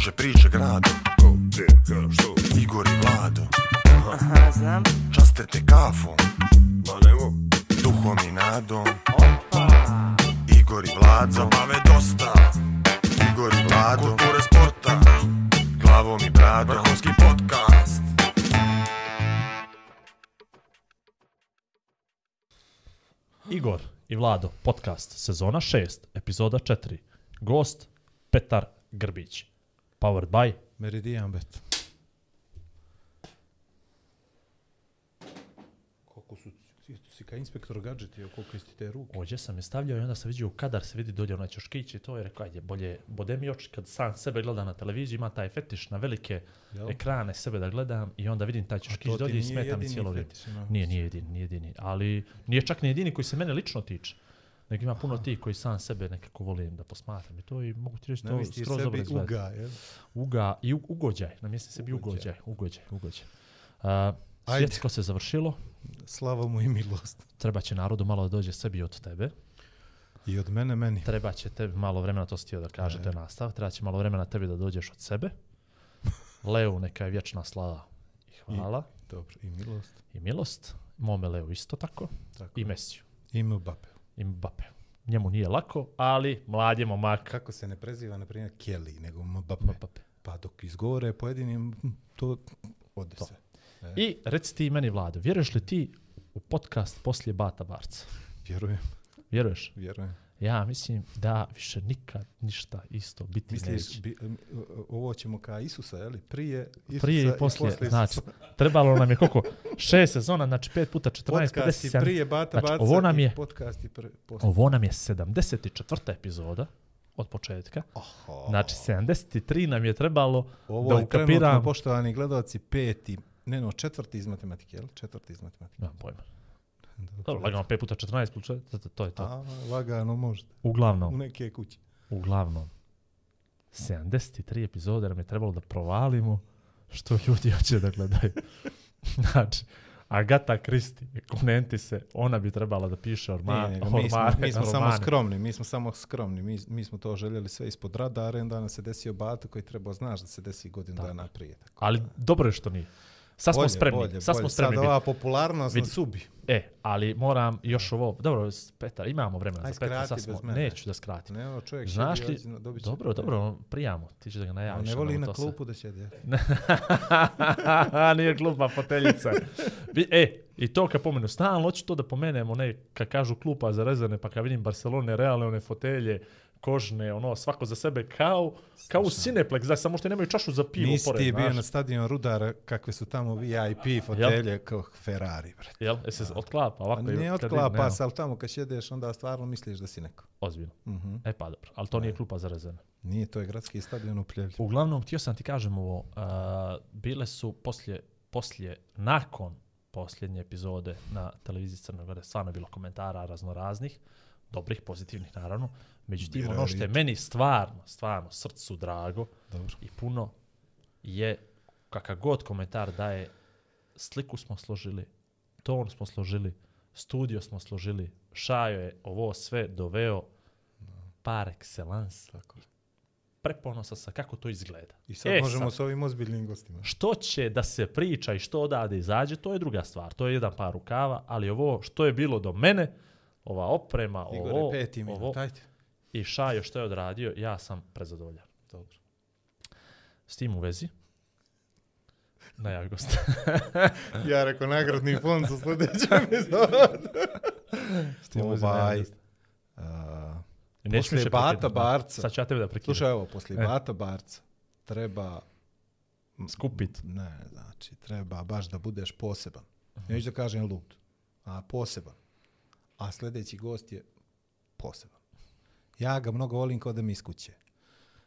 kruže priče grado Ko, gdje, kada, što? Igor i Vlado. Aha, znam. Časte te kafom. Ma nemo, Duhom i nadom. Opa. Igor i Vlado. Zabave dosta. Igor i Vlado. Kulture sporta. Glavom i bradom. Vrhunski podcast. Igor i Vlado, podcast, sezona 6, epizoda 4. Gost, Petar Grbić. Powered by Meridian Bet. Koliko su, ti si kao inspektor gadžeti, koliko isti te ruke. Ođe sam je stavljao i onda sam vidio kadar se vidi dolje onaj ćoškić i to je rekao, ajde, bolje bode mi oči kad sam sebe gleda na televiziji, ima taj fetiš na velike Jel? ekrane sebe da gledam i onda vidim taj ćoškić dolje i smeta mi cijelo vrijeme. Nije, nije jedini, nije jedini, ali nije čak ni jedini koji se mene lično tiče. Nego ima puno tih koji sam sebe nekako volim da posmatram i to i mogu ti reći to skroz dobro izgleda. uga? Uga i ugođaj, na mjesto sebi Ugođaj. ugođaj, ugođaj, ugođaj. Uh, Ajde. svjetsko se završilo, Slava mu i milost. treba će narodu malo da dođe sebi od tebe, I od mene meni. treba će tebi malo vremena, to si htio da kaže, E. to je nastav, treba će malo vremena tebi da dođeš od sebe. Leu, neka je vječna slava i hvala Dobro, i milost. i, milost. Mome Leu isto tako. Tako. I Mesiju, I Mbappe. Mbappe. Njemu nije lako, ali mlad je momak. Kako se ne preziva, na primjer, Kelly, nego Mbappe. Mbappe. Pa dok izgovore pojedinim, to ode To. se. I reci ti meni, Vlado, vjeruješ li ti u podcast poslije Bata Barca? Vjerujem, Vjeruješ? vjerujem. Ja mislim da više nikad ništa isto biti Misliš, neće. bi, ovo ćemo ka Isusa, je li? Prije Isusa Prije i poslije, Isusa. znači, trebalo nam je koliko? Šest sezona, znači pet puta 14, Podcasti 50, prije Bata Znači, Baca ovo nam i je- podcasti pre, poslije. Ovo nam je 74. epizoda od početka. Oho. Znači, 73 nam je trebalo Ovo da je trenutno, ukapiram. poštovani gledalci, peti, ne no, četvrti iz matematike, jel? Četvrti iz matematike. Nemam pojma. Dobro, lagano 5 puta 14 plus 4, to, to je to. A, lagano. U Uglavnom, neke kuće. uglavnom, 73 epizode nam je trebalo da provalimo što ljudi hoće da gledaju. znači, Agata Kristi, konenti se, ona bi trebala da piše orma, Nije, nego mi smo, ormane, mi smo samo skromni, mi smo samo skromni. Mi, mi smo to željeli sve ispod radara, i onda nam se desio Bata koji trebao znaš da se desi godinu Tako. dana prije. Tako. Ali dobro je što nije. Sad smo Bolje, spremni, bolje, sad bolje. smo spremni. Sad ova popularnost Vidi. na subi. E, ali moram još ovo, dobro, Petar, imamo vremena Aj, za Petra, sad smo, neću da skratim. Ne, ovo čovjek Znaš li, dobit će- dobro, dobro, prijamo, ti ćeš da ga najaviš. ne voli ono, na to se- klupu da sjedi. Nije klupa foteljica. E, i to kad pomenu, stalno hoću to da pomenemo, ne, kad kažu klupa za rezervne, pa kad vidim Barcelone, realne one fotelje, kožne, ono, svako za sebe, kao, kao u Cineplex, znaš, samo što nemaju čašu za pivo Nisi pored, ti bio znaš. na stadionu Rudara kakve su tamo VIP fotelje kao Ferrari, bre. Jel, e se otklapa, ovako Pa ne otklapa se, ali tamo kad sjedeš onda stvarno misliš da si neko. Ozbiljno. Mhm. E pa dobro, ali to nije klupa za rezervne. Nije, to je gradski stadion u Pljevlju. Uglavnom, htio sam ti kažem ovo, uh, bile su poslije, poslije, nakon posljednje epizode na televiziji Crne Gore, stvarno je bilo komentara raznoraznih, dobrih, pozitivnih naravno, međutim Birao ono što je meni stvarno, stvarno srcu drago Dobro. i puno je kakav god komentar daje, sliku smo složili, ton smo složili, studio smo složili, Šajo je ovo sve doveo par excellence Tako. preponosa sa kako to izgleda. I sad E, možemo sad. s ovim ozbiljnim gostima. Što će da se priča i što odade izađe, to je druga stvar. To je jedan par rukava, ali ovo što je bilo do mene, ova oprema, Igore, ovo, peti ovo minut, ajde. i Šajo što je odradio, ja sam prezadovoljan. Dobro. S tim u vezi, najavi gost. Ja rekao nagradni fond za sljedeću epizodu. S tim u vezi najavi Neću poslije više Bata. Barca, Sad ću ja tebe da prekidam. slušaj ovo, poslije E. Bata Barca treba Skupit. Ne, znači, treba baš da budeš poseban. Neću da kažem lud, a poseban. A sljedeći gost je poseban. Ja ga mnogo volim kao da mi iz kuće.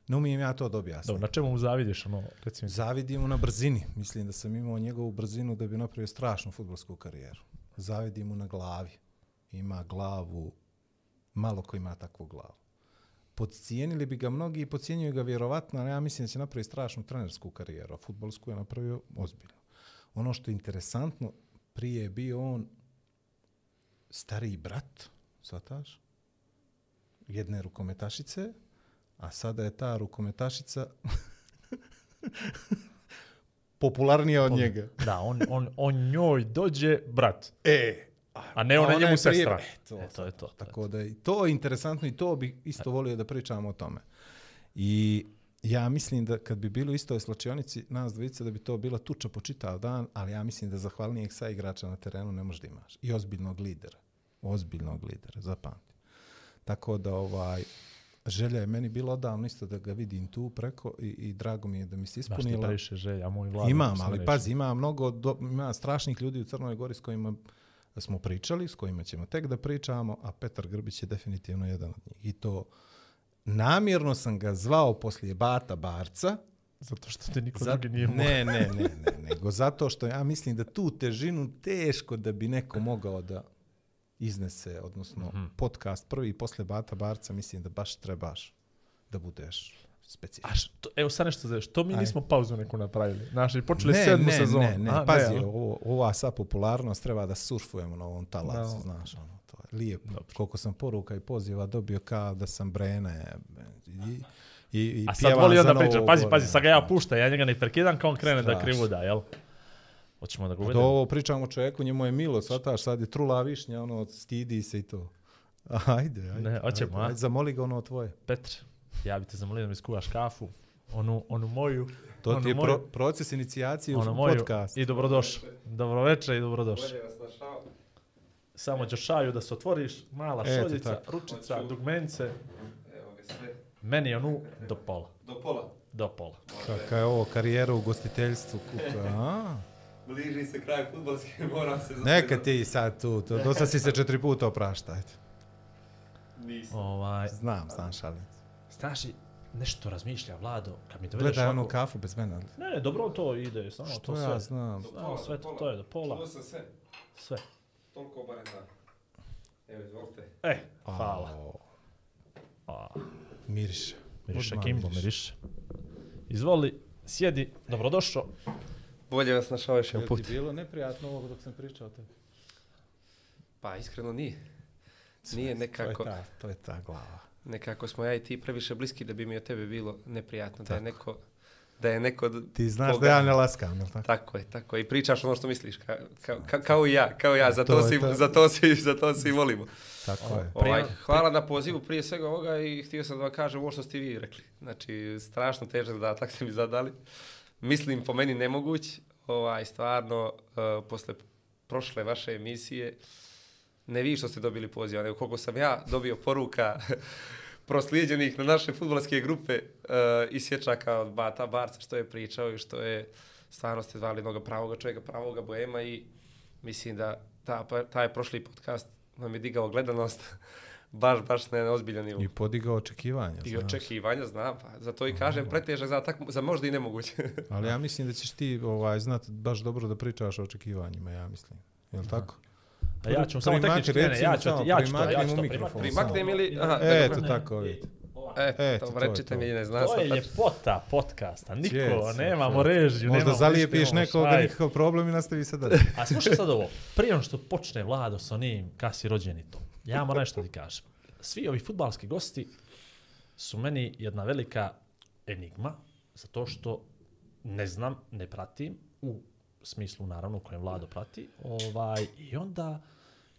Ne umijem ja to da objasnim. Dobro, na čemu mu zavidiš, ono, recimo, Zavidim mu na brzini. Mislim da sam imao njegovu brzinu da bi napravio strašnu futbolsku karijeru. Zavidim mu na glavi. Ima glavu, malo ko ima takvu glavu. Podcijenili bi ga mnogi i podcijenjuju ga vjerovatno, ali ja mislim da će napraviti strašnu trenersku karijeru, a futbolsku je napravio ozbiljno. Ono što je interesantno, prije je bio on stariji brat, svataš, jedne rukometašice, a sada je ta rukometašica Popularnija od njega. Da, on, on, on njoj dođe brat, E, a ne ona ona njemu je sestra. prije- E, to E, to je to. Tako da i to je interesantno i to bi isto volio da pričamo o tome. I ja mislim da kad bi bilo u istoj slačionici nas dvojice da bi to bila tuča po čitav dan, ali ja mislim da zahvalnijeg sa igrača na terenu ne možeš da imaš. I ozbiljnog lidera. Ozbiljnog lidera, zapamti. Tako da ovaj želja je meni bila odavno isto da ga vidim tu preko i, i drago mi je da mi se Baš ti ispunila. previše želja, moj vlad. Imam, ali pazi, ima mnogo, do, ima strašnih ljudi u Crnoj Gori s kojima smo pričali, s kojima ćemo tek da pričamo, a Petar Grbić je definitivno jedan od njih. I to namjerno sam ga zvao poslije Bata Barca, Zato što te niko za- drugi nije mogao. ne, ne, ne, ne, nego zato što ja mislim da tu težinu teško da bi neko mogao da iznese, odnosno Mhm. podcast prvi i posle Bata Barca, mislim da baš trebaš da budeš specijalno. A što, evo sad nešto za što mi Aj. nismo pauzu neku napravili. Znaš, i počeli ne, sedmu ne, sezonu. Ne, ne, A, pazi, ali? ovo, ova sad popularnost treba da surfujemo na ovom talasu, Da. znaš, ono, to lijepo. Dobro. Koliko sam poruka i poziva dobio kao da sam Brene i, i, i A sad pjevam voli za onda Novo priča. Pazi, pazi, sad ga ja znaš. pušta, ja njega ne prekidam kao on krene da Strašno. krivo da, jel? Hoćemo da ga uvedemo. ovo pričamo o čovjeku, njemu je milo, svataš, sad je trula višnja, ono, stidi se i to. Ajde, ajde. Ne, hoćemo, ajde, ajde, zamoli ga ono tvoje. Petre, ja bi te zamolio da mi skuvaš kafu. Onu, onu moju. To ti je moju, pro, proces inicijacije u podcast. I dobrodošao. Dobroveče i dobrodošao. Samo ćeš šaju da se otvoriš, mala Eto, šoljica, tako. ručica, dugmence. Evo ga sve. Meni onu do pola. Do pola. Do pola. Kaka je ovo karijera u gostiteljstvu. Kuka, a? Bliži se kraj futbolske, moram se... Neka ti sad tu, to, dosta si se četiri puta opraštajte. Nisam. Ovaj, Znam, znam šalim. znaš, i nešto razmišlja Vlado, kad mi dovedeš Gledaj onu kafu bez mene. ali Ne, ne, dobro to ide, samo Što to ja sve. znam. Znamo sve, to, to je do pola, Čuo sam sve. sve. Toliko barem da. Evo, izvolite. E, hvala. A, Miriše. miriše Kimbo, miriše. miriše. Izvoli, sjedi, dobrodošao. Bolje vas našao još jedan ti put. bilo neprijatno ovo dok sam pričao o tebi? Pa, iskreno nije. Nije To nekako, je ta, to je ta glava. nekako smo ja i ti previše bliski da bi mi od tebe bilo neprijatno. Da je Tako. neko, da je neko... Ti znaš koga- da ja ne laskam, jel tako? Tako je, tako je. I pričaš ono što misliš, ka, ka, ka, kao i ja, kao i ja, za To to, je si, to. za to si, za to si volimo. Tako je. Ovaj, Prije- hvala na pozivu prije svega ovoga i htio sam da vam kažem ovo što ste vi rekli. Znači, strašno težak zadatak ste mi zadali. Mislim, po meni nemoguć. Ovaj, stvarno, uh, posle prošle vaše emisije, ne vi što ste dobili poziv, nego koliko sam ja dobio poruka proslijeđenih na naše futbolske grupe uh, i sječaka od Bata Barca, što je pričao i što je stvarno ste zvali mnogo pravoga čovjeka, pravoga boema i mislim da ta, pa, taj prošli podcast nam je digao gledanost baš, baš na jedan ozbiljan nivo. I podigao očekivanja, I znaš. očekivanja, znam, pa zato i kažem pretežak za, tak, za možda i nemoguće. Ali ja mislim da ćeš ti ovaj, znat baš dobro da pričaš o očekivanjima, ja mislim. Jel tako? A ja ću samo tehnički, ne, ne, ja ću samo ti, ja ću to, ja ću to mikrofon. Primaknem ili... Aha, E, eto tako, vidi. E, Eto, to, to rečite to. mi, ne znam To je ljepota podcasta. Niko, Cijec, nemamo cijec. režiju, Možda nemamo zalijepiš nekoga, šaj. nikakav problem i nastavi se dalje. A slušaj sad ovo, prije ono što počne Vlado sa onim kad si rođen i to, ja moram nešto ti kažem. Svi ovi futbalski gosti su meni jedna velika enigma, zato što ne znam, ne pratim, u smislu naravno kojem Vlado prati, ovaj, i onda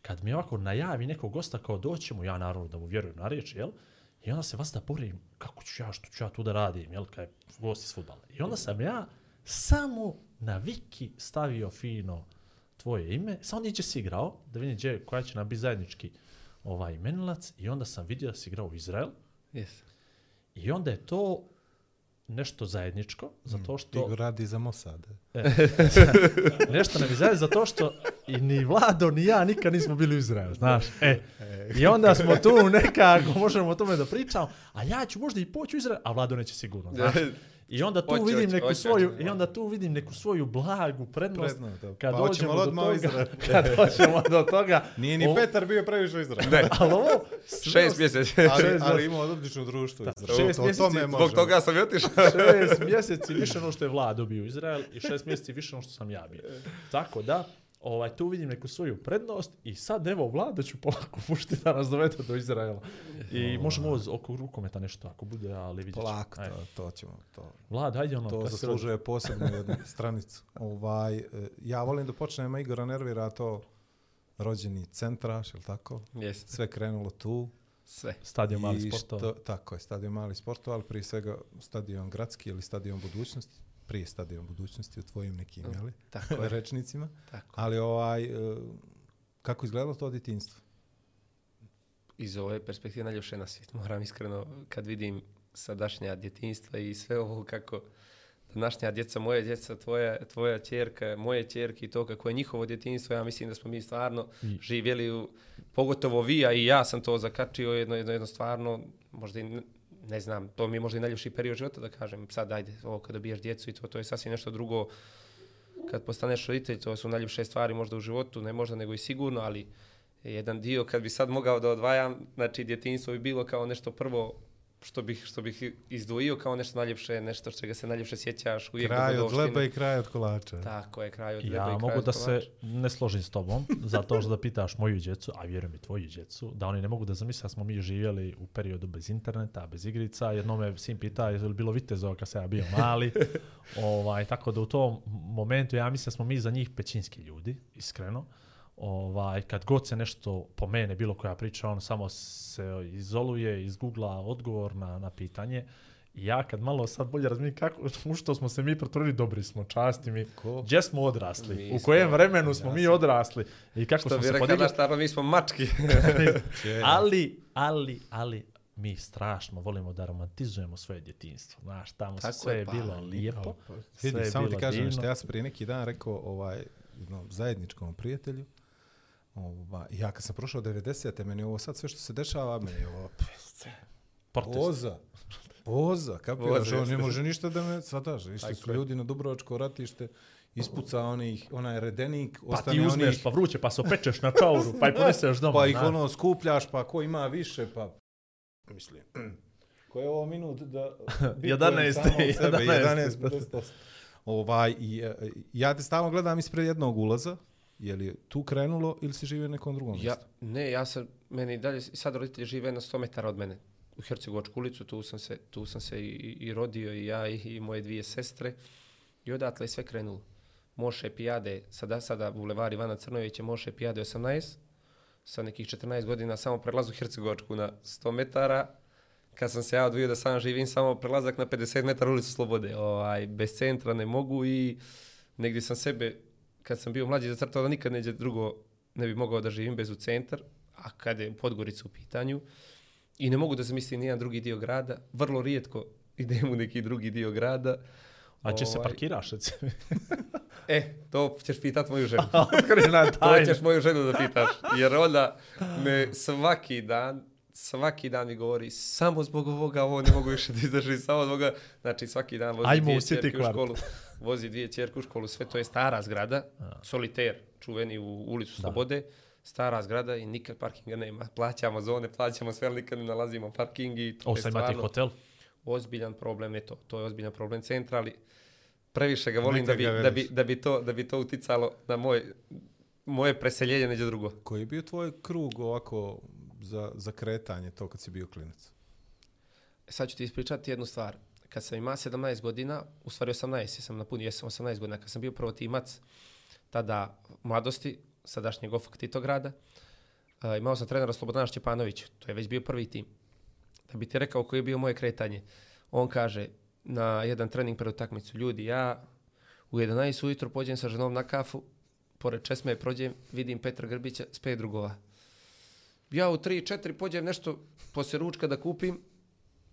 kad mi ovako najavi nekog gosta kao doćemo, ja naravno da mu vjerujem na riječ, jel? I onda se vas da porim, kako ću ja, što ću ja tu da radim, jel, kad je gost iz futbala. I onda sam ja samo na Wiki stavio fino tvoje ime, samo niđe si igrao, da vidim gdje, koja će nam biti zajednički ovaj imenilac, i onda sam vidio da si igrao u Izrael, Yes. i onda je to nešto zajedničko, zato što... Igor radi za Mossad. nešto ne bi zajedno, zato što i ni Vlado, ni ja nikad nismo bili u Izraelu, znaš. E, I onda smo tu nekako, možemo o tome da pričamo, a ja ću možda i poći u Izrael, a Vlado neće sigurno, znaš. I onda tu Hoće, vidim hoće, neku hoće, svoju, hoće. i onda tu vidim neku svoju blagu prednost, Prednost, kad Pa dođemo hoćemo do toga, Izrael. kad dođemo do toga, Nije ni Ovo- Petar bio previše u Izraelu. Ne, ali ovo, sve šest os- mjeseci. Ali, ali imao odlično društvo. Izrael. šest To- o mjeseci tome zbog toga sam i otišao. šest mjeseci više ono što je Vlado bio u Izrael i šest mjeseci više ono što sam ja bio. Tako da, ovaj, tu vidim neku svoju prednost i sad evo vlada ću polako pušti da nas dovede do Izraela. I možemo ovo oko rukometa nešto ako bude, ali vidjet ćemo. Polako, Ajde. to, to ćemo. To, Vlad, hajde ono. to zaslužuje posebnu jednu stranicu. Ovaj, e, ja volim da počnemo, Igora nervira to rođeni centraš, je li tako? Jeste, Sve krenulo tu. sve. Stadion mali I sportova. Tako je, stadion mali sportova, ali prije svega stadion gradski ili stadion budućnosti. Prije stadion budućnosti u tvojim nekim, jeli? Tako je. rečnicima. Tako. Ali ovaj, e, kako izgledalo to djetinjstvo? Iz ove perspektive najljepše na svijet. Moram iskreno, kad vidim sadašnja djetinstva i sve ovo kako današnja djeca, moje djeca, tvoja, tvoja čerka, moje čerke i to kako je njihovo djetinstvo, ja mislim da smo mi stvarno I- živjeli, u, pogotovo vi, a i ja sam to zakačio, jedno, jedno, jedno stvarno, možda i, ne- znam, to mi je možda i najljepši period života da kažem, sad ajde, ovo kada dobiješ djecu i to, to je sasvim nešto drugo, kad postaneš roditelj, to su najljepše stvari možda u životu, ne možda nego i sigurno, ali jedan dio kad bi sad mogao da odvajam, znači djetinjstvo bi bilo kao nešto prvo što bih, što bih izdvojio kao nešto najljepše, nešto što čega se najljepše sjećaš, uvijek Kraj od dogodovštine. leba i kraj od kolača. Tako je, kraj od leba i Ja kraj mogu od da se ne složim s tobom, zato što da pitaš moju djecu, a vjerujem i tvoju djecu, da oni ne mogu da zamisle da smo mi živjeli u periodu bez interneta, bez igrica. Jednom me sin pita je li bilo vitezova kad sam ja bio mali. ovaj, tako da u tom momentu ja mislim da smo mi za njih pećinski ljudi, iskreno. Ovaj, kad god se nešto po mene, bilo koja priča, on samo se izoluje, izgoogla odgovor na, na pitanje. I ja kad malo sad bolje razumijem kako, u što smo se mi pretvorili, dobri smo, časti mi. Ko? Gdje smo odrasli? Mi u kojem vremenu smo mi Jasno. odrasli? I kako Što smo bi se podigli? stvarno, mi smo mački. ali, ali, ali, mi strašno volimo da romantizujemo svoje djetinstvo. Znaš, tamo Tako sve je, je pa, bilo lijepo. sve Vidi, je samo ti bilo kažem divno. što ja sam prije neki dan rekao ovaj, jednom zajedničkom prijatelju, Ova, ja kad sam prošao 90. meni ovo sad sve što se dešava, meni je ovo Protest. poza. Poza, kapiraš, Voza, on ne može ništa da me sadaš. Išli su ljudi na Dubrovačko ratište, ispuca onih, onaj redenik, Pa ostane ti uzmeš, onih, pa vruće, pa se opečeš na čauru, pa i poneseš doma. pa ih ono skupljaš, pa ko ima više, pa mislim. Ko je ovo minut da... bitujem 11, samog sebe, 11. 11, 58. Ovaj, i, e, ja te stalno gledam ispred jednog ulaza, je li tu krenulo ili si živio na nekom drugom Ja, mjestu? ne, ja sam, meni i dalje, sad roditelji žive na 100 metara od mene. U Hercegovačku ulicu, tu sam se, tu sam se i, i rodio i ja i, i moje dvije sestre. I odatle je sve krenulo. Moše Pijade, sada, sada bulevar Ivana Crnovića, Moše Pijade 18, sa nekih 14 godina samo prelazu Hercegovačku na 100 metara. Kad sam se ja odvio da sam živim, samo prelazak na 50 metara ulicu Slobode. Ovaj, bez centra ne mogu i negdje sam sebe, kad sam bio mlađi, zacrtao da nikad neđe drugo ne bi mogao da živim bez u centar, a kad je Podgorica u pitanju, i ne mogu da zamislim nijedan drugi dio grada, vrlo rijetko idem u neki drugi dio grada. A će se Ovaj, parkiraš, recimo. E, to ćeš pitat moju ženu. Otkrivena To ćeš moju ženu da pitaš. Jer ona me svaki dan, svaki dan mi govori samo zbog ovoga, ovo ne mogu više da izdržim, samo zbog ovoga. Znači svaki dan vozi Ajmo dvije ćerke u kvart. školu. Vozi dvije ćerke u školu, sve to je stara zgrada, soliter, čuveni u ulicu Slobode. Stara zgrada i nikad parkinga nema. Plaćamo zone, plaćamo sve, ali nikad ne nalazimo parking i to O, je stvarno hotel. ozbiljan problem, je to, to je ozbiljan problem centra, ali previše ga volim da bi, da, bi, da, bi to, da bi to uticalo na moj, moje preseljenje neđe drugo. Koji je bio tvoj krug ovako za, za kretanje to kad si bio klinac? E, Sad ću ti ispričati jednu stvar. Kad sam imao 17 godina, u stvari 18, sam napunio, jesam 18 godina, kad sam bio prvo timac, tada mladosti, sadašnjeg ofak Titograda, uh, imao sam trenera Slobodana Šćepanovića, to je već bio prvi tim. Da bi ti rekao koje je bio moje kretanje, on kaže na jedan trening pred utakmicu, ljudi, ja u 11 ujutro pođem sa ženom na kafu, pored česme prođem, vidim Petra Grbića s pet drugova. Ja u 3-4 pođem nešto poslije ručka da kupim,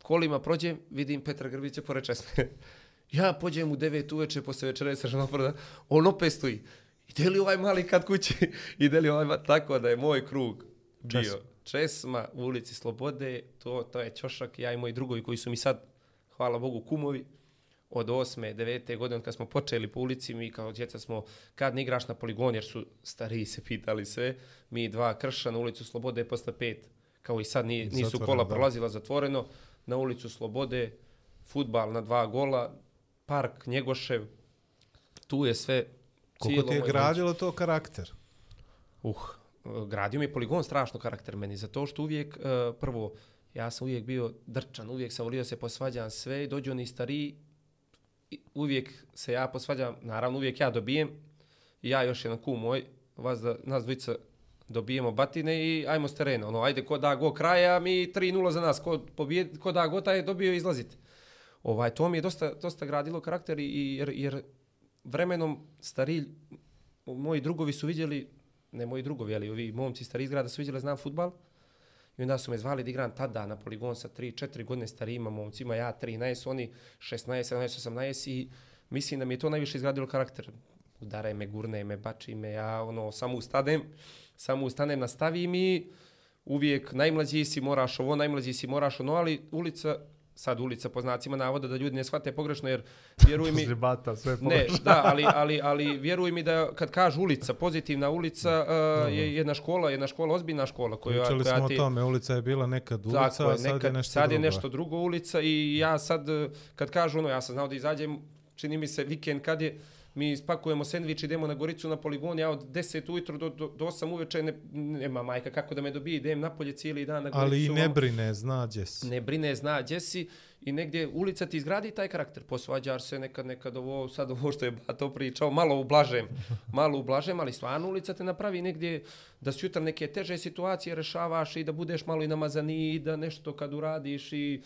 kolima prođem, vidim Petra Grbića pored česme. ja pođem u 9 uveče posle večere sa ženom proda, on opet stoji. Ide li ovaj mali kad kući? Ide li ovaj ma... Tako da je moj krug bio Česma. Česma u ulici Slobode, to, to je Ćošak, ja i moji drugovi koji su mi sad, hvala Bogu, kumovi, od osme, devete godine, od kad smo počeli po ulici, mi kao djeca smo, kad ne igraš na poligon, jer su stariji se pitali sve, mi dva krša na ulicu Slobode posle pet, kao i sad nije, nisu Zatvoreno, kola da. prolazila zatvoreno, na ulicu Slobode, futbal na dva gola, park Njegošev, tu je sve Koliko ti je moje gradilo to karakter? Uh, gradio mi je poligon strašno karakter meni, zato što uvijek, uh, prvo, ja sam uvijek bio drčan, uvijek sam volio se posvađam sve, dođu oni stariji, uvijek se ja posvađam, naravno uvijek ja dobijem, i ja još jedan kum moj, vas da, nas dvojica dobijemo batine i ajmo s terena. Ono, ajde, ko da go kraja, mi 3-0 za nas, ko, pobijed, ko da go taj je dobio izlazite. Ovaj, to mi je dosta, dosta gradilo karakter i, jer, jer vremenom stari, moji drugovi su vidjeli, ne moji drugovi, ali ovi momci stari iz grada su vidjeli znam futbal. I onda su me zvali da igram tada na poligon sa 3-4 godine starijima momcima, ja 13, oni 16, 17, 18 i mislim da mi je to najviše izgradilo karakter. Udaraj me, gurne me, bači me, ja ono, samo ustanem, samo ustanem, nastavim i uvijek najmlađi si moraš ovo, najmlađi si moraš ono, ali ulica, sad ulica po znacima navoda da ljudi ne shvate pogrešno jer vjeruj mi, Zribata, sve ne, da, ali, ali, ali vjeruj mi da kad kažu ulica, pozitivna ulica uh, je jedna škola, jedna škola, ozbiljna škola koja, Pričali koja smo ti... o tome, ulica je bila nekad ulica, Tako a sad nekad, je nešto sad drugo. je nešto drugo ulica i ja sad, eh, kad kažu ono, ja sam znao da izađem, čini mi se vikend kad je, mi spakujemo sendvič, idemo na Goricu na poligon, ja od 10 ujutro do, do, do 8 uveče, ne, nema majka kako da me dobije, idem napolje cijeli dan na Goricu. Ali i ne vamo. brine, zna gdje si. Ne brine, zna gdje si i negdje ulica ti izgradi taj karakter. Posvađaš se nekad, nekad ovo, sad ovo što je Bato pričao, malo ublažem, malo ublažem, ali stvarno ulica te napravi negdje da sutra neke teže situacije rešavaš i da budeš malo i namazaniji i da nešto kad uradiš i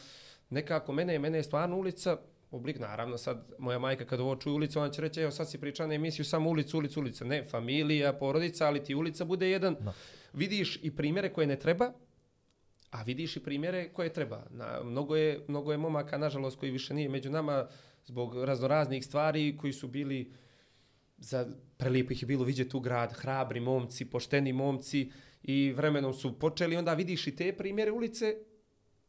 nekako mene, mene je stvarno ulica oblik, naravno sad moja majka kad ovo čuje ulicu, ona će reći, evo sad si priča na emisiju samo ulicu, ulicu, ulica. Ne, familija, porodica, ali ti ulica bude jedan, Da. vidiš i primjere koje ne treba, A vidiš i primjere koje treba. Na, mnogo, je, mnogo je momaka, nažalost, koji više nije među nama zbog raznoraznih stvari koji su bili za prelijepo ih je bilo vidjeti u grad, hrabri momci, pošteni momci i vremenom su počeli, onda vidiš i te primjere ulice,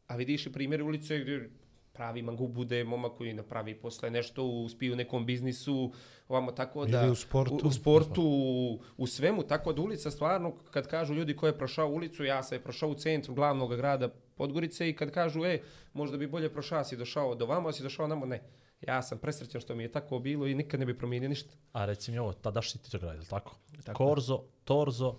a vidiš i primjere ulice gdje pravi mangu bude momak koji napravi posle nešto, uspije u nekom biznisu, ovamo tako da... Ili u sportu. U, u sportu, u, u svemu, tako da ulica stvarno, kad kažu ljudi ko je prošao ulicu, ja sam je prošao u centru glavnog grada Podgorice i kad kažu, e, možda bi bolje prošao, si došao do vamo, si došao namo, ne. Ja sam presrećan što mi je tako bilo i nikad ne bi promijenio ništa. A reci mi ovo, tadašnji Titograd, je li tako? Tako. Korzo, Torzo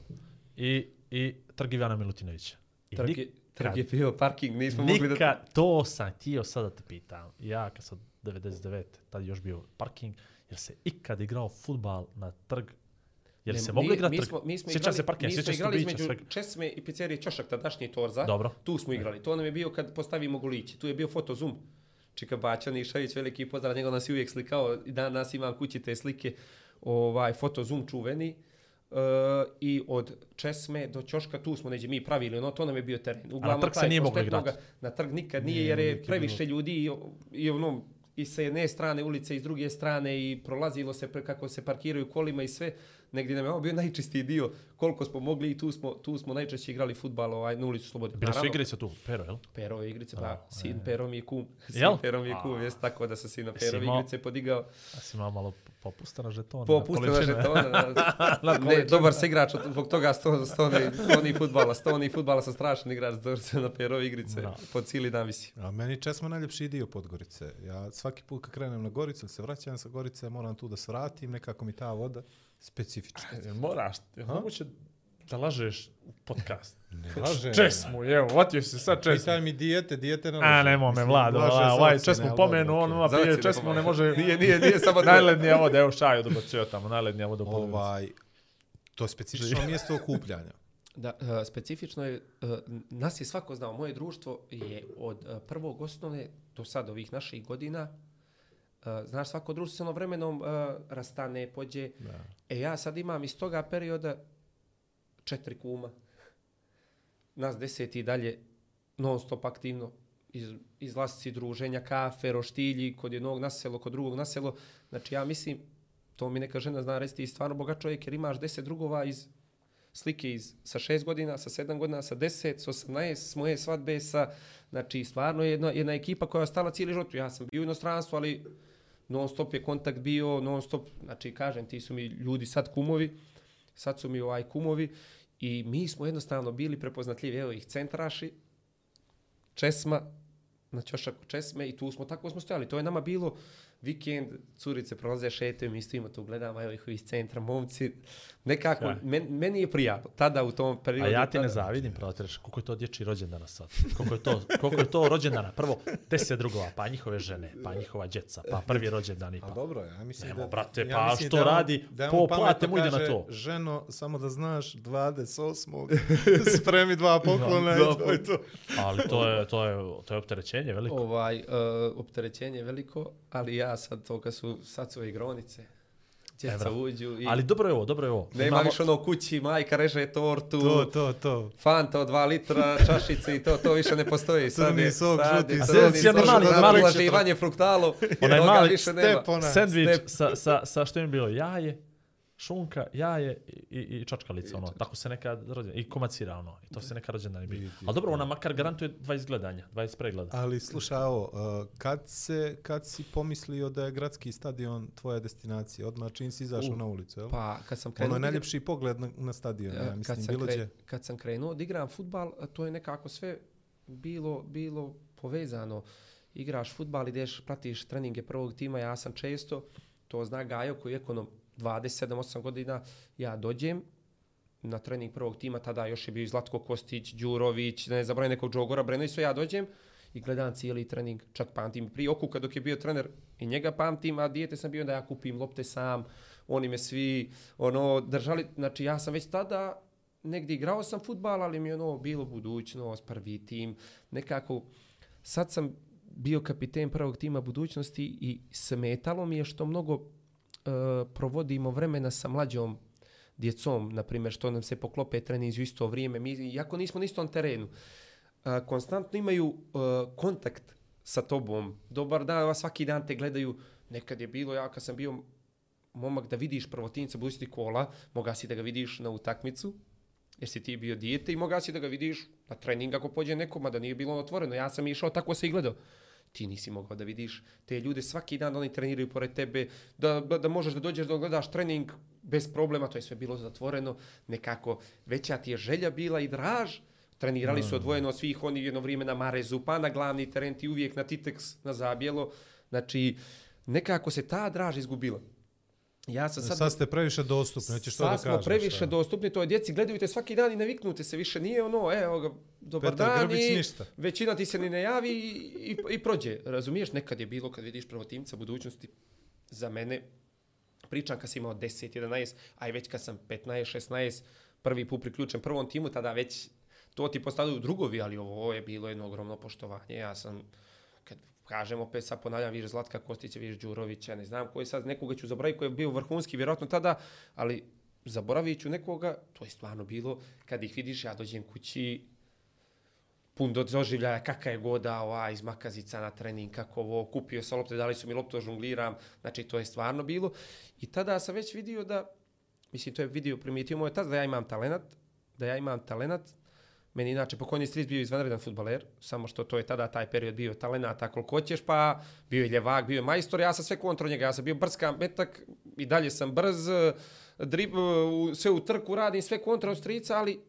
i, i Trg Ivana Milutinovića. I Trg, je- trg je bio parking, nismo mogli da... To sam htio sada da te pitam. Ja kad sam 99. tad još bio parking, jer se ikad igrao futbal na trg, jer Ne, se mogli igrati mi trg. smo, mi smo Sjećam igrali, se parking, mi smo sjećam se igrali između svega. Česme i pizzerije Ćošak, tadašnji Torza. Dobro. Tu smo igrali. To nam je bio kad postavimo goliće. Tu je bio foto zoom. Čika Baća Nišavić, veliki pozdrav, njega nas je uvijek slikao. I danas imam kući te slike, ovaj, foto zoom čuveni. Uh, I od Česme do Ćoška tu smo neđe mi pravili, ono, to nam je bio teren. Uglavnom, trg se nije moglo pospetnoga- igrati? Na trg nikad nije, Nije, jer je previše ljudi i, i ono, i sa jedne strane ulice i s druge strane i prolazilo se pre, kako se parkiraju kolima i sve. Negdje nam je ovo bio najčistiji dio koliko smo mogli i tu smo, tu smo najčešće igrali futbal ovaj, na ulicu Slobode. Bile su igrice tu, Pero, jel? Perove igrice, A, pa sin Pero mi je kum. Sin Jel? Pero mi je kum, A. jest tako da sam sin na Jesi Perove imao- igrice podigao. A si imao malo popusta na žetone. Popuste na da. Na ne, dobar se igrač, od- zbog toga sto, stoni, stoni futbala. Stoni futbala sam strašan igrač, dobro se na Perove igrice. Da. Po cijeli dan visi. A meni česmo najljepši dio Podgorice. Ja svaki put kad krenem na Goricu, se vraćam sa Gorice, moram tu da svratim, nekako mi ta voda specifična. Jel Moraš, je moguće da lažeš u podcast. Ne lažem. Česmu, evo, vatio si se sad česmu. Pitaj mi dijete, dijete ne A, laže. nemoj me, laže ovaj, ovaj česmu pomenu, on Za pije česmu, ne može... Nije, nije, nije, samo Najlednija voda, evo šaju dobacio tamo, najlednija voda. Ovaj, to je specifično mjesto okupljanja. Da, e, specifično je, e, nas je svako znao, moje društvo je od e, prvog osnovne do sad ovih naših godina, e, znaš, svako društvo se ono vremenom e, rastane, pođe. Da. E ja sad imam iz toga perioda četiri kuma. Nas deset i dalje non stop aktivno iz, izlasci druženja, kafe, roštilji, kod jednog naselo, kod drugog naselo. Znači ja mislim, to mi neka žena zna reći, ti stvarno bogat čovjek jer imaš deset drugova iz slike iz, sa šest godina, sa sedam godina, sa deset, sa osamnaest, s moje svadbe, sa, znači, stvarno je jedna, jedna ekipa koja je ostala cijeli život. Ja sam bio u inostranstvu, ali non stop je kontakt bio, non stop, znači, kažem, ti su mi ljudi sad kumovi, sad su mi ovaj kumovi i mi smo jednostavno bili prepoznatljivi, evo ih centraši, Česma, na ćošak Česme i tu smo, tako smo stojali. To je nama bilo vikend, curice prolaze, šetaju, mi stojimo tu, gledamo, evo ih iz centra, momci. Nekako, men, meni je prijatno. Tada u tom A periodu... ja ti ne tada- zavidim, protreš, koliko je to dječji rođendana sad. Koliko je to, koliko je to rođendana. Prvo, deset drugova, pa njihove žene, pa njihova djeca, pa prvi rođendani. A Pa. dobro, ja mislim Nemo, da... brate, ja pa mislim što da on- radi? da Po plate mu ide na to. Ženo, samo da znaš, 28. spremi dva poklona i Dva to je to. Ali to je, to je, to je opterećenje veliko. Ovaj, uh, opterećenje je veliko, ali ja sad to kad su, sad su igronice, djeca Evra. uđu i Ali dobro je ovo, dobro je ovo. nema Imamo- više ono kući, majka reže tortu, To, to, to. Fanta od 2 litra, čašice i to, to više ne postoji. Sad Crni je, sok, sad žuti je sok. crni A sjedi sok, mali- žuti mali- Ublaživanje fruktalo, Onaj mali step, onaj. Sandvič sa, sa, sa što im bilo jaje, šunka, jaje i, i, i čačkalica, ono. Tako se nekad rođen, i komacira, ono. I to se nekad rođendani bili. Ali dobro, ona makar garantuje 20 gledanja, 20 pregleda. Ali slušaj, ovo, uh, kad, se, kad si pomislio da je gradski stadion tvoja destinacija? Odmah čim si izašao U, na ulicu, jel? Pa, kad sam ono krenuo... je da igram- najljepši pogled na, na stadion, ja, Ja, kad, mislim, sam bilo kre, kad sam krenuo da igram futbal, to je nekako sve bilo, bilo povezano. Igraš futbal, ideš, pratiš treninge prvog tima, ja sam često, to zna Gajo koji je ekonom 27-8 godina, ja dođem na trening prvog tima, tada još je bio i Zlatko Kostić, Đurović, ne zaboravim nekog Džogora Brenovića, ja dođem i gledam cijeli trening, čak pamtim prije Okuka dok je bio trener i njega pamtim, a dijete sam bio da ja kupim lopte sam, oni me svi ono držali, znači ja sam već tada negdje igrao sam futbal, ali mi je ono bilo budućnost, prvi tim, nekako sad sam bio kapiten prvog tima budućnosti i smetalo mi je što mnogo E, provodimo vremena sa mlađom djecom, na primjer, što nam se poklope treninzi u isto vrijeme, mi, iako nismo na istom terenu, a, konstantno imaju a, kontakt sa tobom. Dobar dan, svaki dan te gledaju. Nekad je bilo, ja kad sam bio momak da vidiš prvotinca budućnosti kola, moga si da ga vidiš na utakmicu, jer si ti bio dijete i moga si da ga vidiš na trening ako pođe nekom, a da nije bilo ono otvoreno. Ja sam išao tako se i gledao. Ti nisi mogao da vidiš te ljude svaki dan da oni treniraju pored tebe, da, da, možeš da dođeš da gledaš trening bez problema, to je sve bilo zatvoreno, nekako veća ti je želja bila i draž, trenirali su odvojeno od svih oni jedno vrijeme na Marezu, pa na glavni teren ti uvijek na Titex, na Zabjelo, znači nekako se ta draž izgubila. Ja sam sad, Sad, ste previše dostupni, hoćeš to da sad kažeš. smo previše a? dostupni, to je djeci, gledaju te svaki dan i naviknute se, više nije ono, evo ga, dobar Petar dan Grbić i ništa. većina ti se ni ne javi i, i, i prođe. Razumiješ, nekad je bilo kad vidiš prvotimca budućnosti, za mene, pričam kad sam imao 10, 11, a i već kad sam 15, 16, prvi put priključen prvom timu, tada već to ti postavljaju drugovi, ali ovo je bilo jedno ogromno poštovanje. Ja sam, kad kažem opet sad ponavljam, viš Zlatka Kostića, viš Đurovića, ne znam koji sad, nekoga ću zaboraviti koji je bio vrhunski, vjerojatno tada, ali zaboravit ću nekoga, to je stvarno bilo, kad ih vidiš, ja dođem kući, pun do doživljaja, kaka je goda, ova, iz makazica na trening, kako ovo, kupio sam lopte, dali su mi loptu, žongliram, znači to je stvarno bilo. I tada sam već vidio da, mislim, to je vidio, primijetio moj tada da ja imam talenat, da ja imam talenat, Meni inače pokojni stric bio izvanredan futbaler, samo što to je tada taj period bio talenata koliko hoćeš, pa bio je ljevak, bio je majstor, ja sam sve kontro njega, ja sam bio brska metak i dalje sam brz, drib, sve u trku radim, sve kontra od strica, ali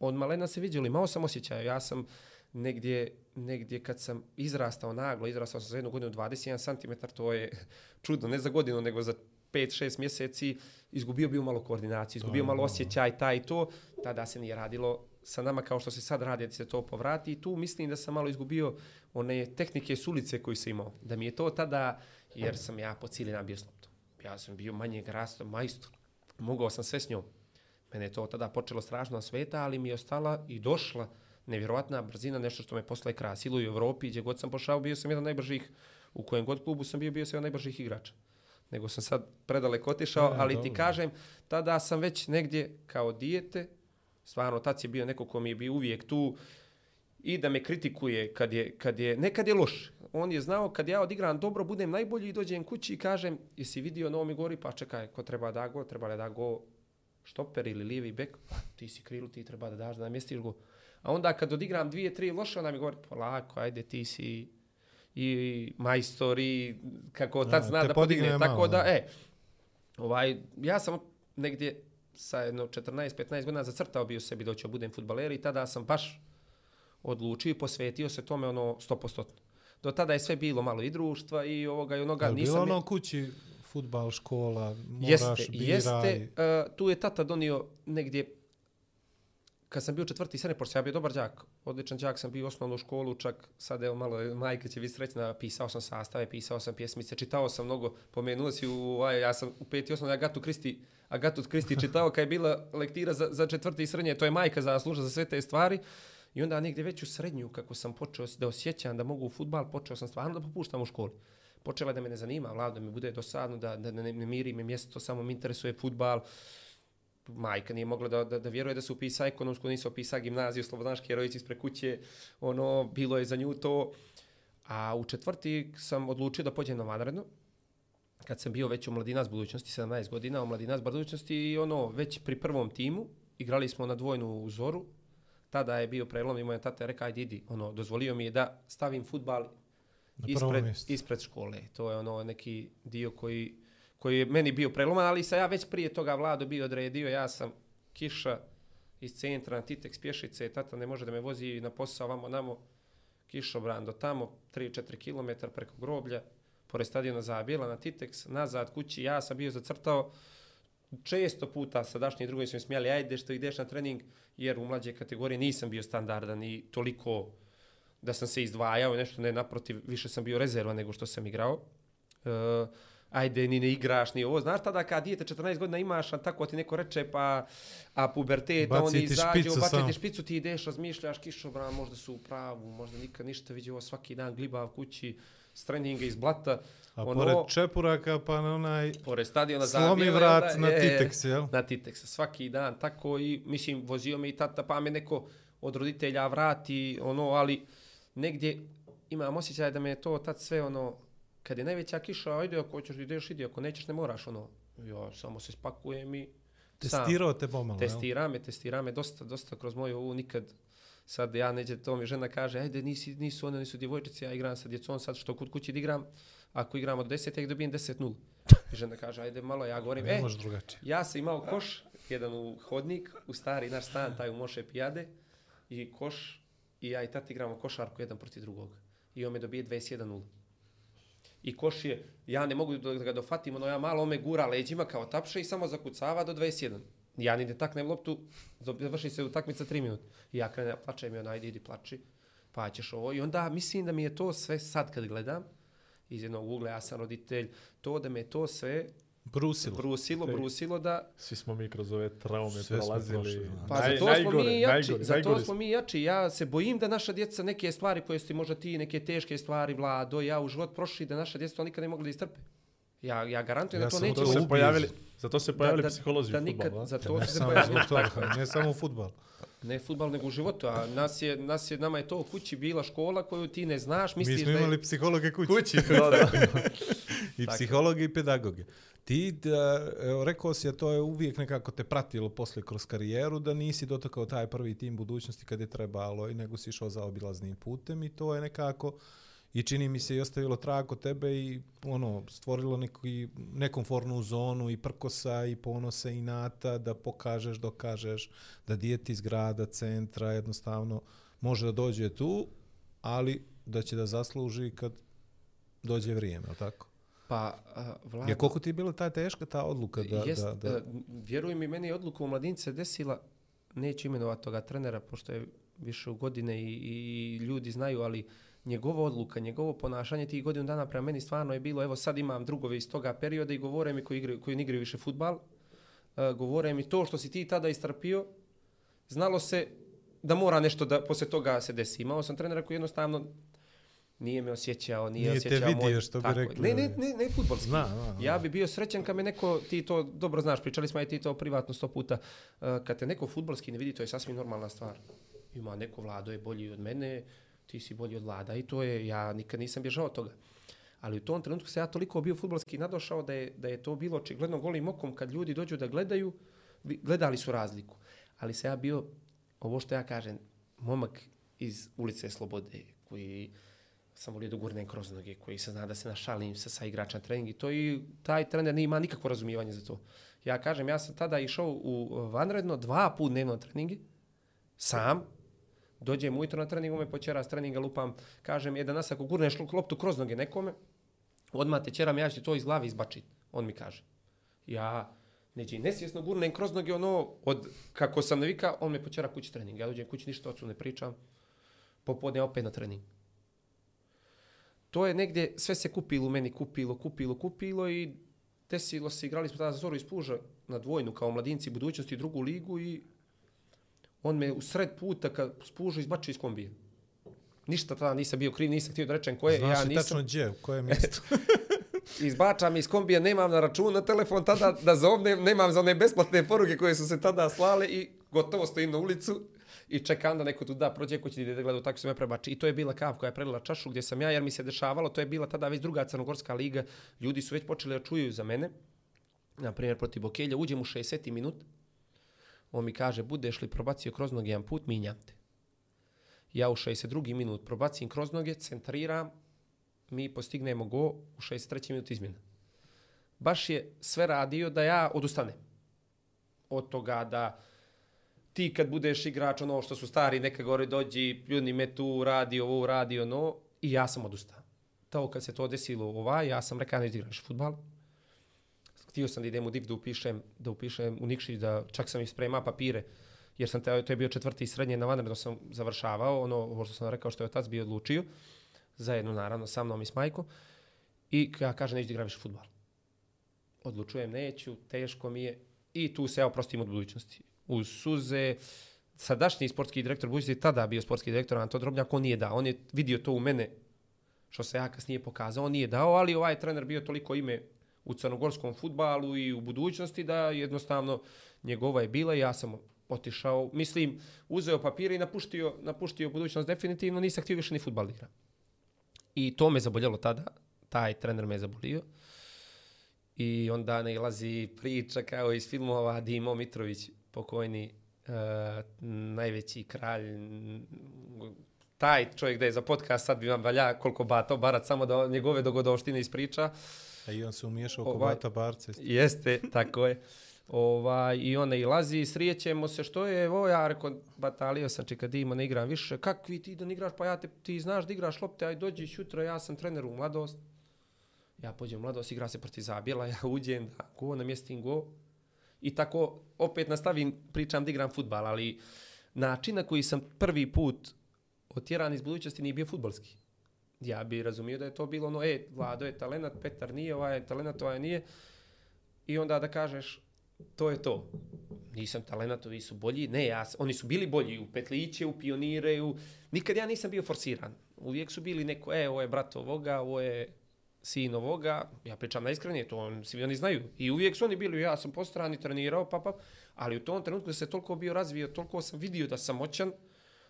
od malena se vidjelo, imao sam osjećaj, ja sam negdje, negdje kad sam izrastao naglo, izrastao sam za jednu godinu 21 cm, to je čudno, ne za godinu, nego za 5-6 mjeseci, izgubio bio malo koordinaciju, izgubio malo osjećaj, taj i to, tada se nije radilo sa nama kao što se sad radi da se to povrati i tu mislim da sam malo izgubio one tehnike s ulice koji sam imao. Da mi je to tada, jer sam ja po cijeli dan bio s loptom. Ja sam bio manje rasta, majstor. Mogao sam sve s njom. Mene je to tada počelo strašno na sveta, ali mi je ostala i došla nevjerovatna brzina, nešto što me posle krasilo i u Evropi, gdje god sam pošao, bio sam jedan najbržih, u kojem god klubu sam bio, bio sam jedan najbržih igrača. Nego sam sad predaleko otišao, E, ali ti dobro. kažem, tada sam već negdje kao dijete, stvarno, tad je bio neko ko mi je bio uvijek tu i da me kritikuje kad je, kad je, ne kad je loš. On je znao kad ja odigram dobro, budem najbolji i dođem kući i kažem, jesi vidio na ovom gori, pa čekaj, ko treba da go, treba da go štoper ili lijevi bek, pa ti si krilu, ti treba da daš da namjestiš go. A onda kad odigram dvije, tri loše, onda mi govori, polako, ajde, ti si i majstor i kako tad zna da podigne. podigne Tako malo, da. e, ovaj, ja sam negdje sa jedno 14-15 godina zacrtao bio sebi da ću budem futbaler i tada sam baš odlučio i posvetio se tome ono 100%. do tada je sve bilo malo i društva i ovoga i onoga. Je li bilo ono kući, futbal, škola, moraš, Jeste, biraj. jeste. Uh, tu je tata donio negdje, kad sam bio četvrti sene, srednje, sam ja bio dobar đak, odličan đak sam bio u osnovnu školu, čak sad evo malo, majka će biti srećna, pisao sam sastave, pisao sam pjesmice, čitao sam mnogo, pomenuo si u, aj, ja sam u peti osnovni Agatu Kristi, Agatu Kristi čitao kad je bila lektira za, za četvrti i srednje, to je majka zasluža za sve te stvari. I onda negdje već u srednju, kako sam počeo da osjećam da mogu u futbal, počeo sam stvarno da popuštam u školi. Počela da me ne zanima, vlada mi bude dosadno, da, da ne, ne miri me mjesto, samo mi interesuje futbal. Majka nije mogla da, da, da vjeruje da se upisa ekonomsku, nisu upisa gimnaziju, Slobodanski herojici ispred kuće, ono, bilo je za nju to. A u četvrti sam odlučio da pođem na vanredno, kad sam bio već u Mladinac budućnosti, 17 godina, u Mladinac budućnosti i ono, već pri prvom timu, igrali smo na dvojnu uzoru, tada je bio prelom i moja tata je rekao, ajde idi, ono, dozvolio mi je da stavim futbal ispred, mjesto. ispred škole. To je ono neki dio koji, koji je meni bio preloman, ali sam ja već prije toga vlado bio odredio, ja sam kiša iz centra na Titex pješice, tata ne može da me vozi na posao vamo namo, kišobran do tamo, 3-4 km preko groblja, pored stadiona Zabijela na Titex, nazad kući, ja sam bio zacrtao, često puta sadašnji drugi su mi smijali, ajde što ideš na trening, jer u mlađe kategorije nisam bio standardan i toliko da sam se izdvajao, nešto ne naprotiv, više sam bio rezerva nego što sam igrao. E, ajde, ni ne igraš, ni ovo. Znaš tada kad dijete 14 godina imaš, a tako ti neko reče, pa a pubertet, Baci oni izađu, baci samo. ti špicu, ti ideš, razmišljaš, kišobran, možda su u pravu, možda nikad ništa vidi ovo svaki dan glibav kući, s treninga iz blata. A ono, pored čepuraka pa na onaj pored stadiona slomi Zabijela, vrat onda- na je, Titex, jel? na Titex svaki dan tako i mislim vozio me i tata pa me neko od roditelja vrati ono ali negdje imam osjećaj da me to tad sve ono kad je najveća kiša ajde ako hoćeš ideš idi ako nećeš ne moraš ono ja samo se spakujem i sam. Testirao te pomalo, jel? Testira me, testira me dosta, dosta kroz moju ovu nikad sad ja neđe, to mi žena kaže, ajde nisi, nisu one, nisu djevojčice, ja igram sa djecom sad što kod kući da igram, ako igram od 10, ja ih dobijem 10-0. I žena kaže, ajde malo, ja govorim, Ne e, drugačije. ja sam imao koš, jedan u hodnik, u stari naš stan, taj u Moše Pijade, i koš, i ja i tati igramo košarku jedan protiv drugog. I on me dobije 21-0. I koš je, ja ne mogu da ga dofatim, ono ja malo on me gura leđima kao tapše i samo zakucava do 21. Ja ni ne taknem loptu, završi se utakmica 3 minuta. I ja krenem, plačem i ona, ajde, idi, plači, pa ćeš ovo. I onda mislim da mi je to sve sad kad gledam, iz jednog ugla, ja sam roditelj, to da me to sve Brusilo. brusilo, brusilo da Svi smo mi kroz ove traume Sve smo prolazili. prošli, da. Pa Naj- zato smo najgore, mi jači, najgore, zato najgore smo mi jači. Ja se bojim da naša djeca neke stvari koje su ti možda ti, neke teške stvari, Vlado, ja u život prošli, da naša djeca to nikad ne mogli da istrpe. Ja, ja garantujem Ja da to u neće to Zato se pojavili, zato se pojavili da, psiholozi da u nikad, fudbalu. a? zato Ne se pojavili. toga, ne samo futbal. Ne futbal, nego u životu. A nas je, nas je, nama je to u kući bila škola koju ti ne znaš, Mi misliš smo da je... imali psihologe kući. Kući, da, da. I psihologe i pedagoge. Ti, da, evo, rekao si, a to je uvijek nekako te pratilo posle kroz karijeru, da nisi dotakao taj prvi tim budućnosti kad je trebalo i nego si išao za obilaznim putem i to je nekako i čini mi se i ostavilo trag kod tebe i ono, stvorilo neki, nekomfornu zonu i prkosa i ponosa i nata da pokažeš, dokažeš da dijete iz grada, centra jednostavno može da dođe tu, ali da će da zasluži kad dođe vrijeme, je tako? Pa, a, Vlado, Je koliko ti je bila ta teška ta odluka da, Jest, da, da, e, vjeruj mi, meni je odluka u mladince desila, neću imenovati toga trenera, pošto je više u godine i, i ljudi znaju, ali njegova odluka, njegovo ponašanje tih godinu dana prema meni stvarno je bilo, evo sad imam drugove iz toga perioda i govore mi koji, igraju, koji ne igraju više futbal, uh, govore mi to što si ti tada istrpio, znalo se da mora nešto da posle toga se desi. Imao sam trenera koji jednostavno nije me osjećao, nije, Nije te osjećao vidio, moj... što bi Tako rekli, Ne, ne, ne, ne futbolski. Zna, zna. Ja bi bio srećan kad me neko, ti to dobro znaš, pričali smo i ti to privatno sto puta, uh, kad te neko futbolski ne vidi, to je sasvim normalna stvar. Ima neko vlado je bolji od mene, ti si bolji od vlada i to je, ja nikad nisam bježao od toga. Ali u tom trenutku se ja toliko bio futbolski nadošao da je, da je to bilo očigledno golim okom kad ljudi dođu da gledaju, gledali su razliku. Ali se ja bio, ovo što ja kažem, momak iz ulice Slobode, koji sam volio da gurnem kroz noge, koji se zna da se našalim sa, sa igrača na trening i to i taj trener nije ima nikakvo razumijevanje za to. Ja kažem, ja sam tada išao u e, vanredno dva put dnevno treninge, sam, Dođem ujutro na treningu, me počera s treninga, lupam, kažem, je danas ako gurneš loptu kroz noge nekome, odmah te čeram, ja ću to iz glave izbačit. On mi kaže. Ja, neđe, nesvjesno gurnem kroz noge, ono, od, kako sam navika, on me počera kući trening. Ja dođem kući, ništa ocu ne pričam, popodne opet na trening. To je negdje, sve se kupilo u meni, kupilo, kupilo, kupilo i desilo se, igrali smo tada za Zoru iz Puža na dvojnu kao mladinci budućnosti drugu ligu i on me u sred puta kad spužu izbačio iz kombije. Ništa tada nisam bio kriv, nisam htio da rečem ko je, Znaš ja nisam. tačno gdje, u kojem mjestu? Izbačam iz kombije, nemam na račun na telefon tada da zovnem, nemam za one besplatne poruke koje su se tada slale i gotovo stojim na ulicu i čekam da neko tu da prođe ko će ide da gleda tako se me prebači. I to je bila kav koja je prelila čašu gdje sam ja, jer mi se dešavalo, to je bila tada već druga crnogorska liga, ljudi su već počeli da čuju za mene, na primjer protiv Bokelja, uđem u 60. minut, on mi kaže, budeš li probacio kroz noge jedan put, minjam te. Ja u 62. minut probacim kroz noge, centriram, mi postignemo go u 63. minut izmjena. Baš je sve radio da ja odustanem. Od toga da ti kad budeš igrač, ono što su stari, neka gore dođi, pljuni me tu, radi ovo, radi ono, i ja sam odustao. To kad se to desilo ovaj, ja sam rekao, ne igraš futbal. Htio sam da idem u DIV da upišem, da upišem u Nikšić, da čak sam i sprema papire, jer sam te, to je bio četvrti srednje, na vanredno sam završavao, ono ovo što sam rekao što je otac bio odlučio, zajedno naravno sa mnom i s majkom, i ja kažem, neću da igram više futbal. Odlučujem, neću, teško mi je, i tu se ja oprostim od budućnosti. Uz suze, sadašnji sportski direktor budućnosti, tada bio sportski direktor, Anto Drobnjak, on nije dao, on je vidio to u mene, što se ja kasnije pokazao, on nije dao, ali ovaj trener bio toliko ime u crnogorskom futbalu i u budućnosti da jednostavno njegova je bila i ja sam otišao, mislim, uzeo papire i napuštio, napuštio budućnost definitivno, nisam htio više ni futbal da igram. I to me zaboljelo tada, taj trener me je zabolio. I onda nailazi priča kao iz filmova Dimo Mitrović, pokojni uh, najveći kralj, taj čovjek da je za podcast sad bi vam valja koliko bato barat samo da njegove dogodoštine ispriča. A i on se umiješao oko Ovaj- Bata Barce. Jeste, tako je. Ovaj, I ona ilazi, srijećemo se, što je, evo ja rekao, batalio sam, čeka Dimo, ne igram više. Kakvi ti da ne igraš, pa ja te, ti znaš da igraš lopte, aj dođi jutro, ja sam trener u mladost. Ja pođem u mladost, igra se protiv Zabjela, ja uđem, da, go, namjestim go. I tako opet nastavim, pričam da igram futbal, ali način na koji sam prvi put otjeran iz budućnosti nije bio futbalski. Ja bi razumio da je to bilo ono, e, Vlado je talenat, Petar nije, ovaj je talenat, ovaj nije. I onda da kažeš, to je to. Nisam talenat, ovi su bolji. Ne, ja, oni su bili bolji u petliće, u pionire, u... Nikad ja nisam bio forsiran. Uvijek su bili neko, e, ovo je brat ovoga, ovo je sin ovoga. Ja pričam najiskrenije, to on, svi oni znaju. I uvijek su oni bili, ja sam po strani trenirao, pa, pa. Ali u tom trenutku se toliko bio razvio, toliko sam vidio da sam moćan,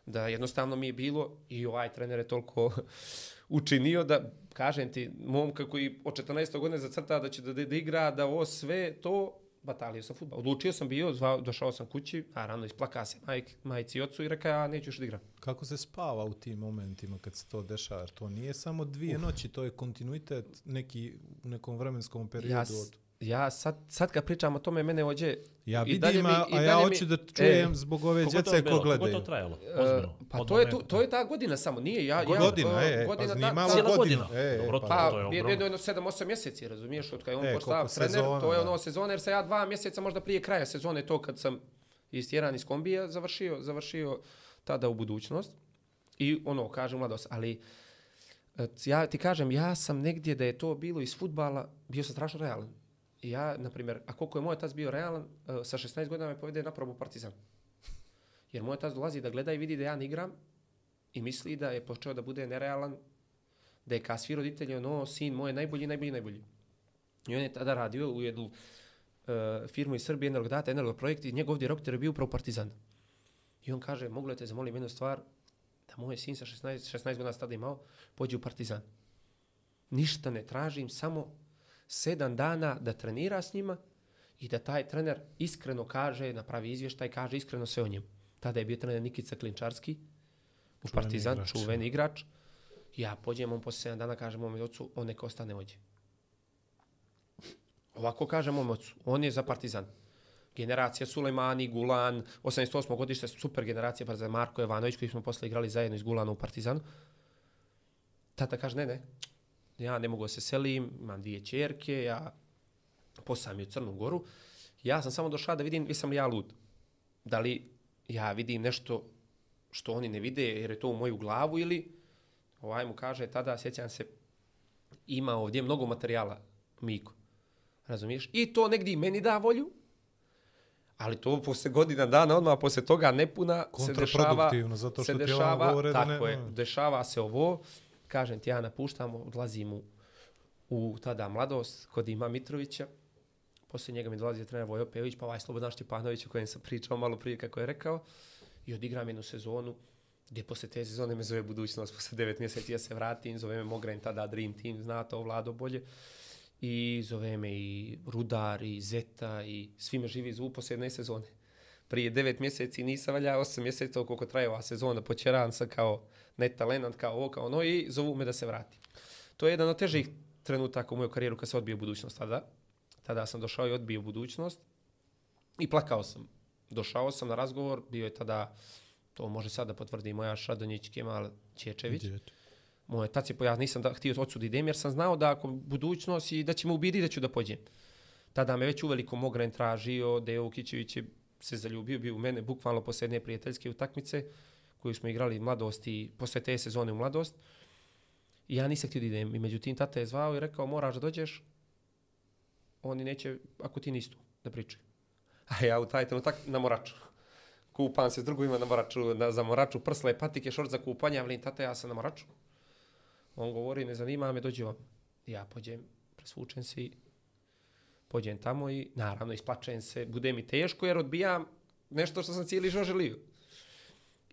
da jednostavno mi je bilo i ovaj trener je toliko učinio da, kažem ti, momka koji od 14. godine zacrta da će da, da igra, da ovo sve to, batalio sam futbal. Odlučio sam bio, zvao, došao sam kući, naravno isplaka se majk, majci i ocu i rekao, ja neću još da igram. Kako se spava u tim momentima kad se to dešava? To nije samo dvije noći, to je kontinuitet neki, u nekom vremenskom periodu. Ja, od... ja sad, sad kad pričam o tome, mene ođe... Ja i dalje vidim, mi- a, i a ja dalje hoću da čujem E, zbog ove to djece ko gledaju. Koliko to trajalo? E, Ozbiljno. pa Od to je, momenta. to, to je ta godina samo, nije ja... ja Godina, e, e, pa godina, zanimalo Cijela godinu. godina. E, Dobro, pa, to- Pa, je jedno, ogromno. jedno 7-8 mjeseci, razumiješ, od kada je on E, postao trener, sezona, to je ono sezone, jer sam ja dva mjeseca možda prije kraja sezone, to kad sam istjeran iz kombija, završio, završio tada u budućnost. I ono, kažem mladost, ali e, ja ti kažem, ja sam negdje da je to bilo iz futbala, bio sam strašno realan. Ja, na primjer, a koliko je moj otac bio realan, e, sa 16 godina me povede na probu Partizan. Jer moj otac dolazi da gleda i vidi da ja ne igram i misli da je počeo da bude nerealan, da je kao svi roditelji, ono, sin moj je najbolji, najbolji, najbolji. I on je tada radio u jednu uh, firmu iz Srbije, Energodata, Energoprojekt i njegov direktor je bio upravo Partizan. I on kaže, mogu li te zamolim jednu stvar, da moj sin sa 16, 16 godina tada imao, pođe u Partizan. Ništa ne tražim, samo sedam dana da trenira s njima i da taj trener iskreno kaže, napravi izvještaj, kaže iskreno sve o njemu. Tada je bio trener Nikica Klinčarski, u Čuveni Partizan, igrač. čuveni igrač. Ja pođem, on posle 7 dana kaže mom ocu, on neka ostane ođe. Ovako kaže mom ocu, on je za Partizan. generacija Sulejmani, Gulan, 88. godište, super generacija, pa za Marko Jovanović, koji smo posle igrali zajedno iz Gulana u Partizanu. Tata kaže, ne, ne, ja ne mogu da se selim, imam dvije čerke, ja posam je u Crnu Goru. Ja sam samo došao da vidim, jesam li ja lud. Da li ja vidim nešto što oni ne vide, jer je to u moju glavu ili, ovaj mu kaže, tada, sjećam se, ima ovdje mnogo materijala, Miko. Razumiješ? I to negdje i meni da volju, ali to posle godina dana, odmah posle toga nepuna se dešava, zato se što ti ono dešava, govore da tako ne- je, dešava se ovo, kažem ti, ja napuštam, odlazim u, u tada mladost kod Ima Mitrovića, posle njega mi dolazi trener Vojo Pević, pa ovaj Slobodan Štepanović o kojem sam pričao malo prije kako je rekao, i odigram jednu sezonu, gdje posle te sezone me zove budućnost, posle devet mjeseci ja se vratim, zove me Mogren, tada Dream Team, zna to Vlado bolje, i zove me i Rudar, i Zeta, i svi me živi zovu posle jedne sezone. Prije devet mjeseci nisam valja, osam mjeseci koliko traje ova sezona, počeran sam kao netalent, kao ovo, kao ono, i zovu me da se vratim. To je jedan od težih trenutaka u mojoj karijeru kad se odbio budućnost tada. Tada sam došao i odbio budućnost i plakao sam. Došao sam na razgovor, bio je tada, to može sad da potvrdi moja Šadonjić Kemal Čečević. Moj tac je pojasnio, nisam da, htio odsud idem jer sam znao da ako budućnost i da će me ubiti da ću da pođem. Tada me već uveliko Mogren tražio, Deo Ukićević je se zaljubio, bio u mene bukvalno posle jedne prijateljske utakmice koju smo igrali mladosti, posle te sezone u mladost. I ja nisam htio da idem. I međutim, tata je zvao i rekao, moraš da dođeš. Oni neće, ako ti nisi tu, da pričaju. A ja u taj trenutak na moraču. Kupam se s drugovima na moraču, na, za moraču, prsle, patike, šort za kupanje, ali tata, ja sam na moraču. On govori, ne zanima me, dođi vam. Ja pođem, presvučem se i pođem tamo i naravno isplačem se, bude mi teško jer odbijam nešto što sam cijeli život želio.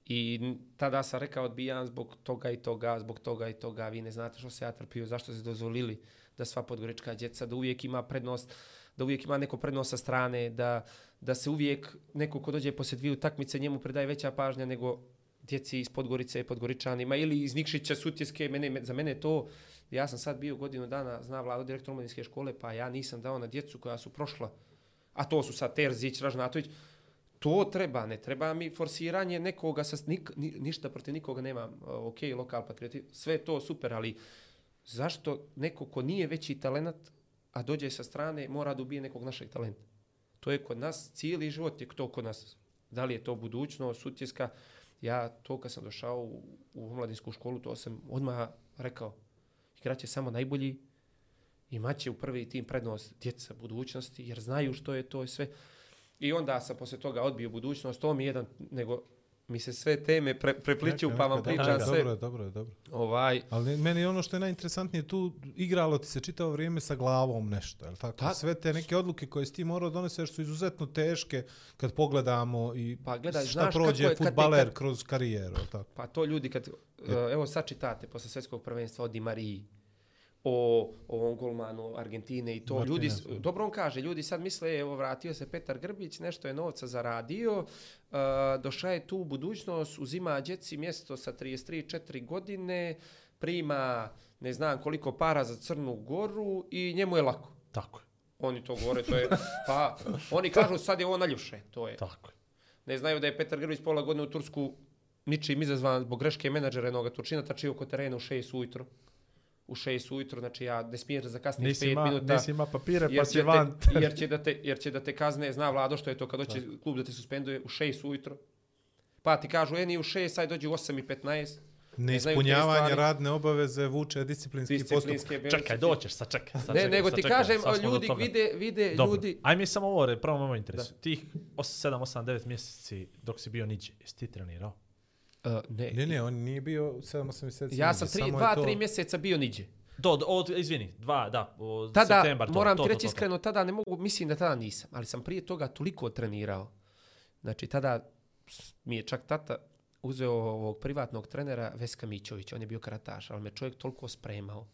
I tada sam rekao odbijam zbog toga i toga, zbog toga i toga, vi ne znate što se ja trpio, zašto ste dozvolili da sva podgorička djeca, da uvijek ima prednost, da uvijek ima neko prednost sa strane, da, da se uvijek neko ko dođe poslije dvije utakmice njemu predaje veća pažnja nego djeci iz Podgorice, Podgoričanima ili iz Nikšića, Sutjeske, mene, za mene to, ja sam sad bio godinu dana, zna vlado direktor omladinske škole, pa ja nisam dao na djecu koja su prošla, a to su sad Terzić, Ražnatović, to treba, ne treba mi forsiranje nekoga, sa, nik, ni, ništa protiv nikoga nemam, ok, lokal patrioti, sve to super, ali zašto neko ko nije veći talent, a dođe sa strane, mora da ubije nekog našeg talenta? To je kod nas, cijeli život je to kod nas. Da li je to budućnost, sutjeska, ja to kad sam došao u, u omladinsku školu, to sam odmah rekao, igraće samo najbolji, imaće u prvi tim prednost djeca budućnosti, jer znaju što je to i sve. I onda sam posle toga odbio budućnost, to mi je jedan, nego mi se sve teme pre, prepliću, pa vam pričam neka, sve. Dobro je, dobro je, dobro. Ovaj, Ali meni ono što je najinteresantnije tu, igralo ti se čitavo vrijeme sa glavom nešto, je tako? Tak. Sve te neke odluke koje si ti morao doneseš su izuzetno teške kad pogledamo i Pa gledaj, šta znaš prođe je futbaler kad- kroz karijeru, je tako? Pa to ljudi kad, uh, evo sad čitate posle svjetskog prvenstva o Di Mariji, o, o ovom golmanu Argentine i to. Ljudi, dobro on kaže, ljudi sad misle, evo vratio se Petar Grbić, nešto je novca zaradio, uh, došao je tu u budućnost, uzima djeci mjesto sa 33-4 godine, prima ne znam koliko para za Crnu Goru i njemu je lako. Tako je, Oni to govore, to je, pa oni kažu sad je ovo naljepše, to je. tako je. Ne znaju da je Petar Grbić pola godine u Tursku ničim izazvan zbog greške menadžera jednog Turčina, tačio oko terena u 6 ujutro. U 6 ujutro, znači ja ne smiješ da zakasniš Nisi 5 ima, minuta. nisi ima papire, pa si van. te, jer, će da te, jer će da te kazne, zna Vlado što je to kad hoće klub da te suspenduje u 6 ujutro. Pa ti kažu, eni u 6, sad dođi u 8 i 15. znaju te Neispunjavanje stvari. radne obaveze vuče disciplinski postupak. Disciplinske benefite. Čekaj, doćeš, sad čekaj. Sad Ne, čekaj, nego ti čekaj, kažem, ljudi vide, vide Dobro, ljudi, aj mi samo ovo, prvo moj interes. Tih 7, 8, 9 mjeseci dok si bio niđe, jesi ti trenirao? Uh, ne, Ne, ne, on nije bio 7-8 mjeseci. ja sam 3, samo je 2, to- 3 mjeseca bio niđe. Do, do, od, izvini, dva, da, od tada, septembar, to, moram to, ti to, reći to, to. iskreno, tada ne mogu, mislim da tada nisam, ali sam prije toga toliko trenirao. Znači, tada mi je čak tata uzeo ovog privatnog trenera Veska Mićović, on je bio karataš, ali me čovjek toliko spremao,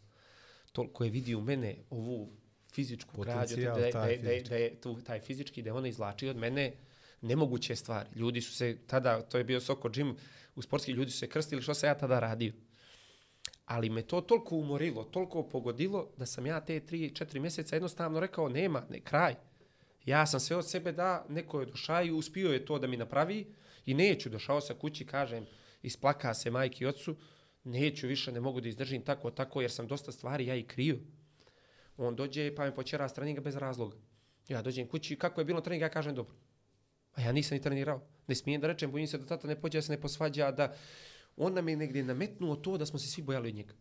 toliko je vidio u mene ovu fizičku građu, da, je- da, je- da, je- fizički. da je tu, taj fizički, da je ona izvlačio od mene nemoguće stvari. Ljudi su se tada, to je bio Soko Jim, u sportski ljudi su se krstili, što sam ja tada radio. Ali me to toliko umorilo, toliko pogodilo, da sam ja te 3-4 mjeseca jednostavno rekao, nema, ne, kraj. Ja sam sve od sebe da, neko je došao i uspio je to da mi napravi i neću, došao sa kući, kažem, isplaka se majki i otcu, neću više, ne mogu da izdržim tako, tako, jer sam dosta stvari ja i krio. On dođe pa me počera s treninga bez razloga. Ja dođem kući, kako je bilo trening, ja kažem dobro. A ja nisam ni trenirao. Ne smijem da rečem, bojim se da tata ne pođe, da se ne posvađa, da on nam je negdje nametnuo to da smo se svi bojali od njega.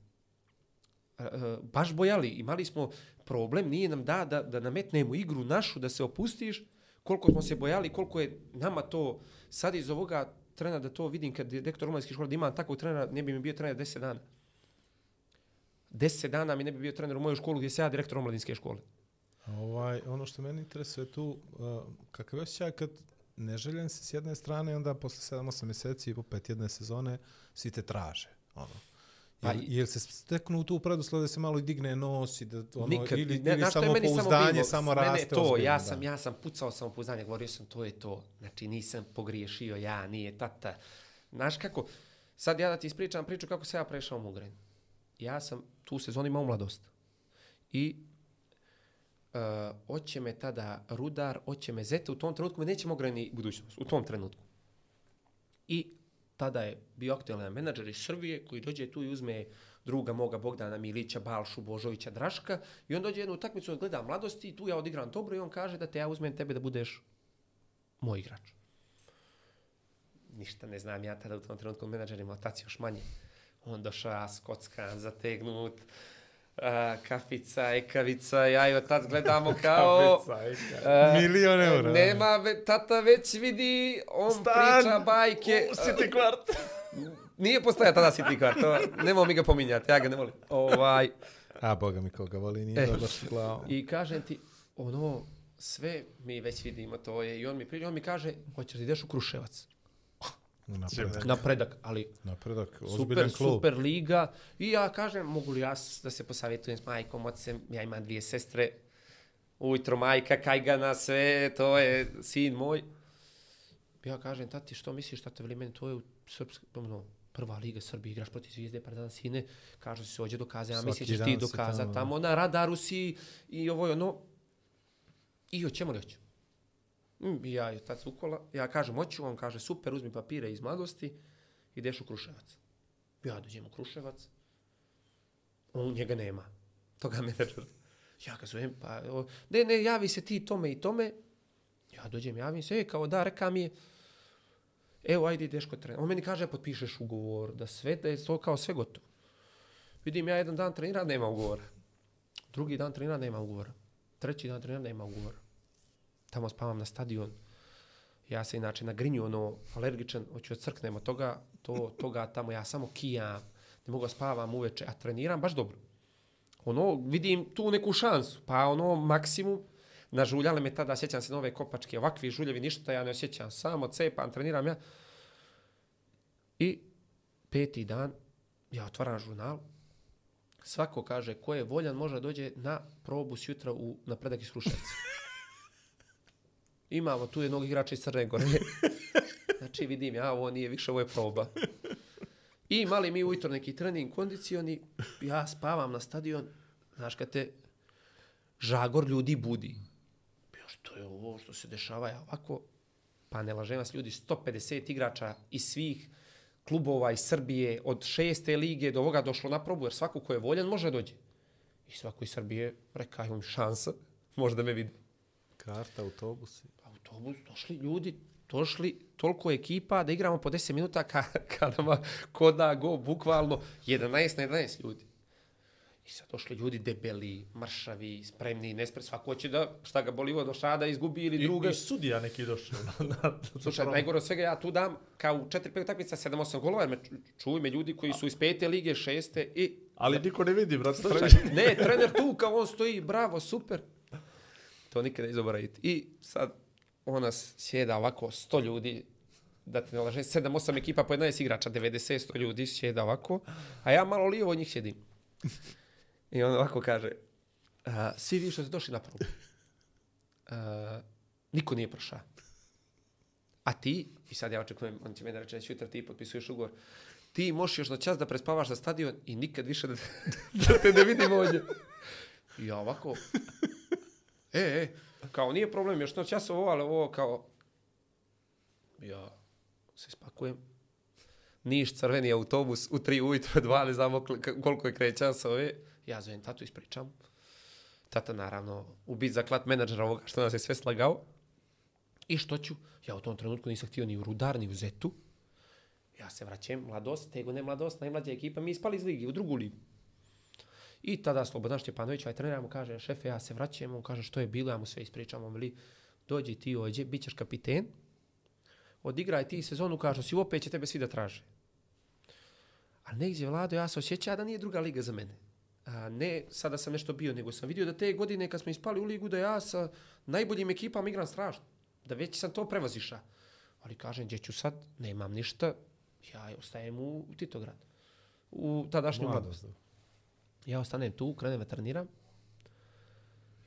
E, baš bojali, imali smo problem, nije nam da, da da nametnemo igru našu, da se opustiš, koliko smo se bojali, koliko je nama to sad iz ovoga trena da to vidim kad je direktor omladinske škole da ima takvog trenera, ne bi mi bio trener 10 dana. 10 dana mi ne bi bio trener u mojoj školu gdje se ja direktor omladinske škole. Ovaj, ono što meni interesuje tu, uh, kakav je osjećaj kad neželjen si s jedne strane, onda posle 7-8 mjeseci i opet jedne sezone svi te traže. Ono. Pa Jel, i- jel se steknu tu preduslov da se malo i digne nos i da ono, Nikad, ili, ne, ili samo pouzdanje samo Mene raste to, ozbiljno, ja da. sam, ja sam pucao samopouzdanje, govorio sam to je to. Znači nisam pogriješio ja, nije tata. Znaš kako, sad ja da ti ispričam priču kako se ja prešao u Mugren. Ja sam tu sezonu imao mladost. I uh, oće me tada Rudar, oće me Zeta, u tom trenutku me neće Mogren ni budućnost, u tom trenutku. I tada je bio aktualan menadžer iz Srbije koji dođe tu i uzme druga moga Bogdana Milića, Balšu, Božovića, Draška i on dođe jednu utakmicu, gleda mladosti i tu ja odigram dobro i on kaže da te ja uzmem tebe da budeš moj igrač. Ništa ne znam ja tada u tom trenutku menadžerima, taci još manje. On došao skockan, zategnut, a, kafica, ekavica, ja i otac gledamo kao... a, Milion eura. Nema, ve, tata već vidi, on Stan priča bajke. U City kvart. Nije postaja tada City kvart, nemoj mi ga pominjati, ja ga ne volim. Ovaj, A, boga mi koga voli, nije E. dobro glavom. I kažem ti, ono, sve mi već vidimo to je. I on mi, pri- on mi kaže, hoćeš da ideš u Kruševac. Napredak. Napredak, ali Napredak, super, klub. super liga. I ja kažem, mogu li ja da se posavjetujem s majkom, ocem, ja imam dvije sestre, ujutro majka, kajgana, sve, to je sin moj. Ja kažem, tati, što misliš, tata, veli meni, to je u Srpsk, ono, prva liga Srbije, igraš protiv Zvijezde, Partizan sine, kaže se ođe dokaza, mislim ćeš dan ti si dokazati tamo, tamo, na radaru si i ovo je ono. I hoćemo li hoću? Mm, ja je tad ukola, ja kažem hoću, on kaže super, uzmi papire iz mladosti, ideš u Kruševac. Ja dođem u Kruševac, on njega nema, toga menadžera. Ja ga zovem, pa, o, ne, ne, javi se ti tome i tome. Ja dođem, javim se, e, kao da, reka mi je, evo, ajde ideš kod trenera. On meni kaže, potpišeš ugovor, da sve, da je to kao sve gotovo. Vidim, ja jedan dan trenira, nema ugovora. Drugi dan trenira, nema ugovora. Treći dan trenira, nema ugovora. Tamo spavam na stadion. Ja se inače na grinju, ono, alergičan, hoću crknem od toga, to, toga tamo, ja samo kijam, ne mogu spavam uveče, a treniram baš dobro. Ono, vidim tu neku šansu, pa ono, maksimum, nažuljale me tada, sjećam se nove kopačke, ovakvi žuljevi, ništa ja ne osjećam, samo cepam, treniram ja. I peti dan, ja otvaram žurnal, svako kaže ko je voljan može dođe na probu sjutra u, na predak iz Kruševca. Imamo tu jednog igrača iz Crne Gore. Znači vidim ja, ovo nije više, ovo je proba. I imali mi ujutro neki trening kondicioni, ja spavam na stadion, znaš kad te žagor ljudi budi. Ja, što je ovo što se dešava, ja ovako, pa ne lažem vas ljudi, 150 igrača iz svih klubova iz Srbije, od šeste lige do ovoga došlo na probu, jer svako ko je voljan može dođe. I svako iz Srbije reka, imam šansa, možda me vidi. Karta, autobusi. Autobus, došli ljudi, došli toliko ekipa da igramo po 10 minuta ka, kada ma ko da go, bukvalno 11 na 11 ljudi. I sad došli ljudi debeli, mršavi, spremni, nespre, svako hoće da, šta ga boli do šada, izgubi ili I, druga. I sudija neki došao. na- na- Slušaj, najgore od svega ja tu dam kao u 4-5 utakmica 7-8 golova, jer me ču- čuju me ljudi koji su iz pete lige, šeste i... Ali niko ne vidi, brat. Slušaj, ne, trener tu kao on stoji, bravo, super. To nikada ne zaboravite. I sad ona sjeda ovako 100 ljudi, da te ne laže, 7-8 ekipa po 11 igrača, 90-100 ljudi sjeda ovako, a ja malo lijevo od njih sjedim. I on ovako kaže, a, svi vi što ste došli na probu, a, niko nije prošao. A ti, i sad ja očekujem, on će meni reći, neću jutra ti potpisuješ ugovor, ti možeš još na čas da prespavaš na stadion i nikad više da, da te ne vidim ovdje. I ja ovako, e, e, Kao, nije problem, još noć ja sam ovo, ali ovo kao... Ja se spakujem. Niš, crveni autobus, u tri ujutro, dva, ne znamo koliko je sa ove Ja zovem tatu, ispričam. Tata, naravno, ubit za klat menadžera ovoga, što nas je sve slagao. I što ću? Ja u tom trenutku nisam htio ni u rudar, ni u zetu. Ja se vraćam, mladost, tego ne mladost, najmlađa ekipa, mi ispali iz ligi, u drugu ligu. I tada Slobodan Štjepanović, ovaj trener, mu kaže, šefe, ja se vraćam, on kaže, što je bilo, ja mu sve ispričam, on veli, dođi ti ođe, bit ćeš kapiten, odigraj ti sezonu, kaže, si opet će tebe svi da traže. A negdje, Vlado, ja se osjećam da nije druga liga za mene. A ne, sada sam nešto bio, nego sam vidio da te godine kad smo ispali u ligu, da ja sa najboljim ekipama igram strašno. Da već sam to prevaziša. Ali kažem, gdje ću sad, nemam ništa, ja ostajem u Titograd. U tadašnju mladost. Mladost. Ja ostanem tu, krenem da treniram.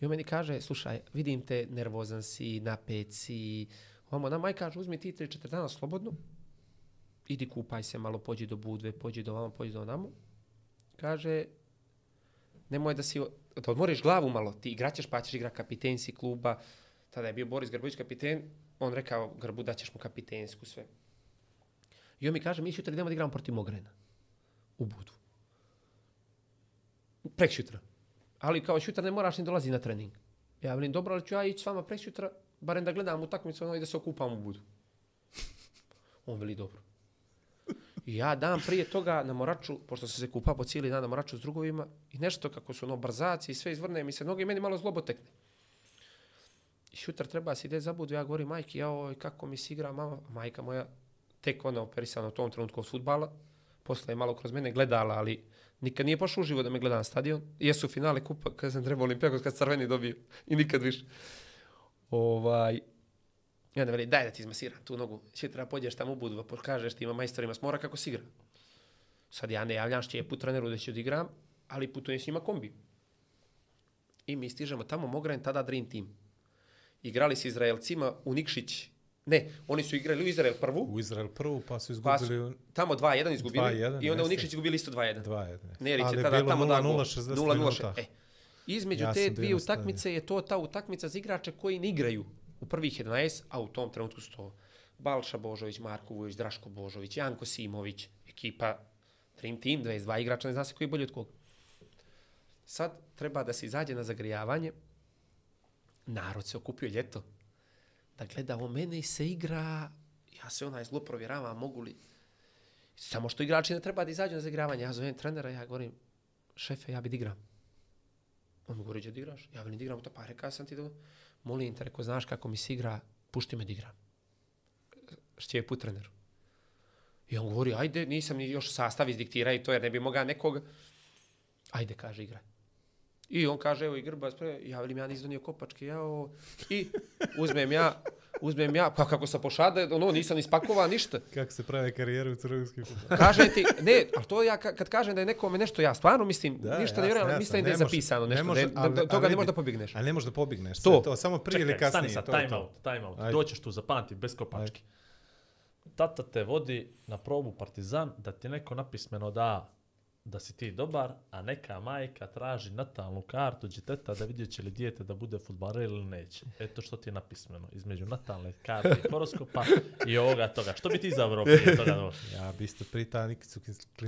I on meni kaže, slušaj, vidim te, nervozan si, napet si. Ovo, ona maj kaže, uzmi ti 3-4 dana slobodno, idi kupaj se malo, pođi do Budve, pođi do vamo, pođi do onamo. Kaže, nemoj da si, da odmoriš glavu malo, ti igraćeš pa ćeš igra kapiten si kluba. Tada je bio Boris Grbović kapiten, on rekao Grbu da ćeš mu kapitensku sve. I on mi kaže, mi sutra idemo da igramo protiv Mogrena. U Budu. Prek šutra. Ali kao šutar ne moraš ni dolazi na trening. Ja velim, dobro, ali ću ja ići s vama prek šutra, barem da gledam utakmicu ono i da se okupam u Budu. On veli, dobro. I ja dan prije toga na Moraču, pošto sam se kupa po cijeli dan na Moraču s drugovima, i nešto kako su ono brzaci i sve izvrne mi se noge i meni malo zlobotekne. I šutar treba se ide zabudu, ja govorim majki, oj, kako mi se igra mama, majka moja, tek ona operisana u tom trenutku od futbala, posle je malo kroz mene gledala, ali nikad nije pošao uživo da me gleda na stadion. Jesu finale kupa, kada sam trebao Olimpijakos, kad crveni dobio i nikad više. Ovaj, I onda veli, daj da ti izmasiram tu nogu. Sutra pođeš tamo u budu, pa kažeš ti ima majstorima smora kako si igra. Sad ja ne javljam šćepu treneru da ću odigram, ali putujem s njima kombi. I mi stižemo tamo, Mogren, tada Dream Team. Igrali s Izraelcima u Nikšić. Ne, oni su igrali u Izrael prvu, U Izrael prvu, pa su pa izgubili su u tamo 2-1 izgubili 2:1, i onda u. Nikšić izgubili isto 2-1. 2-1. Nerić Ali je tada bilo tamo da 0:0 60 0:0. minuta. E, između Ja te dvije utakmice je to ta utakmica za igrače koji ne igraju u prvih 11, a u tom trenutku su to Balša Božović, Marko Vujović, Draško Božović, Janko Simović, ekipa Dream Team, 22 igrača, ne zna se koji je bolji od koga. Sad treba da se izađe na zagrijavanje, narod se okupio ljeto, da gleda o mene i se igra, ja se onaj zlo provjeravam, mogu li, samo što igrači ne treba da izađu na zagravanje. ja zovem trenera, ja govorim, šefe, ja bi da igram. On mi govori, da igraš? Ja velim, da igram, pa rekao sam ti da, molim te, reko, znaš kako mi se igra, pušti me da igram. Šćepu treneru. I on govori, ajde, nisam ni još sastav izdiktirao i to, jer ne bi mogao nekog, ajde, kaže, igraj. I on kaže, evo i grba, ja velim, ja nisam donio kopačke, jao, i uzmem ja, uzmem ja, pa kako sam pošada, ono, nisam ispakovao ništa. Kako se prave karijere u crvenskim futbolu. Kažem ti, ne, ali to ja ka- kad kažem da je nekome nešto, ja stvarno mislim, Da, ništa ne vjerujem, mislim da je zapisano nešto, ne, da, da, toga ne možeš da pobigneš. A ne možeš da pobigneš. To. To. samo prije ili Čekaj, kasnije. stani sad, time out, time out. Ajde. Doćeš tu zapamti, bez kopački. Tata te vodi na probu Partizan da ti neko napismeno da da si ti dobar, a neka majka traži natalnu kartu djeteta da vidjet će li dijete da bude futbaler ili neće. Eto što ti je napismeno između natalne karte i horoskopa i ovoga toga. Što bi ti izabrao prije toga? No? Ja bi isto prita Nikicu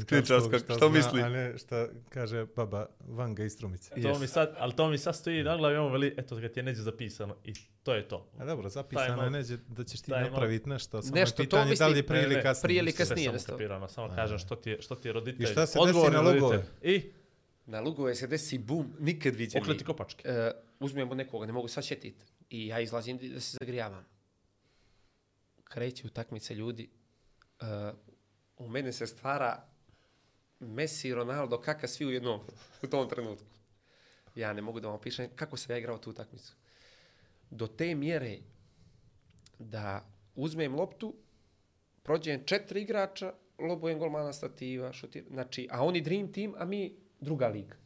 Klinčarskog, šta, što zna, misli? a ne šta kaže baba Vanga iz Strumice. To mi sad, ali to mi sad stoji na glavi, on veli, eto ga ti je neđe zapisano i to je to. A dobro, zapisano je neđe da ćeš ti napraviti nešto, samo Nešto, je to pitanje da li je prije ili kasnije. prije ili kasnije. Sve sam jednostavno. kapirano, samo kažem što ti je, što ti je roditelj. I šta se odgovorni na lugove? roditelj. I Na lugove se desi bum, nikad viđeni. okleti kopačke. E, uzmemo nekoga, ne mogu sad šetiti. I ja izlazim da se zagrijavam. Kreće utakmice ljudi. E, u mene se stvara Messi, Ronaldo, kaka svi u jednom u tom trenutku. Ja ne mogu da vam opišem kako sam ja igrao tu utakmicu. Do te mjere da uzmem loptu, prođem četiri igrača, lobujem golmana stativa, šutir, znači, a oni dream team, a mi druga liga.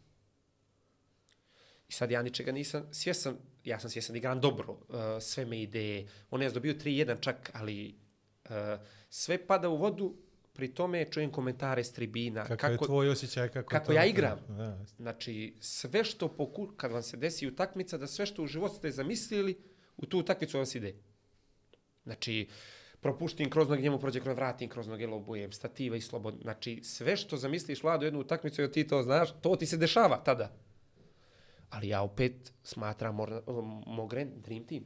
I sad ja ničega nisam svjesan, ja sam svjesan da igram dobro, uh, sve me ide, on je dobio 3-1 čak, ali uh, sve pada u vodu pri tome čujem komentare s tribina. Kakav je tvoj osjećaj? Kako, kako to- ja igram. Da, Znači, sve što poku... kad vam se desi utakmica, da sve što u životu ste zamislili, u tu utakmicu vam se ide. Znači, propuštim kroz noge, njemu prođe kroz vratim kroz noge, lobujem, stativa i slobodno. Znači, sve što zamisliš, Vlado, jednu utakmicu, ti to znaš, to ti se dešava tada. Ali ja opet smatram Mogren Dream Team.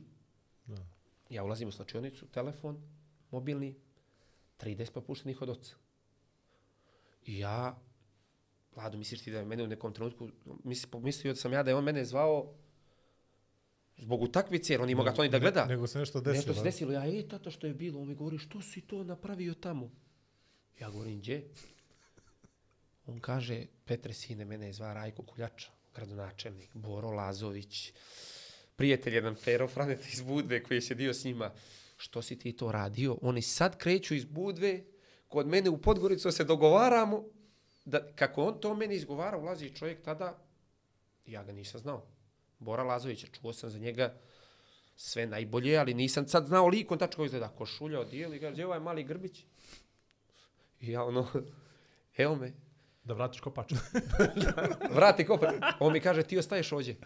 Ja ulazim u slačionicu, telefon, mobilni, 30 propuštenih od oca. I ja, Vlado, misliš ti da je mene u nekom trenutku, misli, pomislio da sam ja da je on mene zvao zbog utakmice, jer on ima ga to ni da gleda. Ne, nego se nešto desilo. Nešto se desilo, ja, e, tata, što je bilo? On mi govori, što si to napravio tamo? Ja govorim, gdje? On kaže, Petre, sine, mene je zva Rajko Kuljača, gradonačelnik, Boro Lazović, prijatelj jedan Pero Franeta iz Budve koji je sjedio s njima. Što si ti to radio? Oni sad kreću iz Budve, kod mene u Podgoricu se dogovaramo, da kako on to meni izgovara, ulazi čovjek tada, ja ga nisam znao. Bora Lazovića, čuo sam za njega sve najbolje, ali nisam sad znao likom tačno kako izgleda. Košulja odijeli, kaže, gdje je ovaj mali Grbić? I ja ono, evo me, Da vratiš kopaču. vrati kopa. On mi kaže, ti ostaješ ovdje.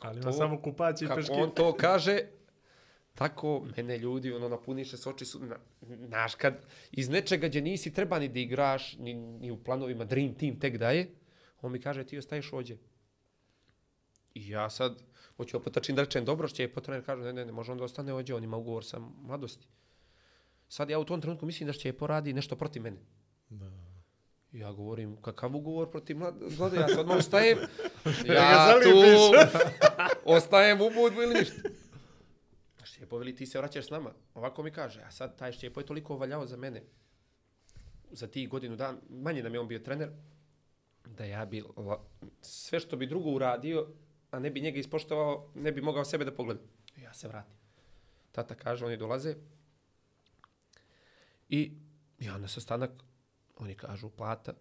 Ali to- ima samo kupaći i Kako peške. on to kaže, tako mene ljudi, ono, napuniše se oči su, na, znaš, kad iz nečega gdje nisi treba ni da igraš, ni, ni u planovima Dream Team tek daje, on mi kaže, ti ostaješ ovdje. I ja sad, hoću opotačin da rečem, dobro, što je potrener kaže, ne, ne, ne, može on da ostane ovdje, on ima ugovor sa mladosti. Sad ja u tom trenutku mislim da će poradi nešto protiv mene. Ja govorim, kakav ugovor protiv mlad- mlade, ja sad odmah ustajem, ja tu ostajem u budvu ili ništa. Šćepo veli, ti se vraćaš s nama. Ovako mi kaže, a sad taj Šćepo je toliko valjao za mene, za tih godinu dan, manje da mi je on bio trener, da ja bi sve što bi drugo uradio, a ne bi njega ispoštovao, ne bi mogao sebe da pogleda. Ja se vratim. Tata kaže, oni dolaze i ja na sastanak, oni kažu plata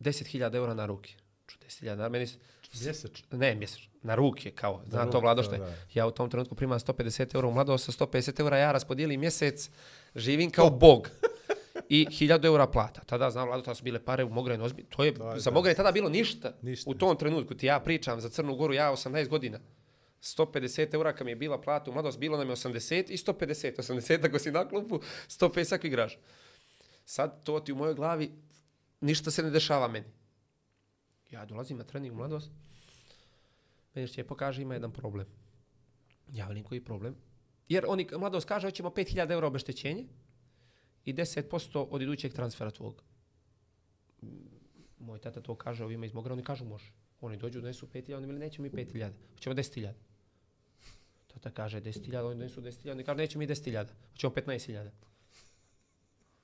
10.000 eura na ruke. Ču 10.000 na meni, se- Mjesečno. ne mjesečno, na ruke kao, zna ruke, to vlado da, što je. da. Ja u tom trenutku primam 150 eura u mladost, sa 150 eura ja raspodijelim mjesec, živim kao bog. I 1000 eura plata. Tada znam, vlado, tada su bile pare u Mogren ozbi. To je, je za da. Mogren tada bilo ništa. Ništa. U tom trenutku ti ja pričam za Crnu Goru, ja 18 godina. 150 eura kad mi je bila plata u mladost, bilo nam je 80 i 150. 80 ako si na klupu, 150 ako igraš. Sad to ti u mojoj glavi, ništa se ne dešava meni. Ja dolazim na trening u mladost, meni je pokaže ima jedan problem. Ja velim koji problem. Jer oni, mladost kaže, hoćemo 5000 eura obeštećenje i 10% od idućeg transfera tvog. Moj tata to kaže ovima iz Mogra, oni kažu može. Oni dođu, donesu 5000, oni mi nećemo mi 5000, hoćemo 10000. Tata kaže 10.000, oni donesu 10.000, oni kažu nećemo mi 10.000, hoćemo 15.000.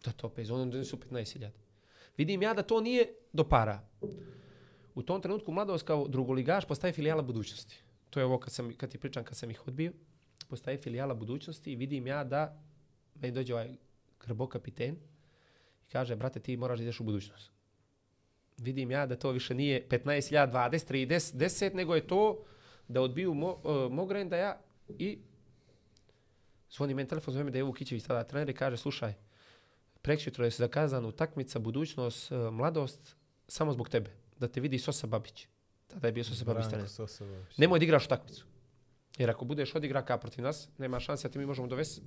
Tata opet, oni donesu 15.000. Vidim ja da to nije do para. U tom trenutku mladost kao drugoligaš postaje filijala budućnosti. To je ovo kad, sam, kad ti pričam kad sam ih odbio. Postaje filijala budućnosti i vidim ja da meni dođe ovaj grbo kapiten i kaže, brate, ti moraš da ideš u budućnost. Vidim ja da to više nije 15.000, 20, 30, 10, nego je to da odbiju mo, uh, Mogren da ja i zvoni meni telefon, zove me da je Evo Kićević tada trener i kaže, slušaj, prekšutro je zakazana utakmica, budućnost, uh, mladost, samo zbog tebe. Da te vidi Sosa Babić. Tada je bio Sosa Babić trener. Nemoj da igraš utakmicu. Jer ako budeš odigraka protiv nas, nema šanse da ti mi možemo dovesti,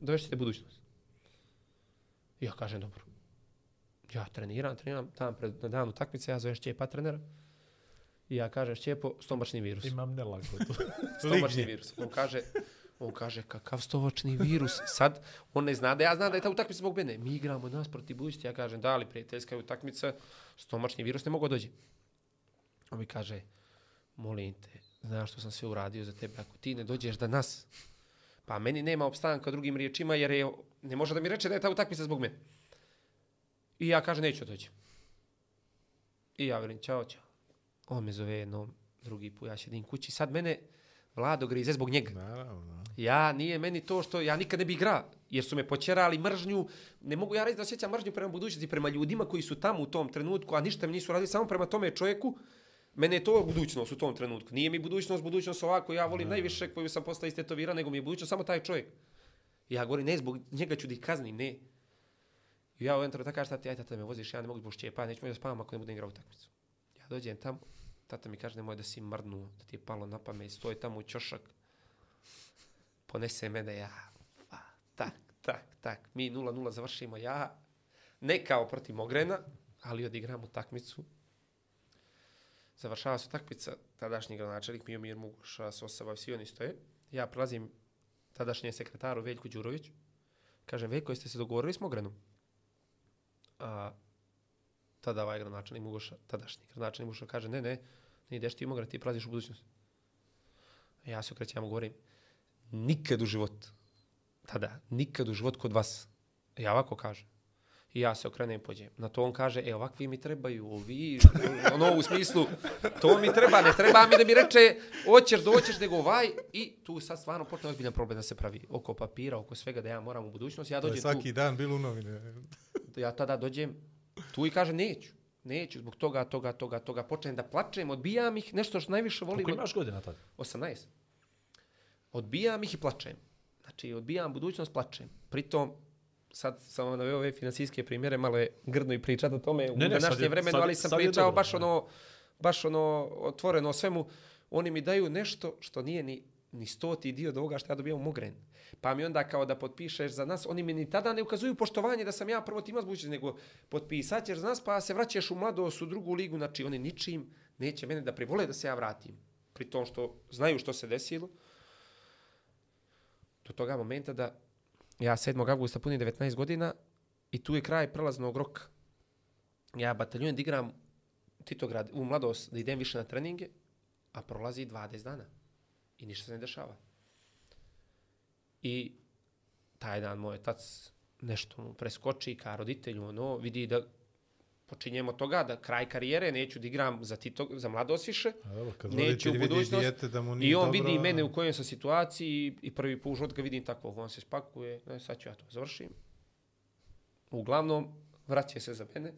dovesti te budućnost. I ja kažem, dobro. Ja treniram, treniram, tam pred, na dan utakmice, ja zovem Šćepa trenera. I ja kažem, Šćepo, stomačni virus. Imam nelagodu. Stomačni virus. On kaže, on kaže, kakav stomačni virus? Sad, on ne zna da ja znam da je ta utakmica zbog mene. Mi igramo nas protiv budućnosti. Ja kažem, da li prijateljska je utakmica, stomačni virus ne mogu dođe. On mi kaže, molim te, znaš što sam sve uradio za tebe, ako ti ne dođeš da nas, pa meni nema opstanka drugim riječima, jer je, ne može da mi reče da je ta utakmica zbog mene. I ja kažem, neću doći. I ja velim, čao, čao. On me zove jednom, drugi put, ja sjedim kući. Sad mene Vlado grize zbog njega. Naravno. Ja, nije meni to što, ja nikad ne bi igrao, jer su me počerali mržnju, ne mogu ja reći da osjećam mržnju prema budućnosti, prema ljudima koji su tamo u tom trenutku, a ništa mi nisu radili, samo prema tome čovjeku, mene je to budućnost u tom trenutku. Nije mi budućnost, budućnost ovako, ja volim najviše koju sam postao istetoviran, nego mi je budućnost samo taj čovjek. Ja govorim, ne, zbog njega ću da ih kaznim, ne. I ja u jednom trenutku kaže, tati, ajde, tata me voziš, ja ne mogu zbog šćepa, neću moći da spavam ako ne budem igrao utakmicu. Ja dođem tamo, tata mi kaže, nemoj da si mrdnuo, da ti je palo na pamet, stoji tamo u ćošak, ponese mene, ja, fa, tak, tak, tak, mi 0-0 završimo, ja, ne kao protiv Mogrena, ali odigram utakmicu. Završava se utakmica, tadašnji gradonačelnik Mijomir Mugoša, Sosava, svi oni stoje. Ja prelazim tadašnjem sekretaru Veljku Đurović. Kažem, Veljko, jeste se dogovorili s Mogrenom? A, tada ovaj gradonačelnik Mugoša, tadašnji gradonačelnik Mugoša kaže, ne, ne, ne ideš ti Mogren, ti prelaziš u budućnost. Ja se okrećem, ja mu govorim, nikad u život, tada, nikad u život kod vas. Ja ovako kažem. I ja se okrenem i pođem. Na to on kaže, e, ovakvi mi trebaju, ovi, ono u smislu, to mi treba, ne treba mi da mi reče, hoćeš, doćeš, nego ovaj, i tu sad stvarno počne ozbiljan problem da se pravi oko papira, oko svega da ja moram u budućnosti. Ja To je dođem svaki tu, dan bilo u novine. ja tada dođem tu i kažem, neću, neću, zbog toga, toga, toga, toga, počnem da plačem, odbijam ih, nešto što najviše volim. Koliko imaš godina tada? 18. Odbijam ih i plačem. Znači, odbijam budućnost, plačem. Pritom, sad sam vam naveo ove finansijske primjere, malo je grdno i pričati o tome u Ne, ne, sad današnje je- vremenu, sad ali sam sad pričao dobro, baš ono, baš ono otvoreno o svemu. Oni mi daju nešto što nije ni, ni stoti dio od ovoga što ja dobijam u Mogren. Pa mi onda kao da potpišeš za nas, oni mi ni tada ne ukazuju poštovanje da sam ja prvo timac budućnosti, nego potpisat ćeš za nas pa se vraćaš u mladost u drugu ligu, znači oni ničim neće mene da privole da se ja vratim. Pri tom što znaju što se desilo, do toga momenta da ja 7. augusta punim 19 godina i tu je kraj prelaznog roka. Ja bataljujem da igram Titograd u mladost, da idem više na treninge, a prolazi 20 dana i ništa se ne dešava. I taj dan moj tac nešto mu preskoči ka roditelju, ono, vidi da počinjemo toga, da kraj karijere, neću da igram za, tito, za mladost više, Evo, kad Neću u budućnost. dijete da mu nije I on dobro, vidi mene u kojoj sam situaciji i prvi put u životu ga vidim tako, on se spakuje, ne, sad ću ja to završim. Uglavnom, vraća se za mene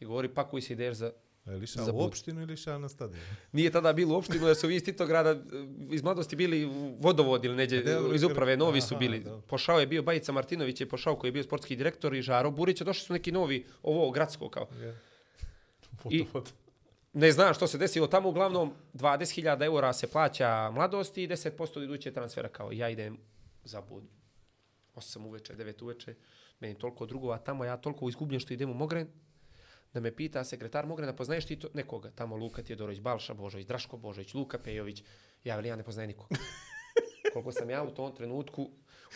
i govori pakuj se ideš za... A Je li išao za u opštinu ili išao na stadion? Nije tada bilo u opštinu, jer su vi iz Titograda eh, iz mladosti bili vodovod ili neđe, dobro, iz uprave, novi su aha, bili. dobro. Pošao je bio Bajica Martinović, je pošao koji je bio sportski direktor i Žaro Burić, a došli su neki novi, ovo gradsko kao. Je. I-. Ne znam što se desilo tamo, uglavnom 20.000 eura se plaća mladosti i 10% iduće transfera kao ja idem za bud. 8 uveče, 9 uveče, meni toliko drugo, a tamo ja toliko izgubljen što idem u Mogren, da me pita sekretar Mogrena, poznaješ ti to nekoga? Tamo Luka Tjedorović, Balša Božović, Draško Božović, Luka Pejović, ja veli, ja ne poznajem nikoga. Koliko sam ja u tom trenutku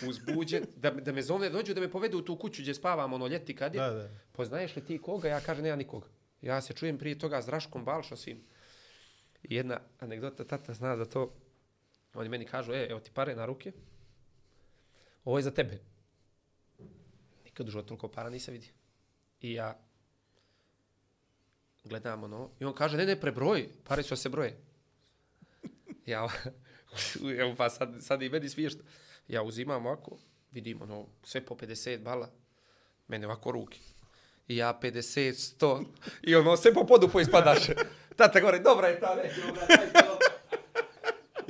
uzbuđen, da, da me zove, dođu da me povedu u tu kuću gdje spavam, ono ljeti kad je, Da, da. poznaješ li ti koga? Ja kažem, nema nikoga. Ja se čujem prije toga s Draškom Balšom svim. Jedna anegdota, tata zna za to. Oni meni kažu, e, evo ti pare na ruke. Ovo je za tebe. Nikad u životu toliko para nisam vidio. I ja gledam ono, i on kaže, ne, ne, prebroj, pare su se broje. Ja, evo pa sad, sad i meni smiješ. Ja uzimam ovako, vidim ono, sve po 50 bala, mene ovako ruke. I ja 50, 100, i ono, sve po podu poispadaš. Tata govori, dobra je ta, to.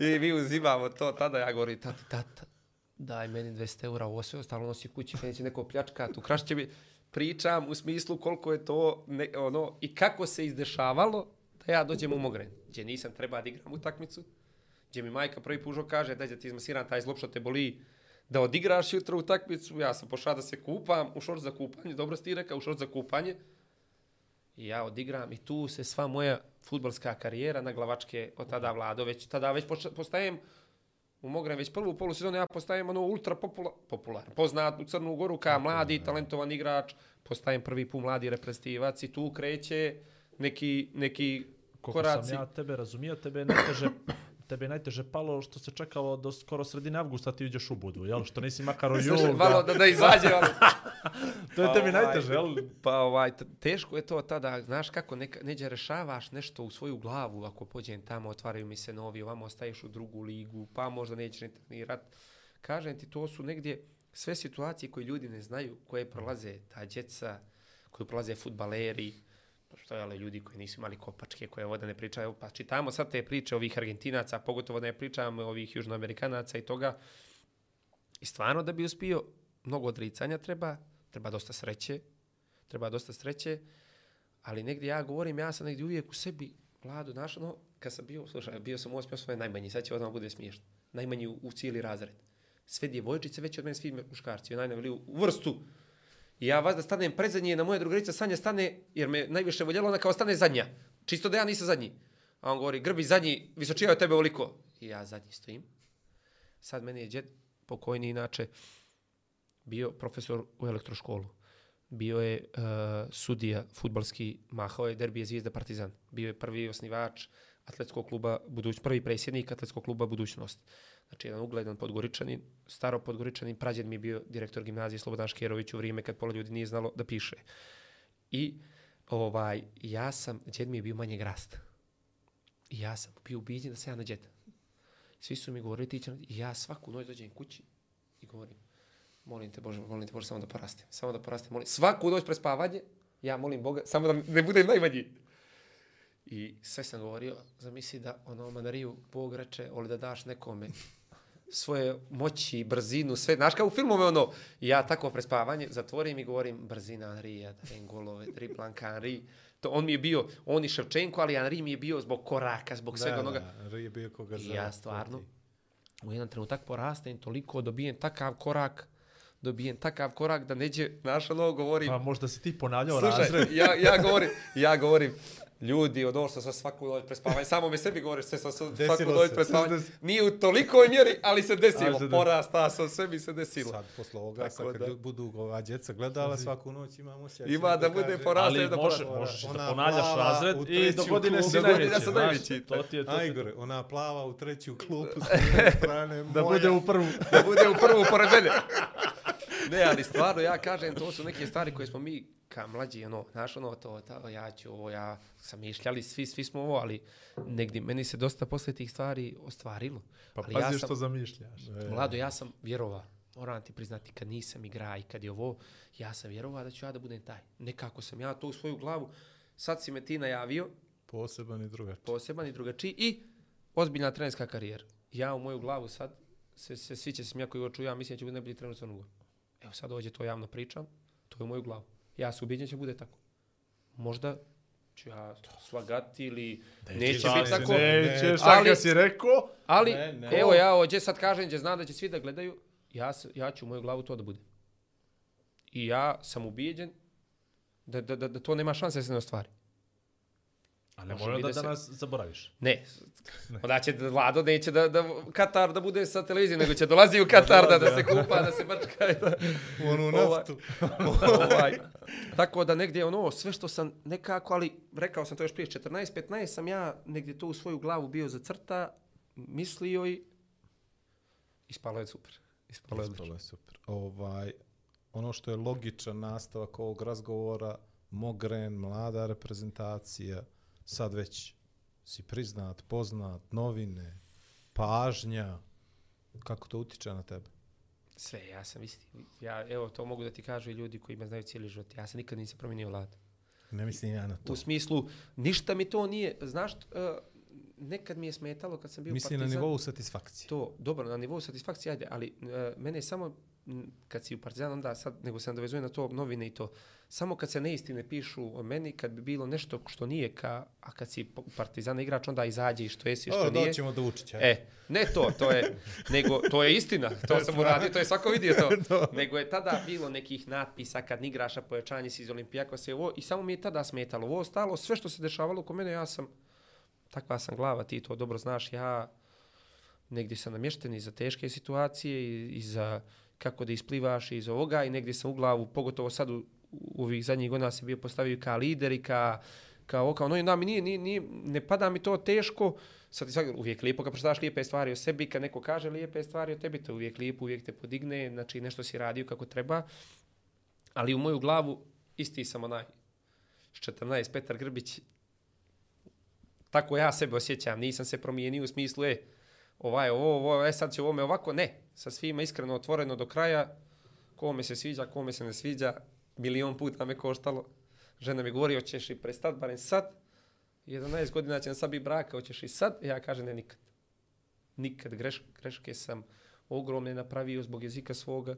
I mi uzimamo to, tada ja govorim, tati, tata, daj meni 200 eura, ovo sve ostalo nosi kući, neće neko pljačkat, ukrašće će mi. Pričam u smislu koliko je to, ne, ono, i kako se izdešavalo da ja dođem u Mogren, gdje nisam treba da igram utakmicu, gdje mi majka prvi pužo kaže, daj da ti izmasiram taj zlop što te boli, da odigraš jutro utakmicu, ja sam pošao da se kupam, u šort za kupanje, dobro si ti rekao, u šort za kupanje, I ja odigram i tu se sva moja futbalska karijera na glavačke od tada vlado. Već tada već postajem u Mogren već prvu polusezonu ja postajem ono ultra popula, popular, poznat u Crnu Goru kao mladi, talentovan igrač, postajem prvi put mladi reprezentativac i tu kreće neki, neki Koliko koraci. sam ja tebe razumio, tebe je najteže, tebe je najteže palo što se čekalo do skoro sredine avgusta ti uđeš u budu, jel? Što nisi makar u jul, malo da, da, izađe, ali... to je Pa tebi ovaj, najteže, jel? Pa ovaj, teško je to tada, znaš kako, neka, neđe rešavaš nešto u svoju glavu, ako pođem tamo, otvaraju mi se novi, ovamo ostaješ u drugu ligu, pa možda nećeš ni trenirat. Kažem ti, to su negdje sve situacije koje ljudi ne znaju, koje prolaze ta djeca, koje prolaze futbaleri, što ali ljudi koji nisu imali kopačke, koje voda ne pričaju, pa čitamo sad te priče ovih Argentinaca, pogotovo ne pričam ovih Južnoamerikanaca i toga. I stvarno da bi uspio, mnogo odricanja treba, treba dosta sreće, treba dosta sreće, ali negdje ja govorim, ja sam negdje uvijek u sebi, vladu našao, no, kad sam bio, slušaj, bio sam u osmi osvoje najmanji, sad će odmah bude smiješno. Najmanji u, u cijeli razred. Sve djevojčice veće od mene, svi muškarci, onaj najnavili u vrstu. I ja vas da stanem predzadnji, na moja drugarica Sanja stane, jer me najviše voljela, ona kao stane zadnja. Čisto da ja nisam zadnji. A on govori, grbi zadnji, visočija od tebe oliko. I ja zadnji stojim. Sad meni je djed, pokojni inače, bio profesor u elektroškolu. Bio je uh, sudija futbalski, mahao je derbije Zvijezda Partizan. Bio je prvi osnivač atletskog kluba Buduć, prvi predsjednik atletskog kluba Budućnost. Znači, jedan ugledan podgoričanin, staro podgoričanin, prađen mi je bio direktor gimnazije Slobodan Škerović u vrijeme kad pola ljudi nije znalo da piše. I ovaj, ja sam, djed mi je bio manje grast. I ja sam bio ubiđen da se ja na djeda. Svi su mi govorili, ti će, na- i ja svaku noć dođem kući i govorim, molim te Bože, molim te Bože, samo da porastem, samo da porastem, molim, svaku noć pre spavanje, ja molim Boga, samo da ne budem najmanji. I sve sam govorio, zamisli da ono manariju Bog reče, oli da daš nekome svoje moći, brzinu, sve, znaš kao u filmove ono, i ja tako prespavanje, zatvorim i govorim, brzina Anrija, dajem golove, driblanka Anri, to on mi je bio, on i Ševčenko, ali Anri mi je bio zbog koraka, zbog svega onoga. Da, da, je bio koga za... ja stvarno, u jedan trenutak porastem toliko, dobijem takav korak, dobijem takav korak da neđe, znaš ono, govorim, Pa možda si ti ponavljao Slušaj, razred. ja, ja govorim, ja govorim, ljudi, od ovo što sam svaku noć prespavanje, samo mi sebi govoriš, sve sam svaku noć prespavanje, nije u tolikoj mjeri, ali se desilo, desilo. porasta sam, sve mi se desilo. Sad, posle ovoga, Tako sad kad da. budu ova djeca gledala svaku noć, ima osjećaj. Ima da bude porast. Ali da može, možeš da ponavljaš razred i do godine si najveći. da. To ti je to. Najgore, ona plava u treću klupu s strane. Da bude u prvu. da bude u prvu pored mene. Ne, ali stvarno ja kažem, to su neke stvari koje smo mi ka mlađi, ono, znaš, ono, to, to, ja ću ovo, ja sam mišljali, svi, svi smo ovo, ali negdje meni se dosta posle tih stvari ostvarilo. Pa ali pazi ja sam, što zamišljaš. Mlado, ja sam vjerova, moram ti priznati, kad nisam igra i kad je ovo, ja sam vjerova da ću ja da budem taj. Nekako sam ja to u svoju glavu, sad si me ti najavio, Poseban i drugačiji. poseban i drugačiji i ozbiljna trenerska karijera. Ja u moju glavu sad, se, se, svi će se smijati koji ovo čuju, ja mislim da će biti najbolji trener u. Evo sad ovdje to javno pričam, to je u moju glavu. Ja sam ubiđen će bude tako. Možda ću ja slagati ili neće šta biti tako. ne, Nećeš, ali- sad kad si rekao, Ali, Ne, ne. evo ja ovdje sad kažem, gdje znam da će svi da gledaju, ja, s- ja ću u moju glavu to da bude. I ja sam ubijeđen da, da, da, da to nema šanse da se ne ostvari. A ne Može mora da, da se- nas zaboraviš. Ne, onda će da Vlado neće da, da Katar da bude sa televizijom, nego će dolazi u Katar da, da se kupa, da se brčka i da... Onu Ovaj- naftu. ovaj, tako da negdje ono, sve što sam nekako, ali rekao sam to još prije 14-15, sam ja negdje to u svoju glavu bio za crta, mislio i ispalo je super. Ispalo je. Ispalo je super. Ovaj, ono što je logičan nastavak ovog razgovora, Mogren, mlada reprezentacija, sad već si priznat, poznat, novine, pažnja, kako to utiče na tebe? Sve, ja sam isti. Ja, evo, to mogu da ti kažu i ljudi koji me znaju cijeli život. Ja se nikad nisam promijenio vlad. Ne mislim ja na to. U smislu, ništa mi to nije, znaš, uh, nekad mi je smetalo kad sam bio Mislim na partizan. nivou satisfakcije. To, dobro, na nivou satisfakcije, ajde, ali uh, mene je samo, kad si u Partizan, onda sad, nego se nadovezuje na to novine i to, samo kad se neistine pišu o meni, kad bi bilo nešto što nije ka, a kad si u Partizan igrač, onda izađe i što jesi što O, nije. doćemo do Vučića. E, ne to, to je, nego, to je istina, to sam uradio, to je svako vidio to. Nego je tada bilo nekih natpisa kad igraša pojačanje si iz Olimpijakosa i ovo, i samo mi je tada smetalo. Ovo ostalo, sve što se dešavalo oko mene, ja sam, takva sam glava, ti to dobro znaš, ja negdje sam namješten i za teške situacije i, i za kako da isplivaš iz ovoga i negdje sam u glavu, pogotovo sad u, u ovih zadnjih godina se bio postavio ka lider i ka, kao ovo, kao ono, i da mi nije, nije, nije, ne pada mi to teško, sad ti uvijek lijepo kad pročitaš lijepe stvari o sebi, kad neko kaže lijepe stvari o tebi, to uvijek lijepo, uvijek te podigne, znači nešto si radio kako treba, ali u moju glavu isti sam onaj 14 Petar Grbić, tako ja sebe osjećam, nisam se promijenio u smislu, e, ovaj, ovo, ovo, e, sad će ovome ovako, ne, sa svima iskreno otvoreno do kraja, kome se sviđa, kome se ne sviđa, milion puta me koštalo, žena mi govori, hoćeš i prestat, barem sad, 11 godina će nam sad biti braka, hoćeš i sad, ja kažem ne nikad. Nikad. Greš, greške sam ogromne napravio zbog jezika svoga,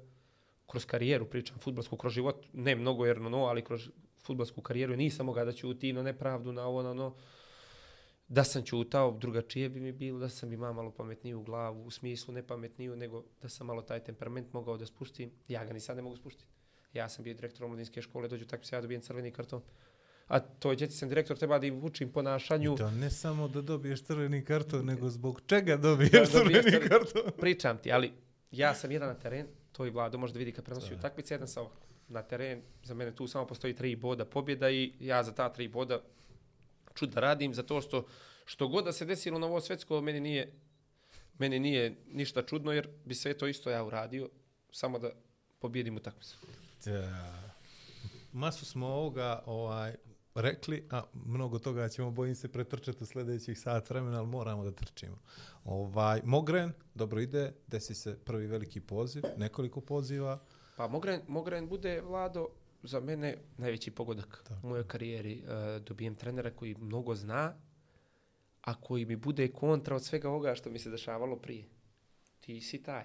kroz karijeru pričam, futbalsku, kroz život, ne mnogo jer no, ali kroz futbalsku karijeru nisam mogao da ćuti na nepravdu, na ovo, na ono. Da sam ćutao, drugačije bi mi bilo, da sam imao malo pametniju glavu, u smislu ne pametniju, nego da sam malo taj temperament mogao da spuštim. Ja ga ni sad ne mogu spuštiti. Ja sam bio direktor omladinske škole, dođu tako se ja dobijem crveni karton. A to je djeci sam direktor, treba da im učim ponašanju. I to ne samo da dobiješ crveni karton, nego zbog čega dobiješ Da, dobiješ crveni crveni- karton. Pričam ti, ali ja sam jedan na teren, to i Vlado može da vidi kad prenosi utakmice, jedan sam na teren, za mene tu samo postoji tri boda pobjeda i ja za ta tri boda čud da radim, zato što što god da se desilo na ovo svetsko, meni nije, meni nije ništa čudno, jer bi sve to isto ja uradio, samo da pobjedim utakmicu. Da. Masu smo ovoga ovaj, rekli, a mnogo toga ćemo, bojim se, pretrčati u sljedećih sat vremena, ali moramo da trčimo. Ovaj, Mogren, dobro ide, desi se prvi veliki poziv, nekoliko poziva. Pa Mogren, Mogren bude, Vlado, za mene najveći pogodak u mojoj karijeri. E, dobijem trenera koji mnogo zna, a koji mi bude kontra od svega ovoga što mi se dešavalo prije. Ti si taj.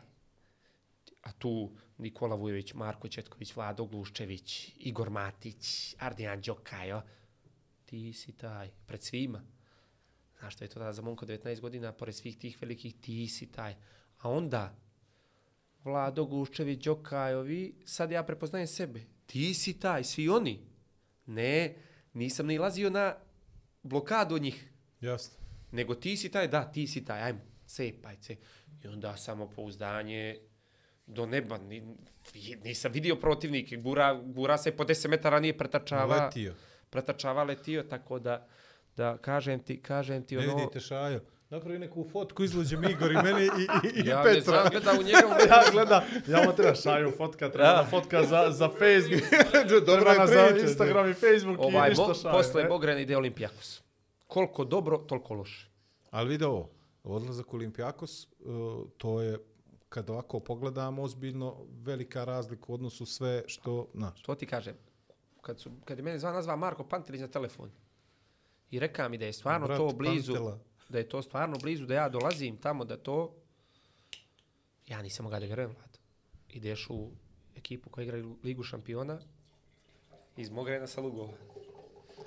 A tu Nikola Vujović, Marko Četković, Vlado Gluščević, Igor Matić, Ardijan Đokajo. Ti si taj. Pred svima. Znaš što je to tada za momko 19 godina, pored svih tih velikih, ti si taj. A onda, Vlado Guščević, Đokajovi, sad ja prepoznajem sebe. Ti si taj, svi oni. Ne, nisam ni lazio na blokadu od njih. Jasno. Nego ti si taj, da, ti si taj, ajmo, cepaj se. I onda samo pouzdanje do neba. Ni, nisam vidio protivnike, gura, gura se po 10 metara, nije pretrčava. Letio. Pretrčava, letio, tako da, da kažem ti, kažem ti Ne ono... vidite Šajo. Napravi neku fotku, izluđem Igor i mene i, i, i Ja ne Petra. znam, gleda u njega, ja gledam, ja mu treba šaju fotka, treba da fotka za, za Facebook, Dobra treba je za priča. Instagram i Facebook ovaj, i ništa bo, šaju. posle? Bogren ide Olimpijakos. Koliko dobro, toliko loše. Ali vidi ovo, odlazak u Olimpijakos, uh, to je, kad ovako pogledamo, ozbiljno velika razlika u odnosu sve što, znaš, To ti kažem. Kad, su, kad je mene zva nazva Marko Pantelić na telefon i reka mi da je stvarno Brat to blizu, Pantela da je to stvarno blizu, da ja dolazim tamo da to, ja nisam mogao da vjerujem, Vlad. Ideš u ekipu koja igra Ligu šampiona iz Mogrena sa Lugova.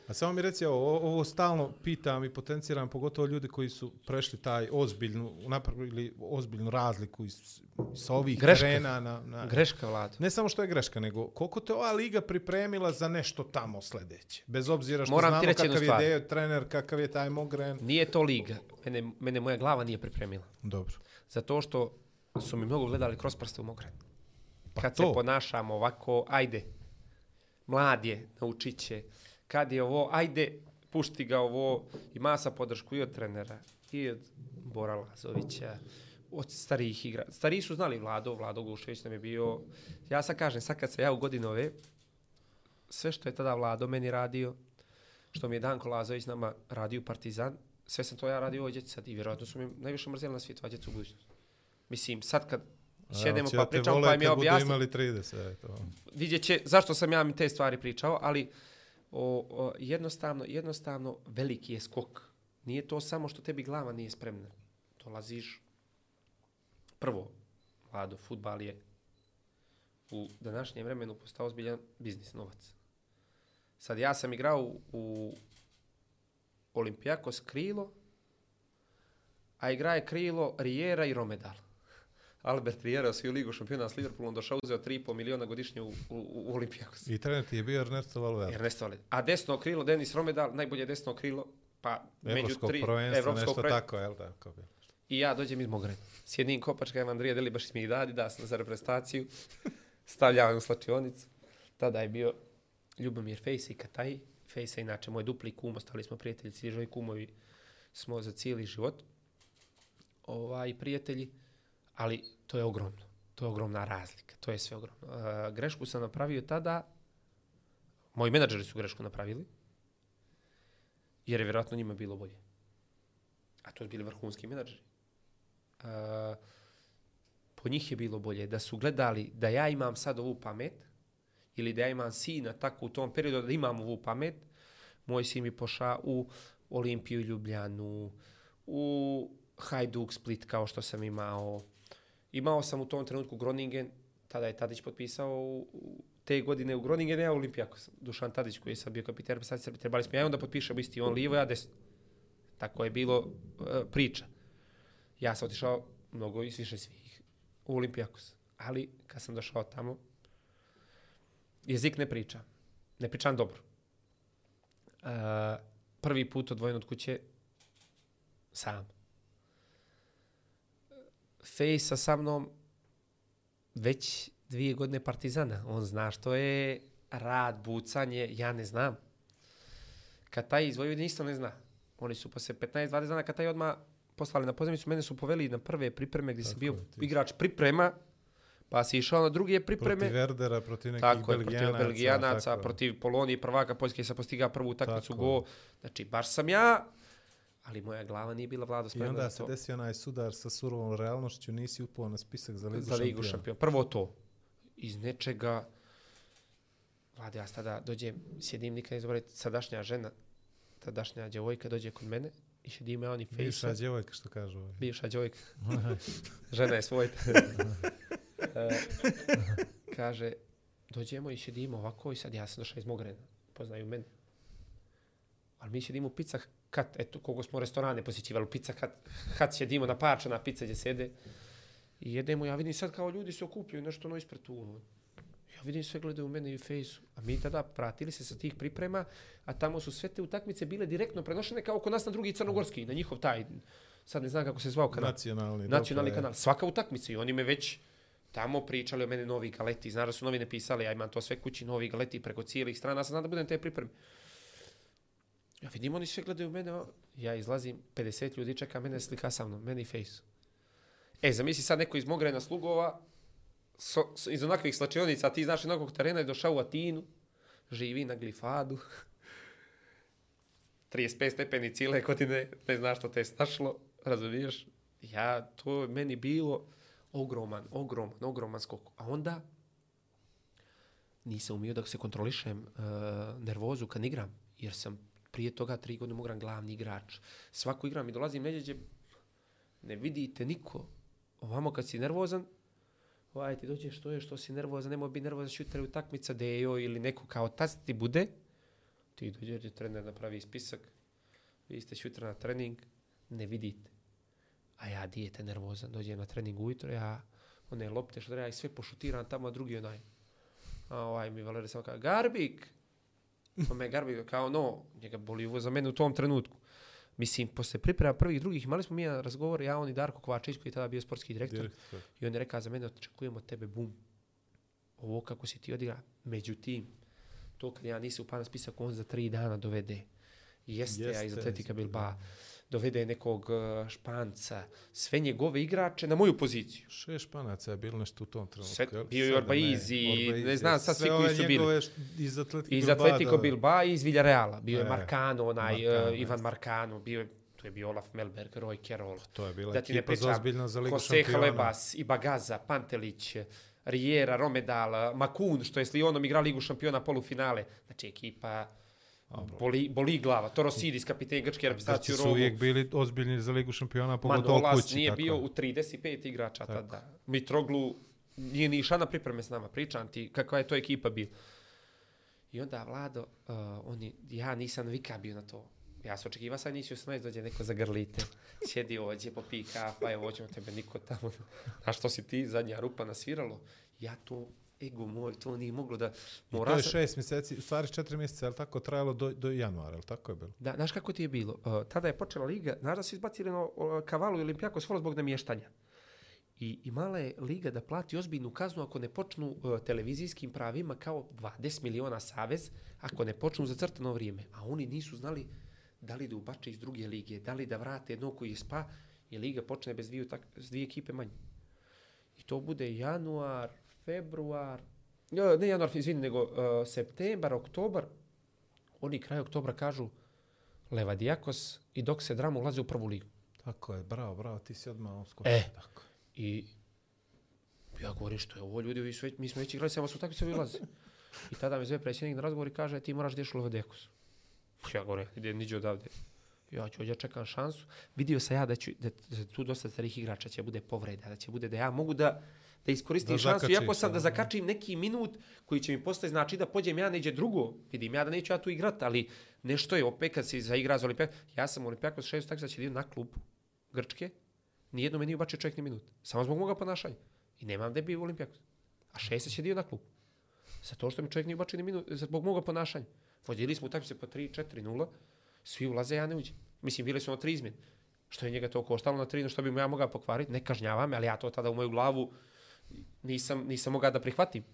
A samo mi reci, ovo, ovo stalno pitam i potenciram, pogotovo ljudi koji su prešli taj ozbiljnu, napravili ozbiljnu razliku iz, sa ovih Greška. terena na, na... Greška, Vlad. Ne samo što je greška, nego koliko te ova liga pripremila za nešto tamo sledeće. Bez obzira što Moram znamo kakav je deo trener, kakav je taj Mogren. Nije to liga. Mene, mene moja glava nije pripremila. Dobro. Zato što su mi mnogo gledali kroz prste u Mogren. Pa Kad to. se ponašamo ovako, ajde, mlad je, naučit će. Kad je ovo, ajde, pušti ga ovo, ima sa podršku i od trenera, i od Bora Lazovića, od starijih igra. Stariji su znali Vlado, Vlado Glušević nam je bio, ja sad kažem, sad kad se ja u godinove, sve što je tada Vlado meni radio, što mi je Danko Lazović nama radio Partizan, sve sam to ja radio ovdje sad i vjerojatno su mi najviše mrzeli na svijetu, ovdje u budućnosti. Mislim, sad kad sjedemo pa pričamo pa im budu objasnim, imali 30, eto. vidjet će zašto sam ja mi te stvari pričao, ali o, o, jednostavno, jednostavno veliki je skok. Nije to samo što tebi glava nije spremna. Dolaziš, prvo, Vlado, futbal je u današnjem vremenu postao zbiljan biznis, novac. Sad ja sam igrao u, u Olimpijakos krilo, a igra je krilo Rijera i Romedal. Albert Rijera osvio ligu šampiona s Liverpoolom, došao uzeo 3,5 miliona godišnje u, u, u Olimpijakos. I trener ti je bio Ernesto Valverde. Ernesto Valverde. A desno krilo, Denis Romedal, najbolje desno krilo, pa među Evropsko tri, prvenstvo, evropsko nešto prven- tako, jel bi? I ja dođem iz Mogrena. S jednim kopačkajem Andrija Deli baš mi ih dadi, da sam za reprezentaciju. Stavljam u slačionicu. Tada je bio Ljubomir Fejse i Kataj. Fejse je inače moj dupli kum, ostali smo prijatelji, cijeli kumovi smo za cijeli život. Ovaj, prijatelji, ali to je ogromno. To je ogromna razlika. To je sve ogromno. E, grešku sam napravio tada, moji menadžeri su grešku napravili, jer je vjerojatno njima bilo bolje. A to su bili vrhunski menadžeri. E, po njih je bilo bolje da su gledali da ja imam sad ovu pamet ili da ja imam sina tako u tom periodu da imam ovu pamet, moj sin mi poša u Olimpiju Ljubljanu, u Hajduk Split kao što sam imao. Imao sam u tom trenutku Groningen, tada je Tadić potpisao u, u te godine u Groningen, ja Olimpijakos. Dušan Tadić koji je sad bio kapitan reprezentacije Srbije, trebali smo ja onda potpišem isti on lijevo, ja desno. Tako je bilo uh, priča. Ja sam otišao mnogo i više svih u Olimpijakos. Ali kad sam došao tamo, jezik ne priča. Ne pričam dobro. Uh, prvi put odvojen od kuće sam. Fejsa sa mnom već dvije godine partizana. On zna što je rad, bucanje, ja ne znam. Kad taj iz Vojvodine isto ne zna. Oni su posle 15-20 dana, kad taj odmah poslali na pozemicu, mene su poveli na prve pripreme gdje sam bio je, igrač priprema, pa si išao na druge pripreme. Protiv Verdera, protiv nekih Tako je, protiv Belgijanaca. Belgijanaca, tako protiv Polonije, prvaka Poljske sam postigao prvu utakmicu Tako go. Znači, baš sam ja, ali moja glava nije bila vlado I spremna onda za se to. desi onaj sudar sa surovom realnošću, nisi upao na spisak za ligu za ligu šampiona. šampiona. Prvo to. Iz nečega, Vlade, ja tada dođem, sjedim nikad zaboraviti, sadašnja žena, tadašnja djevojka dođe kod mene i sjedimo ja oni Bivša fejsa. djevojka što kažu. ovaj. Bivša djevojka. žena je svoj. E, kaže, dođemo i sjedimo ovako i sad ja sam došao iz Mogrena. Poznaju mene. Ali mi sjedimo u pizza kat, eto, koliko smo restorane posjećivali, u pizza kat, kat sjedimo na parča, na pizza gdje sede. I jedemo, ja vidim sad kao ljudi se okupljaju nešto ono ispred tu. ono. Ja vidim sve gledaju u mene i u fejsu. A mi tada pratili se sa tih priprema, a tamo su sve te utakmice bile direktno prenošene kao kod nas na drugi crnogorski, na njihov taj, sad ne znam kako se zvao kanal. Nacionalni. Nacionalni dobro kanal. Svaka utakmica i oni me već tamo pričali o mene novi galeti. Znaš da su novine pisali, ja imam to sve kući, novi galeti preko cijelih strana. Ja sam znam da budem te pripreme. Ja vidim, oni sve gledaju mene. Ja izlazim, 50 ljudi čeka mene slika sa mnom, meni face. E, zamisli sad neko iz Mogrena slugova, so, so, iz onakvih slačionica, ti znaš jednog terena je došao u Atinu, živi na glifadu, 35 stepeni cijele godine, ne znaš što te je snašlo, razumiješ? Ja, to je meni bilo ogroman, ogroman, ogroman skok. A onda nisam umio da se kontrolišem uh, nervozu kad igram, jer sam prije toga tri godine mogram glavni igrač. Svaku igram i dolazim neđeđe, ne vidite niko. Ovamo kad si nervozan, ovaj ti dođe što je, što si nervozan, nemoj biti nervozan, šuter utakmica, dejo ili neko kao tas ti bude, ti dođe, trener napravi spisak, vi ste šutra na trening, ne vidite. A ja dijete nervozan, dođem na trening ujutro, ja one lopte što treba i sve pošutiram tamo, a drugi onaj. A ovaj mi Valerij samo kao, Garbik! Pa me Garbik kao, no, njega boli uvo za mene u tom trenutku. Mislim, posle priprema prvih drugih, imali smo mi jedan razgovor, ja, on i Darko Kovačić, koji je tada bio sportski direktor, Direktor. i on je rekao za mene, očekujemo tebe, bum. Ovo kako si ti odigra. Međutim, to kad ja nisam upao na spisak, on za tri dana dovede. Jeste, ja iz Jeste, Atletika jeste, Bilba, dovede nekog uh, Španca, sve njegove igrače na moju poziciju. Šest španaca je bilo nešto u tom trenutku. Sve- bio je Sedam, Orbaizi, Orbaizi, ne znam sad svi koji su bili. Iz Atletika Iz Atletico. Bilba i iz Villareala. Bio je E, Marcano, onaj Marcano, uh, Ivan. Marcano, bio je, tu je bio Olaf Melberg, Roy Carroll. To je bila da ti ne ekipa za pričam, za Ligu Jose šampiona. Halebas, i Bagaza, Pantelić, Riera, Romedal, Makun, što je s Lyonom igrao Ligu šampiona polufinale. Znači, ekipa boli, boli glava. Torosidis, kapiten grčke reprezentacije u su Romu. uvijek bili ozbiljni za Ligu šampiona, pogotovo Manolas kući. nije tako bio u 35 igrača tada. Mitroglu nije ni išao na pripreme s nama. Pričam ti kakva je to ekipa bila. I onda, Vlado, uh, oni, ja nisam vika bio na to. Ja sam očekivao sad nisi 18, dođe neko za grlite. Sjedi ovdje, popije kafa, evo hoćemo tebe niko tamo. A što si ti, zadnja rupa nasviralo? Ja to, ego moj, to nije moglo da... I Mora to je šest mjeseci, u stvari četiri mjeseca, ali tako trajalo do, do januara, ali tako je bilo? Da, znaš kako ti je bilo? Uh, tada je počela liga, znaš da su izbacili na uh, kavalu i Olimpijako svolo zbog namještanja. I imala je liga da plati ozbiljnu kaznu ako ne počnu uh, televizijskim pravima kao 20 miliona savez, ako ne počnu za crtano vrijeme. A oni nisu znali da li da ubače iz druge lige, da li da vrate jednog koji je spa i liga počne bez dvije, tak, s dvije ekipe manje. I to bude januar, februar, ja, ne januar, izvini, nego uh, septembar, oktobar. Oni kraj oktobra kažu Levadijakos i dok se drama ulaze u prvu ligu. Tako je, bravo, bravo, ti si odmah uskočio. E. Tako. I ja govorim što je ovo ljudi, vi su već, mi smo već igrali, samo su takvi se ulaze. I tada me zove predsjednik na razgovor i kaže ti moraš da ideš u Levadijakos. Ja govorim, ide niđe odavde. Ja ću ovdje čekam šansu. Vidio sam ja da, ću, da, da tu dosta starih igrača će bude povreda, da će bude da ja mogu da da iskoristim Da šansu, iako sam se, da da. zakačim neki minut koji će mi postati znači da pođem ja neđe drugo. Vidim ja da neću ja tu igrat, ali nešto je opet kad se zaigra za Olimpijakos. Ja sam Olimpijakos šest taksa će na klub Grčke. Nijedno me nije ubačio čovjek ni minut. Samo zbog moga ponašanja. I nemam gde bi u Olimpijakos. A šest će dio na klub. Za to što mi čovjek nije ubačio ni minut, zbog moga ponašanja. Vodili smo utakmice po 3-4-0, svi ulaze, ja ne uđem. Mislim, bili ono tri izmjene. Što je njega to koštalo na tri, no što bi mu ja mogao pokvariti, ne kažnjava me, ali ja to tada u moju glavu nisam, nisam mogao da prihvatim.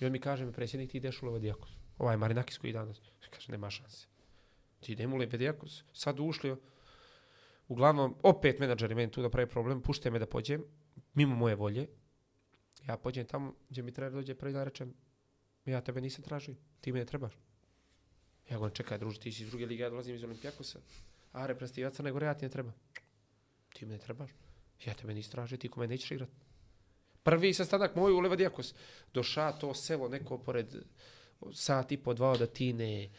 I on mi kaže, me predsjednik, ti ideš u Levadijakos. Ovaj Marinakis koji danas. Kaže, nema šanse. Ti idem u Levadijakos. sad ušlio. Uglavnom, opet menadžeri meni tu da pravi problem, pušte me da pođem, mimo moje volje. Ja pođem tamo gdje mi trener dođe prvi dan rečem, ja tebe nisam tražio, ti me ne trebaš. Ja govorim, čekaj, druže, ti si iz druge lige, ja dolazim iz Olimpijakosa. A reprezentativac Crne Gore, ja ti ne treba. Ti me ne trebaš. Ja tebe nisam tražio, ti ko me nećeš igrati. Prvi sastanak moj u Levadijakos. Doša to selo neko pored sat i po dva od Atine.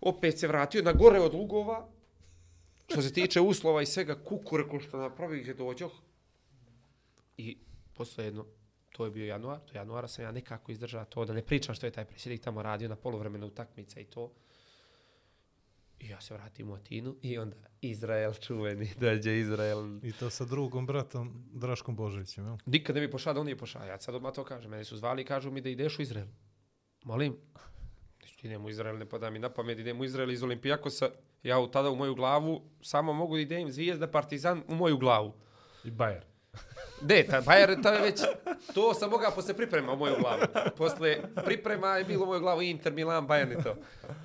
Opet se vratio na gore od Lugova. Što se tiče uslova i svega, kuku rekao što napravi gdje dođoh. I posle jedno, to je bio januar, do januara sam ja nekako izdržao to, da ne pričam što je taj predsjednik tamo radio na polovremenu utakmica i to. I ja se vratim u Atinu i onda Izrael čuveni, dođe Izrael. I to sa drugom bratom Draškom Božovićem, jel? Nikad ne bi pošao da on nije pošao. Ja sad odmah to kažem. Mene su zvali i kažu mi da ideš u Izrael. Molim. Idem u Izrael, ne pada mi na pamet, idem u Izrael iz Olimpijakosa. Ja u tada u moju glavu samo mogu da idem Zvijezda Partizan u moju glavu. I Bayer. De, ta Bayer, ta je već, to sam mogao posle priprema u moju glavu. Posle priprema je bilo u moju glavu Inter, Milan, Bayern i to.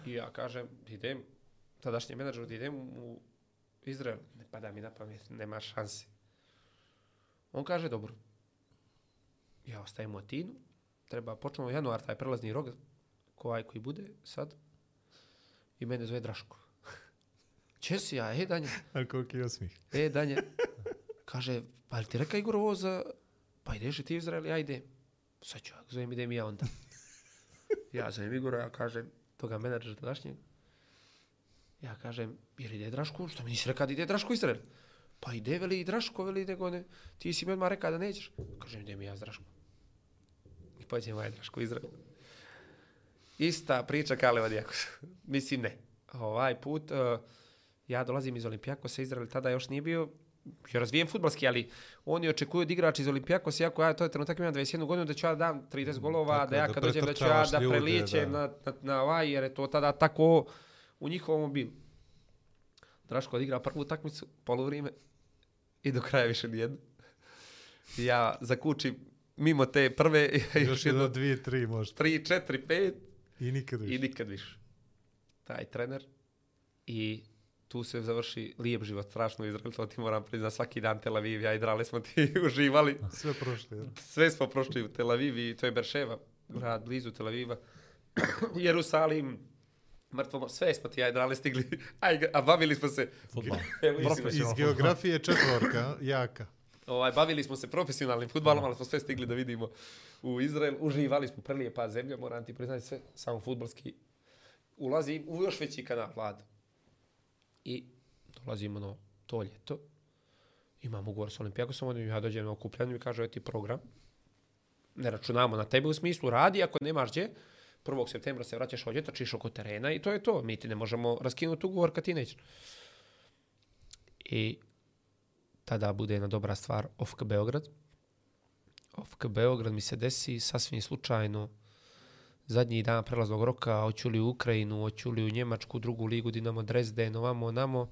I ja kažem, idem, tadašnji menadžer, da idem u Izrael. Ne pada mi na pamet, nema šanse. On kaže, dobro. Ja ostajem u Atinu, treba, počnemo januar, taj prelazni rok, ko aj koji bude sad, i mene zove Draško. Česi ja, e, Danje, A koliki je osmih. E, Danje, kaže, pa jel ti reka Igor ovo za... Pa ideš i ti Izrael, ja idem. Sad ću, zovem, idem i ja onda. ja zovem Igora, ja kažem, toga menadžera tadašnjeg. Ja kažem, jer ide Draško? Što mi nisi rekao da ide Draško Izrael? Pa ide, veli i Draško, veli nego ne. Ti si mi odmah rekao da nećeš. Kažem, idem i ja s Draškom. I pođem ovaj Draško Izrael. Ista priča kao Levadijakos. Mislim, ne. Ovaj put, uh, ja dolazim iz Olimpijakosa, Izrael tada još nije bio je razvijen futbalski, ali oni očekuju od igrača iz Olimpijakosa, iako ja to je trenutak imam 21 godinu, da ću ja dam 30 golova, Tako da ja da kad dođem da ću ja da prelijećem na, na, na ovaj, jer je to tada tako u njihovom bilo. Draško odigra prvu utakmicu, polovrijeme i do kraja više nijedno. Ja zakučim mimo te prve Još jedno, dvije, tri možda. 3, 4, 5 I nikad više. i nikad više. Taj trener i tu se završi lijep život, strašno u Izraelu, to ti moram priznat, svaki dan Tel Aviv, ja i Drale smo ti uživali. Sve prošli, jel? Sve smo prošli u Tel Aviv i to je Berševa, grad blizu Tel Aviva. Jerusalim, mrtvo, sve smo ti ja i Drale stigli, a, igra- a bavili smo se, Futbol. Iz, geografije četvorka, jaka. ovaj, bavili smo se profesionalnim futbalom, ali smo sve stigli da vidimo u Izrael. Uživali smo prelijepa zemlja, moram ti priznati sve, samo futbalski. Ulazi u još veći kanal vlada. I dolazimo na to ljeto. Imam ugovor s Olimpijakosom, oni ja dođem na okupljanju i kažu, ti program. Ne računamo na tebe u smislu, radi, ako nemaš gdje, 1. septembra se vraćaš ovdje, trčiš oko terena i to je to. Mi ti ne možemo raskinuti ugovor kad ti nećeš. I tada bude jedna dobra stvar OFK Beograd. OFK Beograd mi se desi sasvim slučajno zadnji dan prelaznog roka, hoću li u Ukrajinu, hoću li u Njemačku, drugu ligu, Dinamo Dresden, ovamo, namo.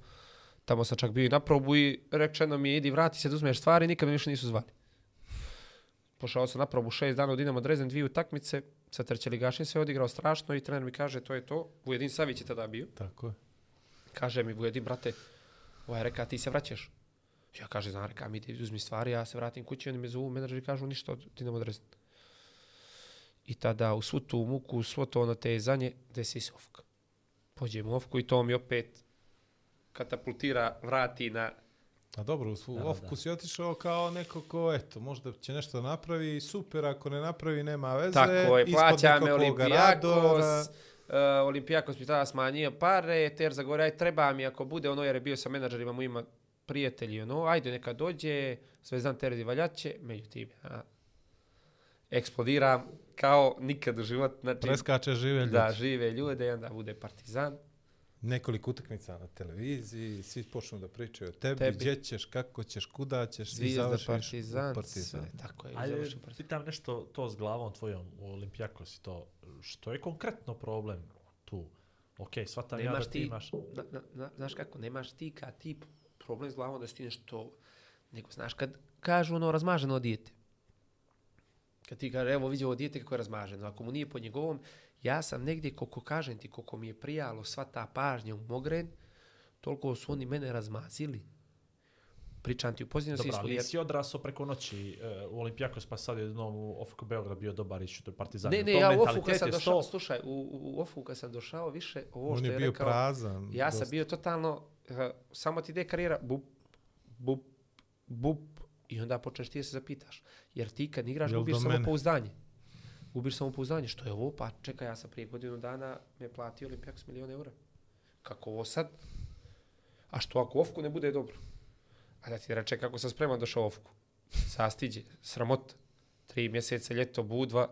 Tamo sam čak bio i na probu i rečeno mi je, idi vrati se da uzmeš stvari, nikad me više nisu zvali. Pošao sam na probu šest dana u Dinamo Dresden, dvije utakmice, sa treće ligašin se odigrao strašno i trener mi kaže, to je to. Vujedin Savić je tada bio. Tako je. Kaže mi Vujedin, brate, ovaj reka, ti se vraćaš. Ja kaže, znam, reka, mi ti uzmi stvari, ja se vratim kući, oni me zovu, menadžeri kažu ništa od Dinamo Dresden. I tada u svu tu muku, u svo to ono tezanje, desi se ofka. Pođem u ofku i to mi opet katapultira, vrati na... A dobro, u svu ofku si otišao kao neko ko, eto, možda će nešto napravi, super, ako ne napravi, nema veze. Tako je, plaća me Olimpijakos, radora. Olimpijakos mi tada smanjio pare, Ter Zagorja, aj treba mi ako bude ono, jer je bio sa menadžerima, mu ima prijatelji, ono, ajde neka dođe, Zvezdan Terzi Valjače, međutim, a, eksplodiram kao nikad u život, znači, Preskače žive ljudi. da žive ljude onda bude partizan. Nekoliko utakmica na televiziji, svi počnu da pričaju o tebi, Tebi. gdje ćeš, kako ćeš, kuda ćeš, i Zvijezda, završiš partizan, u partizan. sve, tako je, Ajde, partizan. pitam nešto to s glavom tvojom u Olimpijakos i to. Što je konkretno problem tu? Ok, shvatam ja da ti ti, imaš... na, na, na, znaš kako, nemaš ti kad ti problem s glavom da si ti nešto, nego znaš kad kažu ono razmaženo dijete. Kad ti kaže, evo vidi ovo dijete kako je razmaženo, ako mu nije po njegovom, ja sam negdje, koliko kažem ti, koliko mi je prijalo sva ta pažnja u Mogren, toliko su oni mene razmazili. Pričam ti u pozitivnom Dobro, smislu, ali jer nisi odrasao preko noći uh, u Olimpijakos, pa sad je jednom u OFK Beograd bio dobar i što je Partizan. Ne, ne, to ja u Ofu mentalitet kad sam došao, sto- slušaj, u, u Ofu kad sam došao više, ovo On što je je bio rekao, prazan. Ja sam dosta. bio totalno, uh, samo ti ide karijera, bup, bup, bup, i onda počneš ti da se zapitaš. Jer ti kad igraš, gubiš samo mene? pouzdanje. Gubiš samo pouzdanje. Što je ovo? Pa čekaj, ja sam prije godinu dana me platio Olimpijakos milion eura. Kako ovo sad? A što ako Ofku ne bude dobro? A da ti reče kako sam spreman došao Ofku. Sastiđe, sramota. Tri mjeseca, ljeto, budva,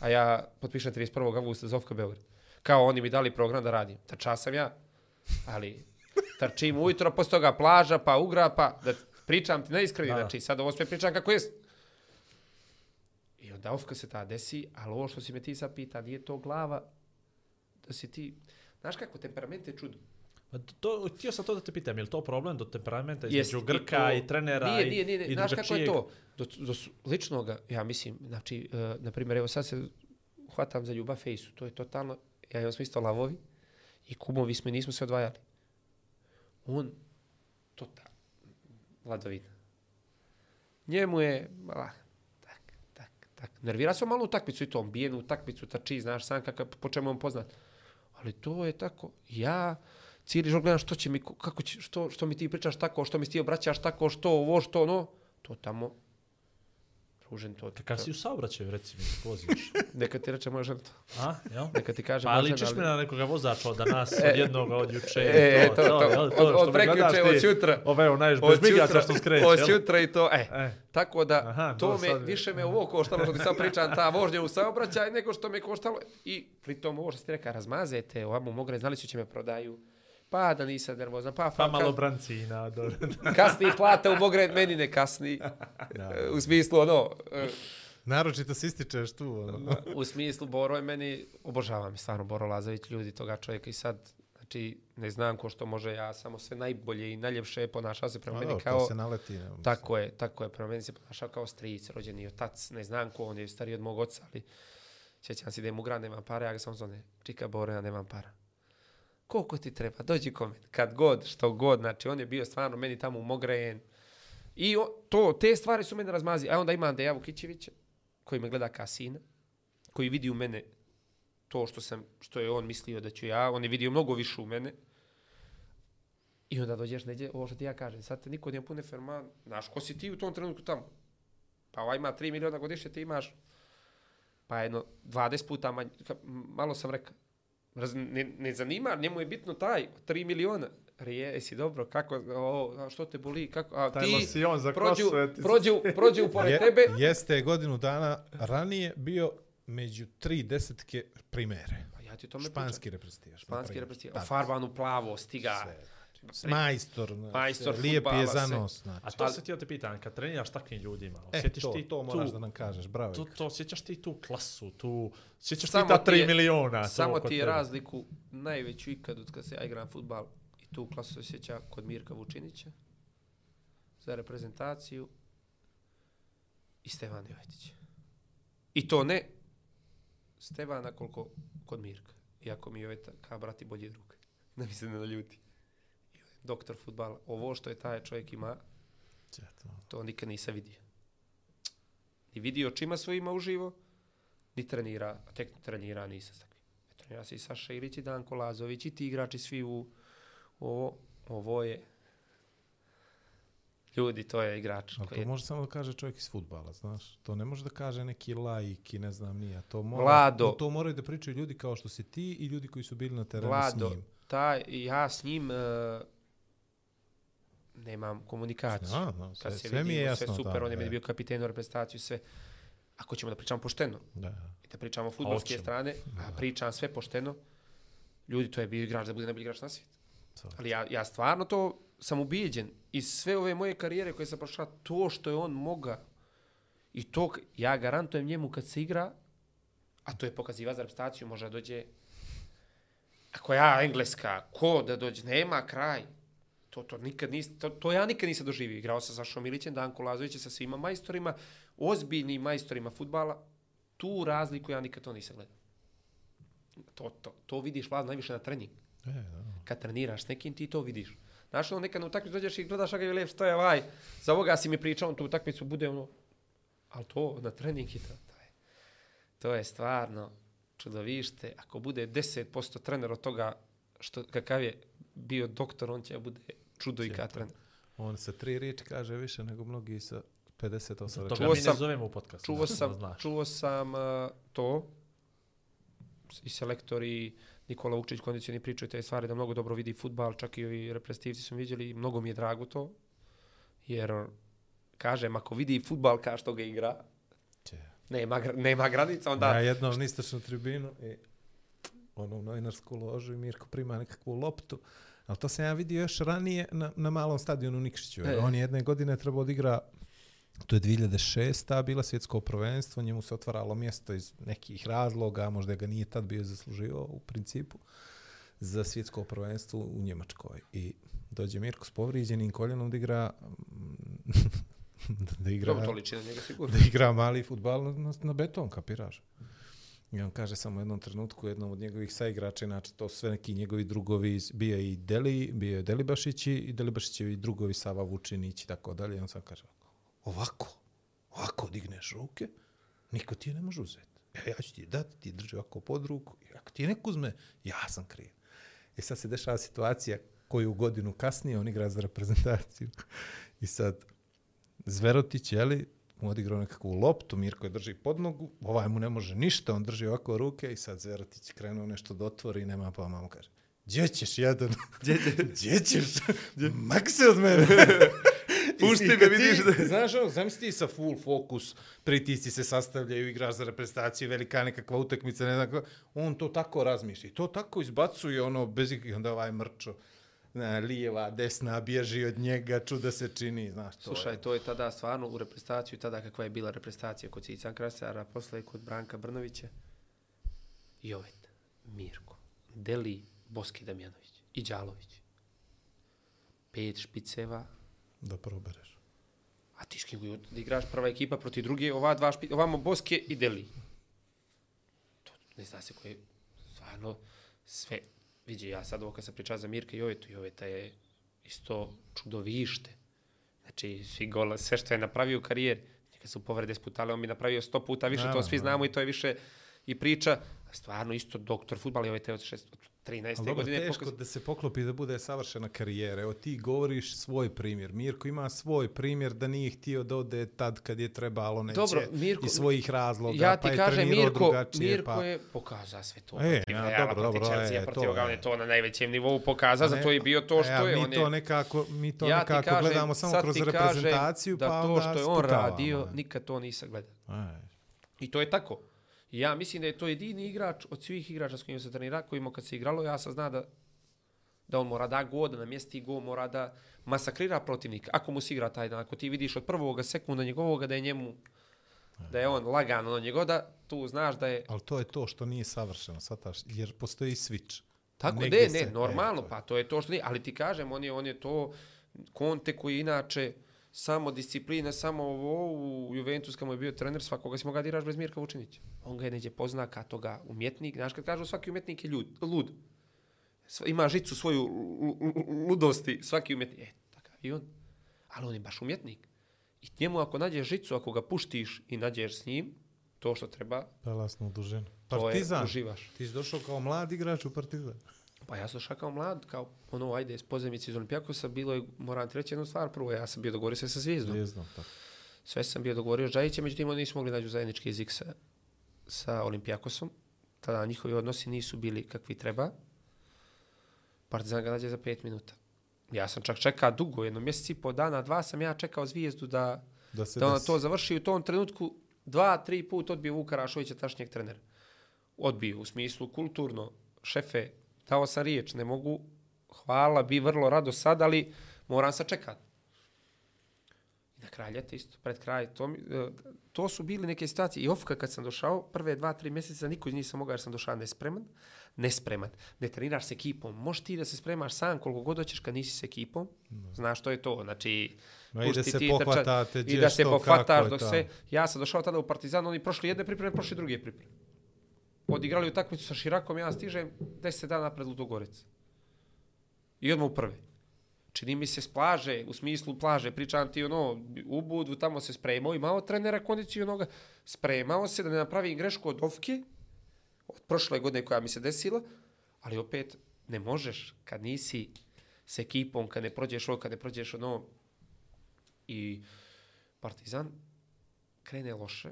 a ja potpišem 31. augusta za Ofka Beograd. Kao oni mi dali program da radim. Trča sam ja, ali trčim ujutro, posle toga plaža, pa ugra, pa da pričam ti neiskreni, znači sad ovo sve pričam kako jest. I ofka se ta desi, ali ovo što si me ti sad pita, nije to glava da si ti... Znaš kako, temperament je čudo. Pa To, htio sam to da te pitam, je li to problem do temperamenta Jest, između Grka i, to- trenera Nije, i, nije, nije, nije. i Znaš kako je to? Do, do ličnoga, ja mislim, znači, uh, na primjer, evo sad se hvatam za ljubav fejsu, to je totalno, ja imam smo isto lavovi i kumovi smo i nismo se odvajali. On, total, vladovina. Njemu je, ah. Nervira se malo malo utakmicu i to, on bijenu utakmicu, trči, znaš sam kakav, po čemu on poznat. Ali to je tako, ja cijeli život gledam što će mi, kako će, što, što mi ti pričaš tako, što mi ti obraćaš tako, što ovo, što ono, to tamo, ružen to. To- si u saobraćaju, reci mi, voziš. Neka ti reče moja žena to. A, jel? Neka ti kaže Pa moja žena, ličiš mi na nekoga vozača od danas, od jednog, od juče. E, to, to, jel, od- što od me prekjuče, od jutra. Ove, onaj, bez Od migaca jutra- što skreće, Od jel? jutra i to, e. E, Tako da, Aha, to me, sad- više me ovo koštalo što ti sad pričam, ta vožnja u saobraćaj, nego što me koštalo. I pritom ovo što ste rekao, razmazete, ovamo mogre, znali su će me prodaju. Pa da nisam nervozan, pa, pa malo brancina. dobro. kasni plata u mogre, meni ne kasni. E, U smislu, ono, e, Naročito se ističeš tu. Ono. u smislu Boro je meni, obožavam je stvarno Boro Lazović, ljudi toga čovjeka i sad, znači, ne znam ko što može, ja samo sve najbolje i najljepše ponašao se prema A meni kao... se naleti. Ne. Tako je, tako je. Prema meni se ponašao kao stric, rođeni otac, ne znam ko, on je stariji od mog oca, ali sjećam se da je mu gran, nemam para, ja ga sam zove, čika Boro, ja nemam para. Koliko ti treba, dođi kod mene, kad god, što god, znači on je bio stvarno meni tamo umograjen. I o, to, te stvari su mene razmazi. A onda imam Dejavu Kićevića, koji me gleda kao sina, koji vidi u mene to što sam, što je on mislio da ću ja, on je vidio mnogo više u mene. I onda dođeš neđe, ovo što ti ja kažem, sad te niko nije pune ferman, znaš, ko si ti u tom trenutku tamo? Pa ovaj ima 3 miliona godišnje, ti imaš pa jedno 20 puta manje, malo sam rekao, Raz, ne, ne zanima, njemu je bitno taj, 3 miliona. Rije, jesi dobro, kako, o, a što te boli, kako, a Taj ti losion za prođu, ti- prođu, prođu pored Je, tebe, Jeste godinu dana ranije bio među tri desetke primere. pa ja ti o tome Španski pričam. reprezentativaš. Španski Tad. farbanu plavo, stiga. Sve. Majstor. znači, Majstor Lijep je za nos. Znači. A to se ti ja te pitam, kad treniraš takvim ljudima, E, osjetiš to, ti to moraš tu, da nam kažeš. Bravo. tu, to osjećaš ti tu klasu, tu, osjećaš Samo ti ta ti 3 je- miliona. to Samo ti je razliku najveću ikad od kad se ja igram futbal i tu klasu osjeća kod Mirka Vučinića za reprezentaciju i Stefana Jovetića. I to ne Stevana koliko kod Mirka. Iako mi je Joveta kao brati bolji drug. Ne mi se ne naljuti. Doktor futbala. Ovo što je taj čovjek ima, to nikad nisam vidio. Ni vidio očima svojima uživo, ni trenira, a tek trenira nisam s takvim. E, Trenira se i Saša Ilić i Danko Lazović i ti igrači svi u ovo, ovo je Ljudi, to je igrač. Ali koji to je- može samo da kaže čovjek iz futbala, znaš. To ne može da kaže neki laik i ne znam nija. To, mora, Vlado. to moraju da pričaju ljudi kao što si ti i ljudi koji su bili na terenu Vlado, s njim. taj, ja s njim uh, nemam komunikaciju. Znam, znam, Kad sve- se sve mi je vidimo, jasno, Sve super, da, on je meni bio kapiten u reprezentaciju, sve. Ako ćemo da pričamo pošteno, Da, i da pričamo futbolske hoćemo. strane, a pričam sve pošteno, ljudi, to je bio igrač da bude najbolji igrač na svijetu. Ali ja, ja stvarno to sam ubijeđen. Iz sve ove moje karijere koje sam prošla, to što je on moga i to, ja garantujem njemu kad se igra, a to je pokaziva za reprezentaciju, može dođe, ako ja engleska, ko da dođe, nema kraj. To, to, nikad nis, to, to ja nikad nisam doživio. Igrao sam sa Šomilićem, Danko Lazovićem, sa svima majstorima, ozbiljnim majstorima futbala. Tu razliku ja nikad to nisam gledao. To, to, to vidiš Vlad najviše na treningu E, da. kad treniraš s nekim, ti to vidiš. Znaš, ono nekad na utakmicu dođeš i gledaš kakav je lep, što je ovaj, za ovoga si mi pričao, on tu utakmicu bude ono, ali to na trening i to, to je, to je stvarno čudovište. Ako bude 10% trener od toga što, kakav je bio doktor, on će bude čudo i kad trener. On sa tri riječi kaže više nego mnogi sa 58 Zato rečenica. ga mi ne zovemo u podcast. Čuo da sam, čuo sam uh, to, i selektor i Nikola Vukčić kondicioni pričaju te stvari da mnogo dobro vidi futbal, čak i ovi reprezentativci su vidjeli i mnogo mi je drago to, jer kažem, ako vidi futbal kao što ga igra, nema, nema granica, onda... Ja jednom na istočnu tribinu i ono u novinarsku ložu i Mirko prima nekakvu loptu. Ali to sam ja vidio još ranije na, na malom stadionu u Nikšiću. E. E. On je jedne godine trebao da igra To je 2006. bila svjetsko prvenstvo, njemu se otvaralo mjesto iz nekih razloga, možda ga nije tad bio zaslužio u principu, za svjetsko prvenstvo u Njemačkoj. I dođe Mirko s povrijeđenim koljenom da igra da igra Dobro, to liči na njega sigurno. da igra mali futbal na, na beton, kapiraš. I on kaže samo u jednom trenutku, jednom od njegovih saigrača, inače to sve neki njegovi drugovi, bio je i Deli, bio je Delibašić i i Delibašićevi drugovi Sava Vučinić i tako dalje. I on sam kaže, ovako, ovako digneš ruke, niko ti je ne može uzeti. Ja, ja ću ti je dati, ti drži ovako pod ruku, i ako ti je neko uzme, ja sam kriv. I sad se dešava situacija koju godinu kasnije on igra za reprezentaciju. I sad Zverotić, jeli, mu odigrao nekakvu loptu, Mirko je drži pod nogu, ovaj mu ne može ništa, on drži ovako ruke i sad Zverotić krenuo nešto da otvori i nema pa mama kaže, gdje ćeš jedan? Gdje ćeš? Mak se od mene! Pušti me, vidiš da- Znaš, ono, zamisli ti sa full fokus, pritisci se sastavljaju, igraš za reprezentaciju, velika nekakva utakmica, ne znam kako. On to tako razmišlja. I to tako izbacuje, ono, bez ikakvih, onda ovaj mrčo. Na, lijeva, desna, bježi od njega, čuda se čini, znaš, to Slušaj, je. to je tada stvarno u reprezentaciju, tada kakva je bila reprezentacija kod Cican Krasara, posle kod Branka Brnovića, Jovet, Mirko, Deli, Boski Damjanović i Đalović. Pet špiceva, Da probereš. a ti s kim da igraš prva ekipa protiv druge, ova dva špi, ovamo Boske i Deli. To ne zna se koje, stvarno, sve, vidi, ja sad ovo kad sam pričao za Mirka i Jovetu, Joveta je isto čudovište. Znači, svi gola, sve što je napravio u karijeri, njega su povrede sputale, on bi napravio sto puta više, Da, to svi znamo i to je više i priča. Stvarno isto doktor futbala, Joveta je od, šest, od 13. Ali dobro, godine. teško pokaz- da se poklopi da bude savršena karijera. Evo ti govoriš svoj primjer. Mirko ima svoj primjer da nije htio da ode tad kad je trebalo neće. Dobro, Mirko- iz svojih razloga. Ja ti pa je kažem, trenirao Mirko, drugačije, Mirko pa... je pokazao sve to. E, protiv ja, Reala, dobro, protiv dobro, Chelsea, e, protiv to je. je to na najvećem nivou pokazao, ne- zato je bio to što e, a je. Mi on to je, nekako, mi to ja nekako kažem, gledamo samo kroz reprezentaciju, da pa to što je on radio, nikad to nisam gledao. E, I to je tako. Ja mislim da je to jedini igrač od svih igrača s kojim se trenira, kojima kad se igralo, ja sam zna da da on mora da go, da namjesti go, mora da masakrira protivnika. Ako mu se igra taj dan, ako ti vidiš od prvog sekunda njegovoga da je njemu da je on lagano na njegov, da tu znaš da je Ali to je to što nije savršeno, shvataš, jer postoji switch. Tako, Negdje ne, se- ne, normalno, e, to je. pa to je to što nije, ali ti kažem, on je, on je to konte koji inače samo disciplina, samo ovo, u Juventus kad mu je bio trener, svakoga si mogao diraš bez Mirka Vučinića. On ga je neđe pozna kao toga umjetnik, znaš kad kažu svaki umjetnik je ljud, lud. Sva, ima žicu svoju lu- lu- ludosti, svaki umjetnik, e, takav i on. Ali on je baš umjetnik. I njemu ako nađeš žicu, ako ga puštiš i nađeš s njim, to što treba, Prelasnu dužinu. To je, Partizan. uživaš. Ti si došao kao mlad igrač u Partizan. Pa ja sam kao mlad, kao ono, ajde, s pozemice iz Olimpijakosa, bilo je, moram ti reći jednu stvar, prvo, ja sam bio dogovorio se sa Zvijezdom. Zvijezdom, tako. Sve sam bio dogovorio s Džajićem, međutim oni nisu mogli nađu zajednički jezik sa, sa Olimpijakosom. Tada njihovi odnosi nisu bili kakvi treba. Partizan ga nađe za pet minuta. Ja sam čak čekao dugo, jedno mjesec i po dana, dva sam ja čekao zvijezdu da, Da se da ona to završi u tom trenutku. Dva, tri put odbio Vuka Rašovića, tašnjeg trenera. Odbio u smislu kulturno, šefe, dao sam riječ, ne mogu, hvala, bi vrlo rado sad, ali moram sačekati. I na kraj ljeta isto, pred kraj. To, mi, e, to su bili neke situacije. I ofka kad sam došao, prve dva, tri mjeseca, niko iz njih nisam mogao jer sam došao nespreman. Nespreman. Ne treniraš s ekipom. Možeš ti da se spremaš sam koliko god hoćeš kad nisi s ekipom. Znaš što je to. Znači, Ma i da se pohvatate, I da se pohvataš je dok sve. Ja sam došao tada u Partizan, oni prošli jedne pripreme, prošli druge pripreme. Odigrali utakmicu sa Širakom, ja stižem 10 dana pred Ludogorec. I odmah u prve. Čini mi se s plaže, u smislu plaže, pričam ti ono, u Budvu tamo se spremao, imao trenera kondicionoga, spremao se da ne napravim grešku od Ofke, od prošle godine koja mi se desila, ali opet ne možeš kad nisi s ekipom, kad ne prođeš ovo, kad ne prođeš ono, i Partizan krene loše,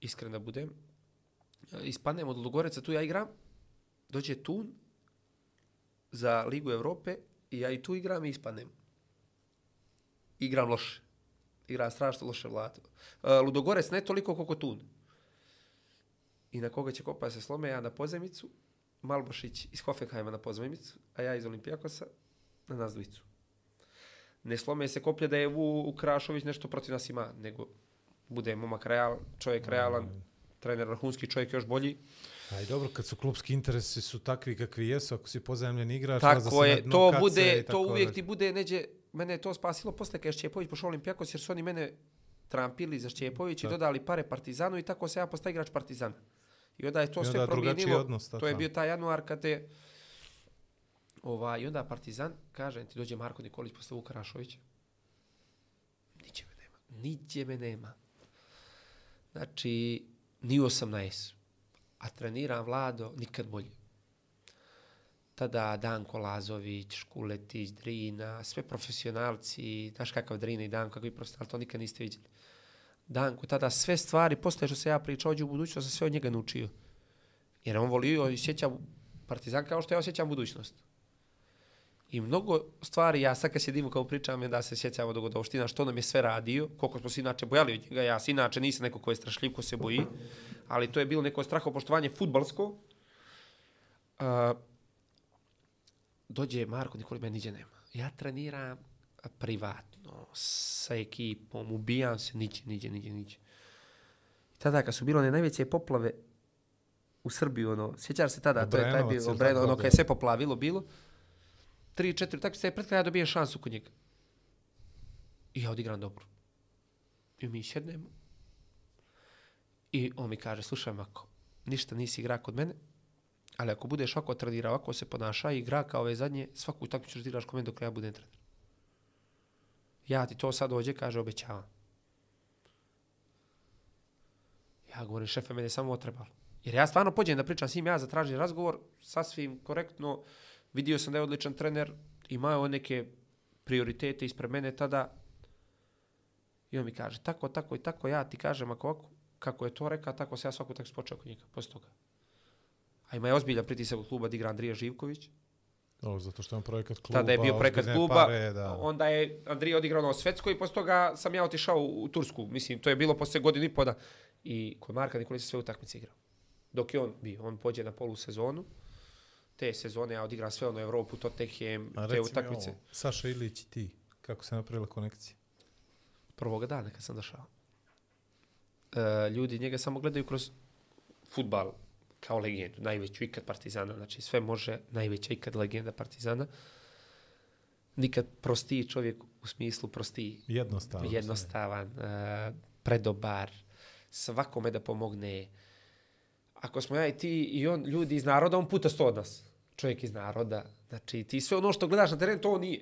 iskren da budem, Eh, ispadnem od Lugoreca, tu ja igram, dođe Tun za Ligu Evrope i ja i tu igram i ispadnem. Igram loše. Igram strašno loše vlato. Eh, Ludogorec ne toliko koliko Tun. I na koga će kopa se slome, ja na pozemicu, Malbošić iz Hoffenheima na pozemicu, a ja iz Olimpijakosa na nazdvicu. Ne slome se koplje da je Vu Krašović nešto protiv nas ima, nego bude momak real, čovjek realan, mm trener vrhunski čovjek još bolji. Aj dobro, kad su klubski interesi su takvi kakvi jesu, ako si pozajemljen igrač, Tako je, to kace bude, to uvijek ti bude neđe, mene je to spasilo posle kad je Šćepović pošao Olimpijakos jer su oni mene trampili za Šćepović i dodali pare Partizanu i tako se ja postao igrač Partizana. I onda je to sve onda drugačiji promijenilo. odnos, to je bio taj januar kad je ovaj, i onda Partizan, kaže ti dođe Marko Nikolić posle Vuka Rašovića. Niđe me nema. Niđe me nema. Znači, ni 18. A treniram Vlado nikad bolje. Tada Danko Lazović, Škuletić, Drina, sve profesionalci, znaš kakav Drina i Danko, kakvi profesionalci, to nikad niste vidjeli. Danko, tada sve stvari, posle što se ja pričao ođe u budućnost, sam sve od njega naučio. Jer on volio i sjeća Partizan kao što ja osjećam budućnost. I mnogo stvari, ja sad kad sjedim kao pričam je da se sjećamo dogodovština, što nam je sve radio, koliko smo se inače bojali od njega, ja se inače nisam neko ko je strašljiv, ko se boji, ali to je bilo neko strahopoštovanje futbalsko. Uh, dođe Marko Nikoli, meni niđe nema. Ja treniram privatno, sa ekipom, ubijam se, niđe, niđe, niđe, niđe. I tada kad su bilo one najveće poplave u Srbiji, ono, sjećaš se tada, to je taj bio, tako, ono, kad je sve poplavilo bilo, tri, četiri, tako se pred kraja dobijem šansu kod njega. I ja odigram dobro. I mi sjednemo. I on mi kaže, slušaj Mako, ništa nisi igra kod mene, ali ako budeš ovako trenirao, ovako se ponaša i igra kao ove zadnje, svaku utakmicu ćeš igraš kod mene dok ja budem trener. Ja ti to sad dođe, kaže, obećavam. Ja govorim, šefe, mene samo otrebalo. Jer ja stvarno pođem da pričam s njim, ja zatražim razgovor, sasvim korektno, vidio sam da je odličan trener, imao neke prioritete ispred mene tada. I on mi kaže, tako, tako i tako, ja ti kažem ako ovako, kako je to rekao, tako se ja svaku tekst počeo kod njega, posle toga. A ima je ozbiljan pritisak od kluba da igra Andrija Živković. O, zato što je on projekat kluba, Tada je bio projekat kluba, Pare, da. onda je Andrija odigrao na Svetskoj i posle toga sam ja otišao u, Tursku. Mislim, to je bilo posle godinu i poda. I kod Marka Nikolića sve utakmice igrao. Dok je on bio, on pođe na polusezonu. Te sezone ja odigram sve ono Evropu, Tottenham, A te mi utakmice. ovo, Saša Ilić i ti, kako se napravila konekcija? Prvoga dana kad sam došao. E, ljudi njega samo gledaju kroz futbal kao legendu, najveću ikad Partizana, znači sve može, najveća ikad legenda Partizana. Nikad prostiji čovjek u smislu prostiji, Jednostavno. jednostavan, e, predobar, svakome da pomogne. Ako smo ja i ti i on, ljudi iz naroda, on puta sto od nas. Čovjek iz naroda. Znači, ti sve ono što gledaš na terenu, to on nije.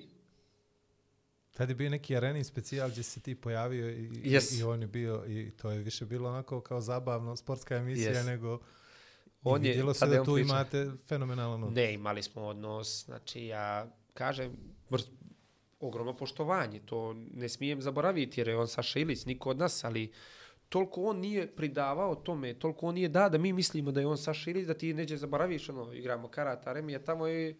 Tad je bio neki arenin specijal gdje si ti pojavio i, Yes. i on je bio, i to je više bilo onako kao zabavno, sportska emisija Yes. nego... On I je, vidjelo se da tu pričao. imate fenomenalan odnos. Ne, imali smo odnos, znači ja kažem, ogromno poštovanje, to ne smijem zaboraviti jer je on Saša Ilić, niko od nas, ali toliko on nije pridavao tome, toliko on nije da da mi mislimo da je on Saša Ilić, da ti neđe zaboraviš, ono, igramo karata, remija tamo i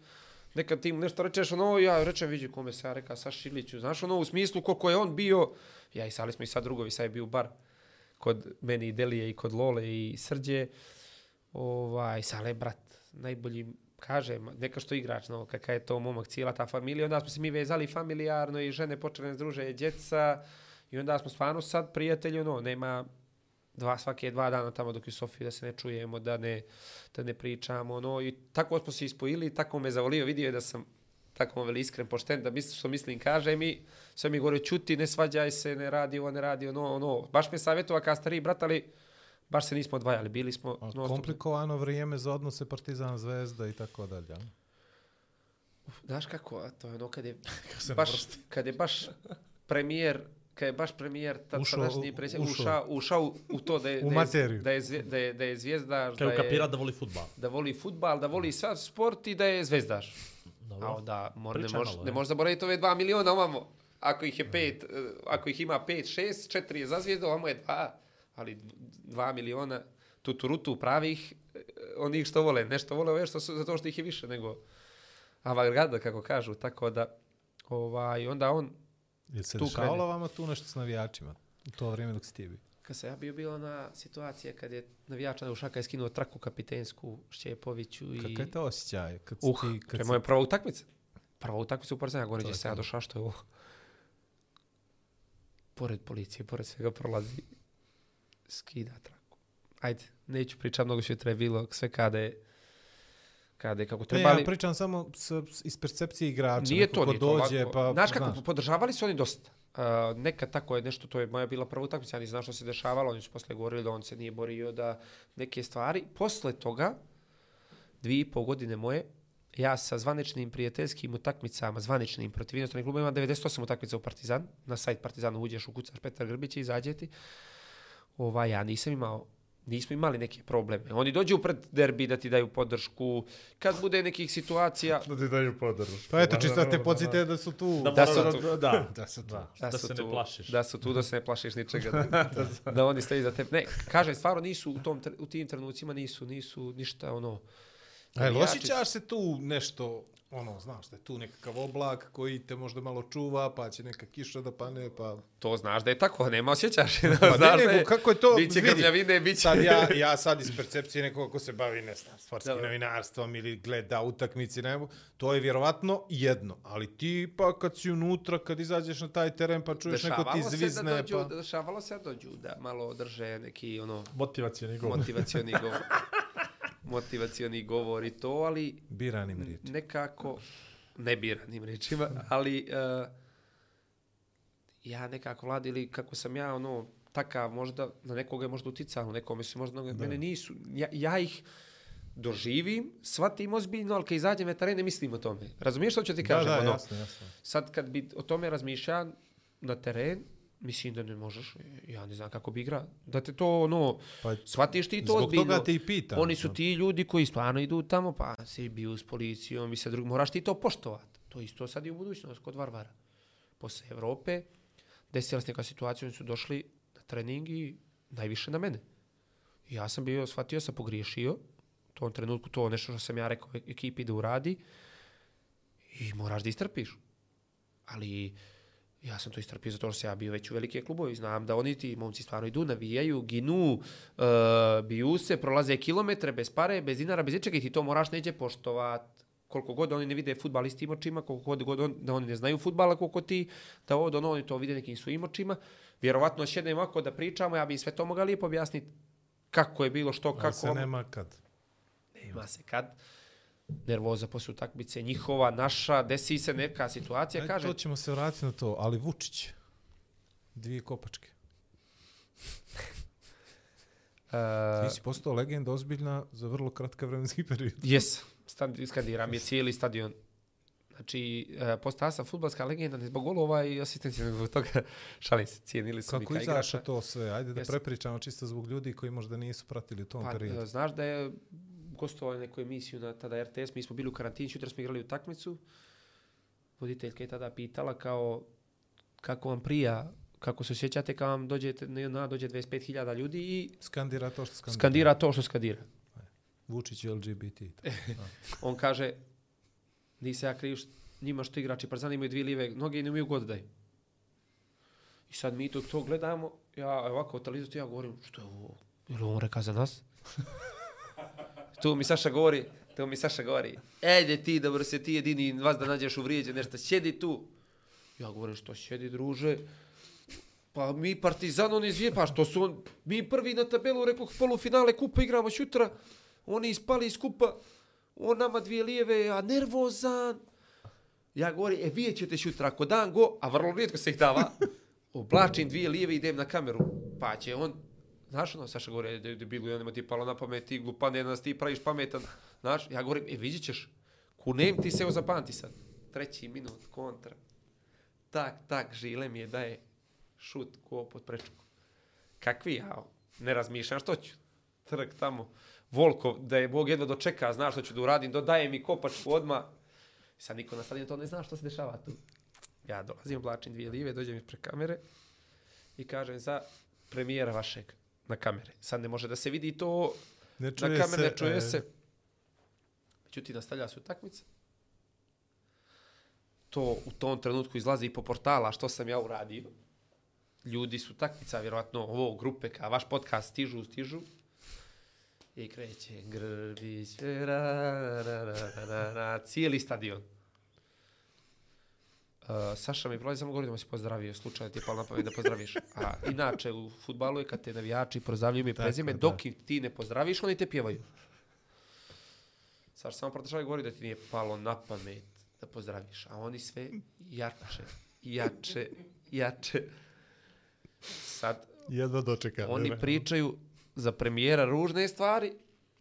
nekad ti mu nešto rečeš, ono, ja rečem, vidi kome se ja reka Saša Iliću, znaš, ono, u smislu koliko je on bio, ja i Sali smo i sad drugovi, sad je bio bar kod meni i Delije i kod Lole i Srđe, ovaj, Sale, brat, najbolji, kaže, neka što igrač, no, kakav je to momak, cijela ta familija, onda smo se mi vezali familijarno i žene počele nas druže, djeca, i onda smo stvarno sad prijatelji, ono, nema dva, svake dva dana tamo dok je Sofija da se ne čujemo, da ne, da ne pričamo, ono, i tako smo se ispojili, tako me zavolio, vidio je da sam tako veli iskren, pošten, da misli što mislim kaže mi, sve mi gore čuti, ne svađaj se, ne radi ovo, ne radi ono, ono, baš me savjetova kao stariji brat, ali baš se nismo odvajali, bili smo... A non stop- komplikovano vrijeme za odnose Partizan Zvezda i tako dalje. Znaš kako, a to je ono kad je, baš, kad je baš premijer, kad je baš premijer, tad Ušao sadašnji predsjednik, ušao. ušao, ušao u to da je, U da je, da je, da je, da je zvijezdaš, da Kao je, kapira da voli futbal. da voli futbal, da voli sav sport i da je zvezdaš. Dobro. A onda mor, ne, Priča mož, malo, ne e. možeš zaboraviti ove dva miliona ovamo. Ako ih je pet, eh, ako ih ima pet, šest, četiri je za zvijezdu, ovamo je dva, ali d- dva miliona tuturutu pravih, eh, onih što vole, nešto vole ove što su, zato što ih je više nego avantgarda, kako kažu, tako da ovaj, onda on, Jel se Tu dešavalo vama tu nešto s navijačima? U to vrijeme dok si ti bio? kad sam ja bio bila na situacija kad je navijač na Ušaka je skinuo traku kapitensku Šćepoviću i... Kakav je to osjećaj? Kad Uh, ti, to kad je moja prva utakmica. Prva utakmica u Partizanu, gore gdje je sam ja došao, što je ovo. Pored policije, pored svega prolazi, skida traku. Ajde, neću pričati mnogo što je treba bilo, sve kada je, kada je kako ne, trebali. ja pričam samo s, s- iz percepcije igrača. Nije to, nije to dođe, lako. pa, znaš kako, podržavali su oni dosta. Uh, nekad tako je nešto, to je moja bila prva utakmica, ja nisam znao što se dešavalo, oni su posle govorili da on se nije borio, da neke stvari. Posle toga, dvije i pol godine moje, ja sa zvaničnim prijateljskim utakmicama, zvaničnim protiv inostranih kluba, imam 98 utakmica u Partizan, na sajt Partizana uđeš, ukucaš Petar Grbić i izađe ti. Ovaj, ja nisam imao nismo imali neke probleme. Oni dođu pred derbi da ti daju podršku. Kad bude nekih situacija, Da ti daju podršku. Pa eto, čisto da te podsjete da su tu. Da, Da su da, da, Da su tu. da, da, da su se tu, ne plašiš. Da su tu, da se ne plašiš ničega. Da, da oni stoji za tebe. Ne, kažem, stvarno nisu u, tom, u tim trenucima nisu, nisu ništa ono... A jel navijači- osjećaš se tu nešto, ono, znaš, da je tu nekakav oblak koji te možda malo čuva, pa će neka kiša da pane, pa... To znaš da je tako, nema osjećaš. Pa Pa ne, nego, kako je to, Biće vidi. grmljavine, biće... Sad ja, ja sad iz percepcije nekoga ko se bavi, ne znam, sportskim novinarstvom ili gleda utakmici, ne, mogu, to je vjerovatno jedno. Ali ti pa kad si unutra, kad izađeš na taj teren pa čuješ neko ti Dešavalo se zvizne, da dođu, pa... Dešavalo se da dođu, da malo drže neki ono Motivacijani govor. motivacioni govor. motivacioni govor i to, ali Biranim riječi. nekako, ne biranim rečima, ali uh, ja nekako vlad ili kako sam ja ono takav možda na nekoga je možda uticalo, nekome su možda da. mene nisu. Ja, ja ih doživim, shvatim ozbiljno, ali kad izađem na teren ne mislim o tome. Razumiješ što ću ti Da, kažem? da, ono? jasno, jasno. Sad kad bi o tome razmišljao na teren, mislim da ne možeš, ja ne znam kako bi igrao. Da te to, ono, Pa, shvatiš ti to zbog ozbiljno. toga te i pitam. Oni su ti ljudi koji stvarno idu tamo, pa si bio s policijom i sa drugim. Moraš ti to poštovati. To isto sad i u budućnosti kod Varvara. Posle Evrope, desila se neka situacija, oni su došli na trening i najviše na mene. Ja sam bio, shvatio sam, pogriješio. U tom trenutku to nešto što sam ja rekao ekipi da uradi. I moraš da istrpiš. Ali ja sam to istrpio zato što sam ja bio već u velike klubove i znam da oni ti momci stvarno idu, navijaju, ginu, uh, biju se, prolaze kilometre bez pare, bez dinara, bez ičega i ti to moraš neđe poštovat. Koliko god oni ne vide futbal istim očima, koliko god, god on, da oni ne znaju futbala koliko ti, da od ono oni to vide nekim svojim očima. Vjerovatno sjednemo ovako da pričamo, ja bi sve to mogao lijepo objasniti kako je bilo, što, Ali kako... se nema kad. Nema se kad. Nervoza posle utakmice, njihova, naša, desi se neka situacija, Ajde, kaže, to ćemo se vratiti na to, ali Vučić. Dvije kopačke. uh, Ti si postao legenda ozbiljna za vrlo kratka vremenski period. Jes, skandiram je cijeli stadion. Znači, uh, postao sam futbalska legenda ne zbog golova i asistencije, nego zbog toga šalim se, cijenili su Kako mi kao izaša to sve? Ajde da Jes. prepričamo čisto zbog ljudi koji možda nisu pratili u tom Pa, periodu. e, znaš da je gostovali neku emisiju na tada RTS, mi smo bili u karantini, jutra smo igrali utakmicu. Voditeljka je tada pitala kao kako vam prija, kako se osjećate kad vam dođe, na, dođe 25.000 ljudi i Skandira to što skandira. skandira to što skandira. Vučić LGBT. On kaže, nisi ja kriv što, njima što igrači Partizana imaju dvije live noge i ne umiju god daj. I sad mi to, to gledamo, ja ovako talizu ja govorim, što je ovo? Ili on reka za nas? Tu mi Saša govori, tu mi Saša govori, ejde ti, dobro se ti jedini vas da nađeš u vrijeđe, nešto, sjedi tu. Ja govorim, što sjedi, druže? Pa mi Partizan, on izvije, pa što su on, mi prvi na tabelu, rekao, polufinale kupa igramo šutra, oni ispali iz kupa, on nama dvije lijeve, a nervozan. Ja govorim, e, vidjet ćete šutra, ako dan go, a vrlo rijetko se ih dava, oblačim dvije lijeve i idem na kameru. Pa će on, znaš ono, Saša govori, da je debilu, ja nema ti palo na pamet, ti jedan nas ti praviš pametan. Znaš, ja govorim, e, vidjet ćeš, kunem ti se evo zapamti sad. Treći minut, kontra. Tak, tak, žile mi je daje šut ko pod prečku. Kakvi ja, ne razmišljam što ću. Trk tamo. Volkov, da je Bog jedva dočeka, znaš što ću da uradim, dodaje mi kopačku odma. Sad niko na stadionu to ne zna što se dešava tu. Ja dolazim, oblačim dvije live, dođem ispred kamere i kažem za premijera vašeg na kamere. Sad ne može da se vidi to Ne na čuje kamere, se, ne čuje e, se. Međutim, nastavlja se utakmica. To u tom trenutku izlazi po portala što sam ja uradio. Ljudi su takmica, vjerovatno ovo grupe, ka vaš podcast stižu, stižu. I kreće Grbić, ra, ra, ra, ra, ra, ra, cijeli stadion. Uh, Saša mi prolazi samo govori da me si pozdravio, slučajno ti je palo na pamet da pozdraviš. A inače u futbalu je kad te navijači pozdravljaju ime i Tako, prezime, da. dok ih ti ne pozdraviš, oni te pjevaju. Saša samo protišava i govori da ti nije palo na pamet da pozdraviš. A oni sve jače, jače, jače. Sad, Jedva dočeka. oni ne? pričaju za premijera ružne stvari,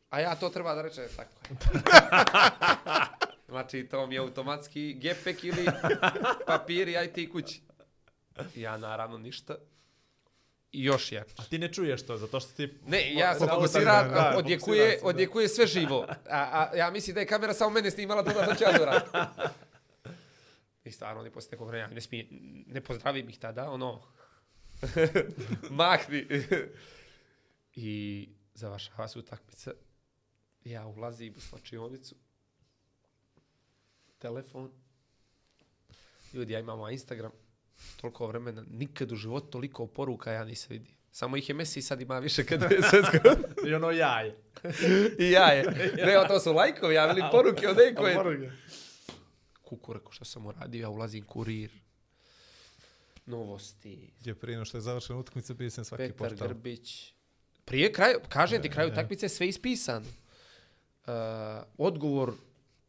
a ja to treba da rečem tako. je. znači, to mi je automatski gepek ili papiri, aj ti kući. Ja naravno ništa. I još jače. A ti ne čuješ to, zato što ti... Ne, ja sam fokusiran, odjekuje, odjekuje sve živo. A, a ja mislim da je kamera samo mene snimala to da ću ja. I stvarno, oni posle nekog vremena ne, smije, ne pozdravim ih tada, ono, mahni. I završava se utakmica. Ja ulazim u slačionicu. Telefon. Ljudi, ja imamo Instagram. Toliko vremena, nikad u životu toliko poruka ja nisam vidio. Samo ih je Messi sad ima više kad je svetsko. I ono jaje. I ja je. Ne, to su lajkovi, ja velim poruke od neko je. Poruke. Kuku, rekao što sam uradio, ja ulazim kurir. Novosti. Gdje prije no što je završena utakmica, bio sam svaki Petar portal. Grbić. Prije kraju, kažem ti, kraju utakmice je sve ispisano. Uh, odgovor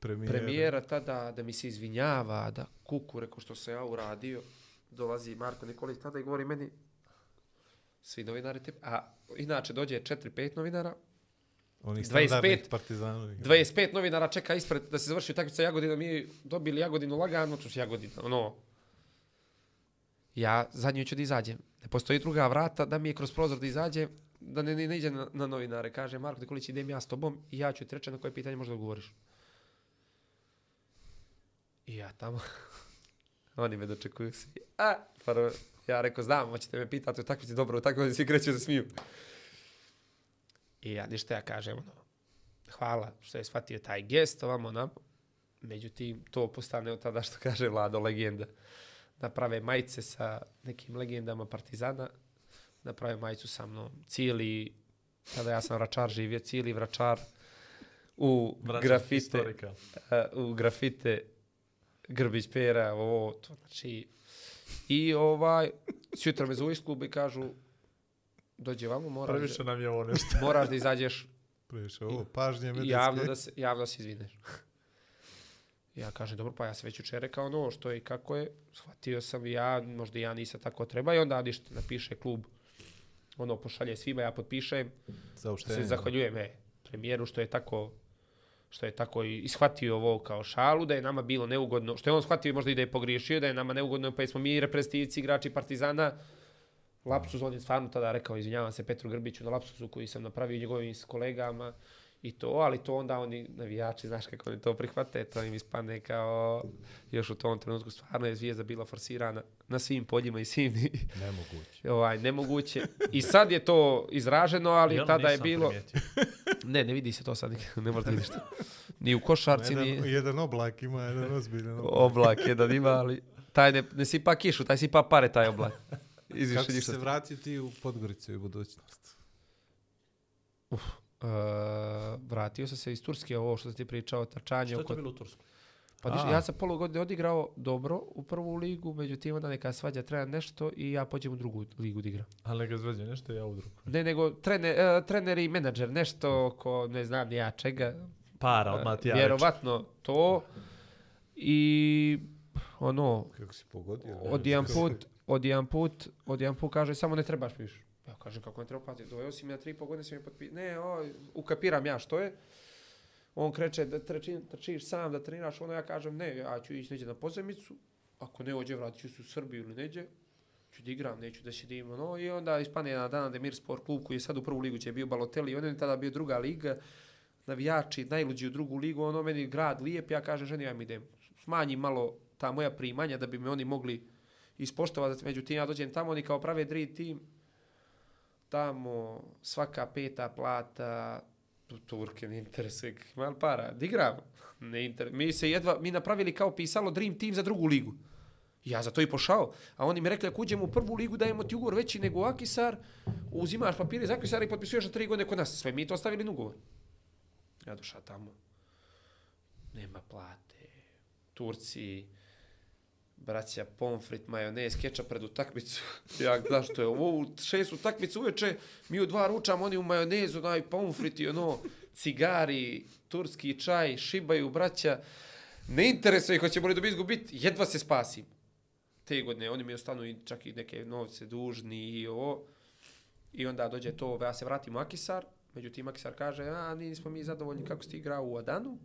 Premijera. premijera tada da mi se izvinjava, da kuku, rekao što sam ja uradio, dolazi Marko Nikolić tada i govori meni, svi novinari, te, a inače dođe 4-5 novinara, Onih 25 standardnih partizanovi. 25 novinara čeka ispred da se završi utakmica Jagodina, mi dobili Jagodinu lagano, su Jagodina, ono. Ja zadnju ću da izađem. Ne postoji druga vrata da mi je kroz prozor da izađem, da ne, ne, ne ide na, na novinare. Kaže, Marko Nikolić, idem ja s tobom i ja ću ti reći na koje pitanje možda odgovoriš. I ja tamo. Oni me dočekuju svi. A, prvo, ja rekao, znam, hoćete me pitati u takvici, dobro, u takvici svi kreću da se smiju. I ja ništa ja kažem, ono, hvala što je shvatio taj gest, ovamo nam. Međutim, to postane od tada što kaže Vlado legenda. Da prave majice sa nekim legendama Partizana, da prave majicu sa mnom. Cijeli, tada ja sam vračar živio, cijeli vračar u Vraćam grafite, uh, u grafite Grbić Pera, ovo, to znači... I ovaj, sutra me zove iz kluba i kažu, dođe vamo, moraš, Previše nam je ovo nešto. moraš da izađeš Previše, ovo, pažnje i medicinske. javno da se, javno da se izvineš. ja kažem, dobro, pa ja sam već jučer rekao ono što je i kako je, shvatio sam ja, možda ja nisam tako treba i onda ništa napiše klub, ono pošalje svima, ja potpišem, se Saopštenje. zahvaljujem e, premijeru što je tako što je tako i ishvatio ovo kao šalu, da je nama bilo neugodno, što je on shvatio možda i da je pogriješio, da je nama neugodno, pa smo mi reprezentativci, igrači Partizana, lapsus, on je stvarno tada rekao, izvinjavam se Petru Grbiću na lapsusu koji sam napravio njegovim kolegama I to, ali to onda oni navijači, znaš kako oni to prihvate, to im ispadne kao još u tom trenutku stvarno je zvijezda bila forsirana na svim poljima i svim Nemoguće. ovaj, nemoguće. I sad je to izraženo, ali Jel, tada je bilo... primijetio. Ne, ne vidi se to sad, nikad, ne možete vidjeti što. Ni u košarci, Jedan, ni jedan oblak ima, jedan ozbiljan oblak. oblak jedan ima, ali taj ne, ne sipa kišu, taj sipa pare, taj oblak. Izviše Kako se vratiti u Podgoricu i budućnost? Uh, vratio sam se iz Turske, ovo što si ti pričao, trčanje. Što je oko- to bilo u Tursku? Pa diš, ja sam polu godine odigrao dobro u prvu ligu, međutim onda neka svađa treba nešto i ja pođem u drugu ligu da igram. Ali neka zveđe nešto, ja u drugu. Ne, nego trener, uh, trener i menadžer, nešto ko ne znam ni ja čega, Para, odmah ti ja reći. vjerovatno to. I ono, Kako si pogodio? od jedan put, od jedan put, od jedan put kaže samo ne trebaš više kažem kako ne treba platiti, doveo si mi na tri i pol godine si mi potpisao. Ne, o, ukapiram ja što je. On kreće da trči, trčiš sam, da treniraš, ono ja kažem ne, ja ću ići neđe na pozemicu, ako ne ođe vratit ću se u Srbiju ili neđe, ću da igram, neću da sedim, ono, i onda ispane na dana Demir Sport klub koji je sad u prvu ligu, će je bio Balotelli, on je tada bio druga liga, navijači, najluđi u drugu ligu, ono meni grad lijep, ja kažem ženi, ja mi idem, smanji malo ta moja primanja da bi me oni mogli ispoštovati, međutim ja dođem tamo, oni kao prave dream team, tamo svaka peta plata, tu- Turke ne interesuje, ima para, da igramo. ne inter... mi se jedva, mi napravili kao pisalo dream team za drugu ligu. Ja za to i pošao. A oni mi rekli, ako uđemo u prvu ligu, dajemo ti ugovor veći nego Akisar, uzimaš papire za Akisara i potpisuješ na tri godine kod nas. Sve mi to stavili na ugovor. Ja došao tamo. Nema plate. Turci, braća, pomfrit, majonez, kečap pred utakmicu. Ja zašto što je ovo, u šest utakmicu uveče, mi u dva ručamo, oni u majonezu, onaj pomfrit i ono, cigari, turski čaj, šibaju, braća. Ne interesuje ih, hoćemo li dobiti izgubiti, jedva se spasim. Te godine, oni mi ostanu i čak i neke novce dužni i ovo. I onda dođe to, ja se vratim u Akisar, međutim Akisar kaže, a nismo mi zadovoljni kako ste igrao u Adanu,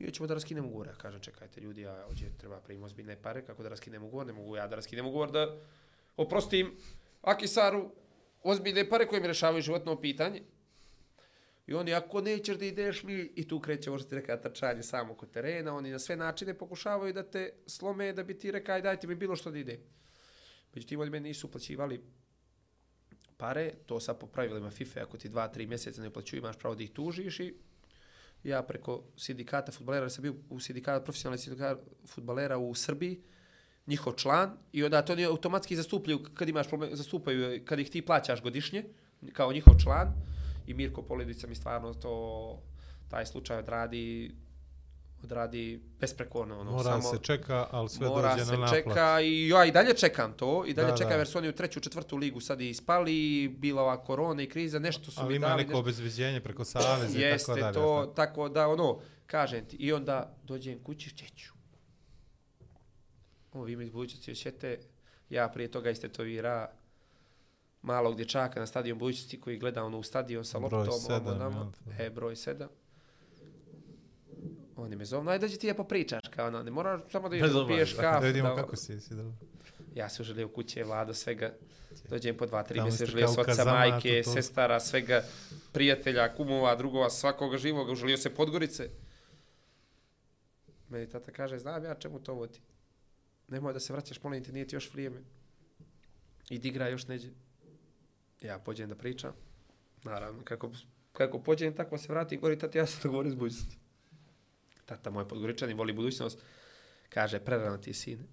mi hoćemo da raskinemo ugovor. Ja kažem, čekajte ljudi, ja ovdje treba primiti ozbiljne pare, kako da raskinem ugovor, ne mogu ja da raskinem ugovor da oprostim Akisaru ozbiljne pare koje mi rešavaju životno pitanje. I oni, ako nećeš da ideš mi, i tu kreće, možda ti reka, trčanje samo kod terena, oni na sve načine pokušavaju da te slome, da bi ti reka, aj dajte mi bilo što da ide. Međutim, oni meni nisu uplaćivali pare, to sad po pravilima FIFA, ako ti dva, tri mjeseca ne uplaćuju, imaš pravo da ih tužiš i ja preko sindikata futbalera, jer sam bio u sindikata, profesionalni sindikat futbalera u Srbiji, njihov član, i onda to oni automatski zastupljaju, kad imaš problem, zastupaju, kad ih ti plaćaš godišnje, kao njihov član, i Mirko Poledica mi stvarno to, taj slučaj odradi, odradi besprekorno. Ono, Mora samo, se čeka, ali sve mora dođe se na naplatu. čeka i ja i dalje čekam to i dalje Da, čekam da. jer su oni u treću, četvrtu ligu sad i ispali, bila ova korona i kriza, nešto su Ali mi ima dali. neko nešto- obezbeđenje preko saveza i tako Jeste dalje. to, tako. tako da ono, kažem ti, i onda dođem kući, čeću. Ovi mi iz budućnosti osjete, ja prije toga istetovira malog dječaka na stadion budućnosti koji gleda ono u stadion sa Broj loptom, sedam, ovo nama, jel? e, broj sedam. Oni me zovu, ajde dođi ti ja popričaš, kao ono, ne moraš samo da ideš piješ obaveza. kafu. Da vidimo da- kako si, si dobro. Ja se uželio kuće, vlada, svega. Dođem po dva, tri mjeseca, ste uželio se oca, majke, to- sestara, svega, prijatelja, kumova, drugova, svakoga živoga, uželio se Podgorice. Meni tata kaže, znam ja čemu to vodi. Nemoj da se vraćaš, molim te, nije ti još vrijeme. Idi igra još neđe. Ja pođem da pričam. Naravno, kako, kako pođem, tako se vratim, gori tata, ja sam to govorio s budućnosti. Tata moj podgoričani voli budućnost. Kaže, prerano ti je sine.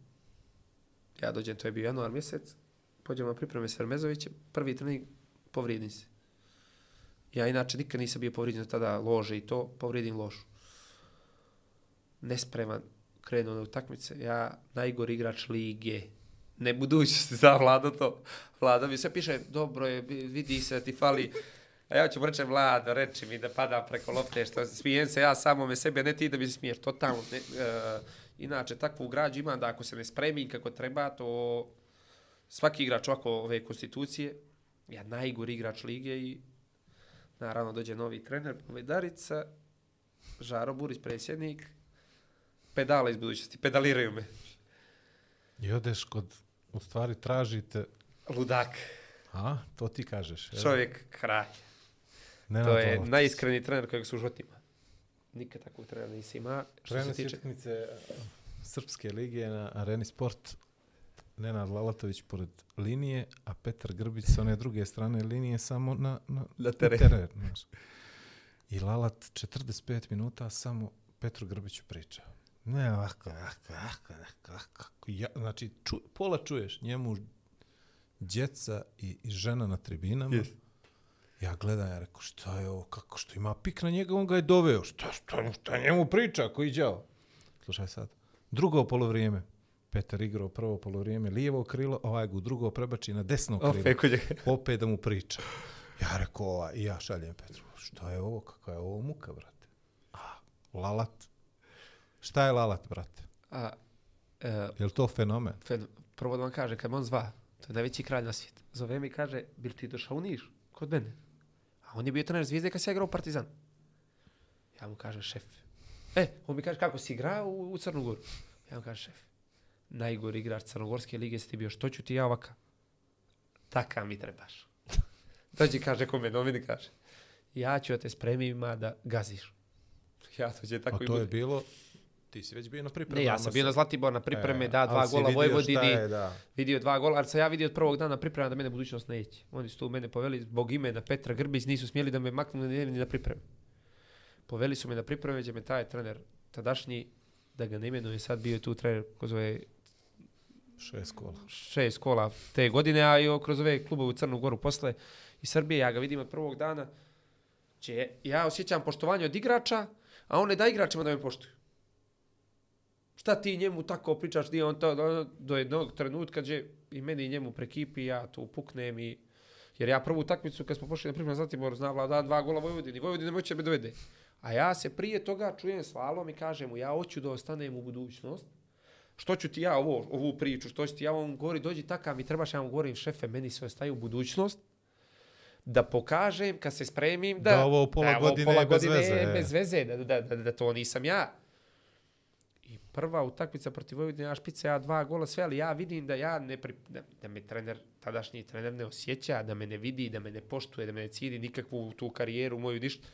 Ja dođem, to je bio januar mjesec, pođemo na pripreme s Vermezovićem, prvi trening, povrijedim se. Ja inače nikad nisam bio povrijeđen tada lože i to, povrijedim ložu. Nespreman, krenuo na utakmice, ja najgori igrač lige, ne budućnosti, za vlada to. vlada mi sve piše, dobro je, vidi se da ti fali, a ja ću reći, Vlado, reči mi da padam preko lopte, što smijem se ja samome sebe, ne ti da mi se smiješ, totalno. Ne, uh, inače, takvu građu imam da ako se ne spremi kako treba, to svaki igrač ovako ove konstitucije, ja najgori igrač lige i naravno dođe novi trener, Povedarica, Žaro Burić, predsjednik, pedala iz budućnosti, pedaliraju me. I odeš kod, u stvari tražite, Ludak, a, to ti kažeš. čovjek kralj. Nenad To je Lalac. najiskreniji trener kojeg su u životima. Nikad takvog trenera nisi ima. Što se Prenos tiče... utakmice e, Srpske lige na Areni Sport. Nenad Lalatović pored linije, a Petar Grbić sa one druge strane linije samo na, na, Na teren. teren znaš. I Lalat 45 minuta samo Petru Grbiću priča. Ne, ovako, ovako, ovako, ovako, ovako. Ja, znači, ču, pola čuješ njemu djeca i, i žena na tribinama. Yes. Ja gledam, ja rekao, šta je ovo, kako, što ima pik na njega, on ga je doveo. Šta, šta, šta njemu priča, koji đao? Slušaj sad. Drugo polovrijeme. Petar igrao prvo polovrijeme lijevo krilo, ovaj ga drugo prebači na desno krilo. Njega. Opet da mu priča. Ja rekao, ova, i ja šaljem Petru, šta je ovo, kakva je ovo muka, brate? A, lalat. Šta je lalat, brate? A, e, Je li to fenomen? Fen, prvo da vam kaže, kad me on zva, to je najveći kralj na svijetu, zove mi i kaže, bil ti došao u Niš, kod mene? A on je bio trener zvijezde kad se igrao u Partizan. Ja mu kažem, šef. E, on mi kaže, kako si igrao u, u Crnu Goru? Ja mu kažem, šef, najgori igrač Crnogorske lige si ti bio, što ću ti ja ovaka? Taka mi trebaš. Dođi, kaže, ko meni kaže, ja ću da te spremim ima da gaziš. Ja to će tako A i to je bude. bilo, ti si već bio na pripremama. Ne, ja sam bio na Zlatibor na pripreme, E, da, dva gola Vojvodini. je, da. Vidio dva gola, ali sam ja vidio od prvog dana priprema da mene budućnost neće. Oni su tu mene poveli zbog imena Petra Grbić, nisu smjeli da me maknu ni, na pripreme. Poveli su me na pripreme, gdje me taj trener tadašnji, da ga ne imenuje, sad bio je tu trener kroz ove Šest kola. šest kola te godine, a i kroz ove klubove u Crnu Goru posle i Srbije, ja ga vidim od prvog dana, će, ja osjećam poštovanje od igrača, a on ne da igračima da me poštuju. Šta ti njemu tako pričaš, nije on to, do, do jednog trenutka gdje i meni i njemu prekipi, ja tu puknem i Jer ja prvu utakmicu kad smo pošli na pripremu na Zlatibor, zna vlada dva gola Vojvodini. Vojvodina moće me dovede. A ja se prije toga čujem slalom i kažem mu ja hoću da ostanem u budućnost. Što ću ti ja ovo, ovu priču, što ću ti ja ovom govori, dođi takav mi trebaš, ja mu govorim šefe, meni se ostaje u budućnost da pokažem kad se spremim da, Da ovo pola da ovo godine pola je bez godine veze, e. bez veze, da, da, da, da to nisam ja. Prva utakmica protiv Vojvodine, ja špica, ja dva gola, sve, ali ja vidim da ja ne pri, da, da me trener, tadašnji trener ne osjeća, da me ne vidi, da me ne poštuje, da me ne cijedi nikakvu tu karijeru moju ništa.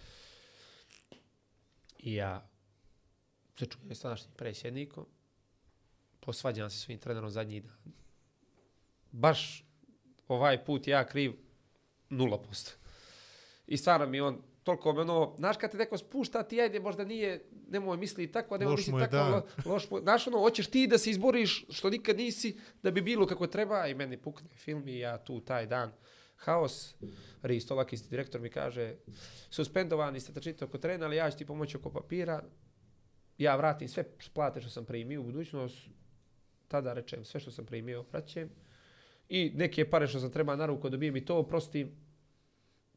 I ja se čujem s tadašnjim predsjednikom, posvađam se svojim trenerom zadnji dan. Baš ovaj put ja kriv 0%. I stvarno mi on toliko me ono, znaš kad te neko spušta, ti ajde, možda nije, nemoj misli tako, nemoj misli tako, lo, loš mu, znaš ono, hoćeš ti da se izboriš što nikad nisi, da bi bilo kako treba, i meni pukne film i ja tu taj dan, haos, Risto Lakis, direktor mi kaže, suspendovani ste tačite oko trena, ali ja ću ti pomoći oko papira, ja vratim sve plate što sam primio u budućnost, tada rečem sve što sam primio, vraćam, i neke pare što sam treba na ruku dobijem i to, oprostim,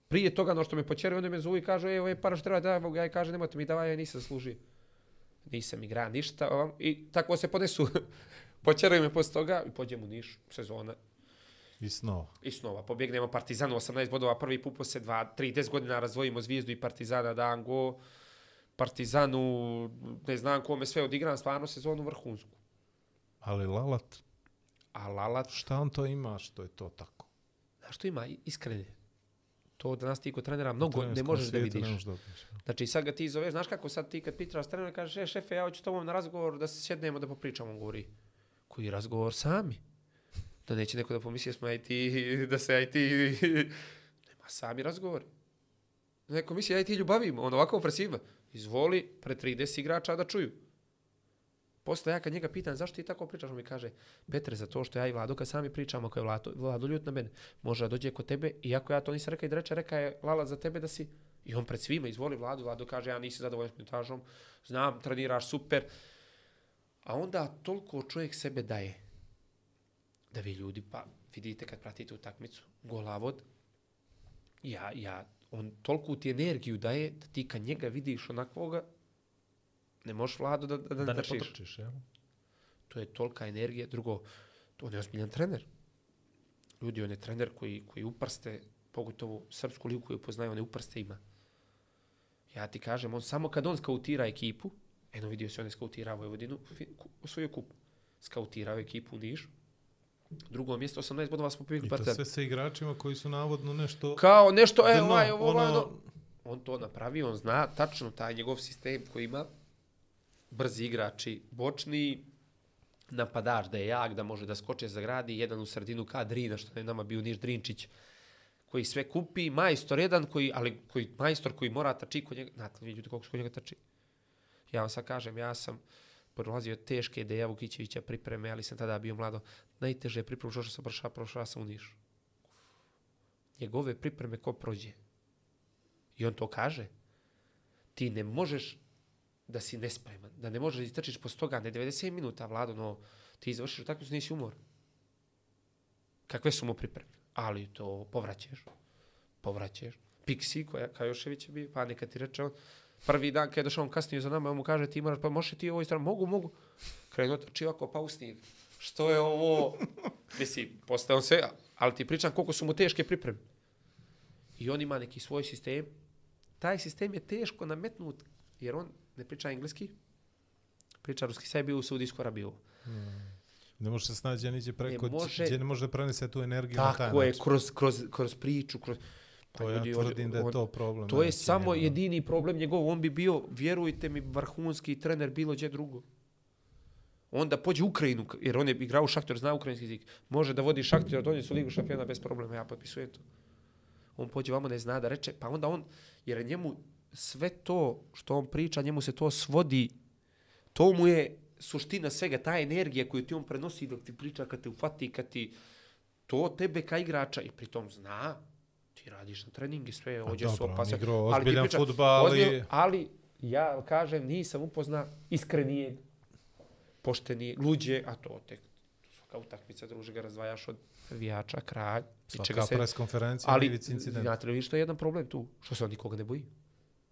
prije toga no što me počeraju, onda me zovu i kažu, ej, ove para što treba da ja i kaže, nemojte mi davaj, ja nisam služio. Nisam igra ništa. ovam, I tako se ponesu. počeraju me posle toga i pođem u Niš, sezona. I snova. I snova, pobjegnemo Partizanu, 18 bodova, prvi put posle 2, 3, 10 godina razvojimo Zvijezdu i Partizana, dan go. Partizanu, ne znam kome sve odigram, stvarno sezonu vrhunsku. Ali Lalat, A Lalat, šta on to ima što je to tako? znaš što ima iskrene? To danas ti kod trenera mnogo ne možeš da vidiš. Ne da. Znači sad ga ti zoveš, znaš kako sad ti kad pitaš trenera kažeš, e, šefe, ja hoću tobom na razgovor da se sjednemo da popričamo, on govori. Koji razgovor sami? Da neće neko da pomisli smo ja i ti, da se ja i ti, nema sami razgovor. Neko misli, ja i ti ljubavimo, on ovako opresiva. Izvoli pred 30 igrača da čuju. Posle ja kad njega pitam zašto ti tako pričaš, on mi kaže, Petre, zato što ja i Vlado kad sami pričamo, ako je Vlado, Vlado ljut na mene, može da dođe kod tebe, iako ja to nisam rekao i da reče, reka je Lala za tebe da si, i on pred svima izvoli Vladu, Vlado kaže, ja nisam zadovoljan s minutažom, znam, treniraš super, a onda toliko čovjek sebe daje, da vi ljudi, pa vidite kad pratite utakmicu, golavod, ja, ja, on toliko ti energiju daje, da ti kad njega vidiš onakvoga, ne možeš Vladu da, da, da, Da ne držiš. potrčiš, jel? To je tolika energija. Drugo, to on je ozbiljan trener. Ljudi, on je trener koji, koji uprste, pogotovo srpsku ligu koju poznaju, on je uprste ima. Ja ti kažem, on samo kad on skautira ekipu, eno vidio se on je skautirao Vojvodinu, osvojio kup. Skautirao ekipu u Niš. Drugo mjesto, 18 bodova smo pobjegli I to Partizan. sve sa igračima koji su navodno nešto... Kao nešto, e, ovaj, ovo, ono, ono, on to napravio, on zna tačno taj njegov sistem koji ima, brzi igrači, bočni, napadač da je jak, da može da skoče za gradi, jedan u sredinu ka Drina, što je nama bio Niš Drinčić, koji sve kupi, majstor jedan, koji, ali koji, majstor koji mora tači kod njega, znate li ljudi koliko se kod njega tači? Ja vam sad kažem, ja sam prolazio teške ideje Vukićevića pripreme, ali sam tada bio mlado. Najteže pripreme, što sam prošao, prošao sam u Nišu. Njegove pripreme ko prođe. I on to kaže. Ti ne možeš da si nespreman, da ne možeš da istrčiš po toga, ne 90 minuta, Vlado, no ti završiš utakmicu, nisi umor. Kakve su mu pripreme? Ali to povraćaš. Povraćaš. Piksi, koja Kajošević je bio, pa neka ti reče on, prvi dan kada je došao on kasnije za nama, on mu kaže ti moraš, pa može ti ovo istrati, mogu, mogu. Krenuo trči ovako, pa usni. Što je ovo? Misli, postao se, ali ti pričam koliko su mu teške pripreme. I on ima neki svoj sistem. Taj sistem je teško nametnut, jer on ne priča engleski, priča ruski, sve je bio u Saudijskoj Arabiji. Ne može se snaći niđe preko, Ne može- gdje ne može prenese tu energiju na taj Tako je, način. kroz, kroz, kroz priču, kroz... Pa To ja ljudi, on- tvrdim da je on- to problem. To je najveći samo njegov. jedini problem njegov. On bi bio, vjerujte mi, vrhunski trener bilo gdje drugo. Onda pođe u Ukrajinu, jer on je igrao u Šaktor, zna ukrajinski jezik. Može da vodi Šaktor, donje su ligu šampiona bez problema, ja potpisujem to. On pođe vamo ne zna da reče, pa onda on, jer njemu sve to što on priča, njemu se to svodi, to mu je suština svega, ta energija koju ti on prenosi dok ti priča, kad te ufati, kad ti, to tebe ka igrača i pritom zna, ti radiš na treningi, sve, Pa ođe su opasan. igrao ali ti priča, fudbal i- ozbiljno, ali ja kažem, nisam upozna iskrenijeg, poštenije, luđe, a to tek svaka utakmica, druže, ga razdvajaš od navijača, kralj, Svaka se... pres konferencija, Ali, incident. znate li vi što je jedan problem tu? Što se on nikoga ne boji?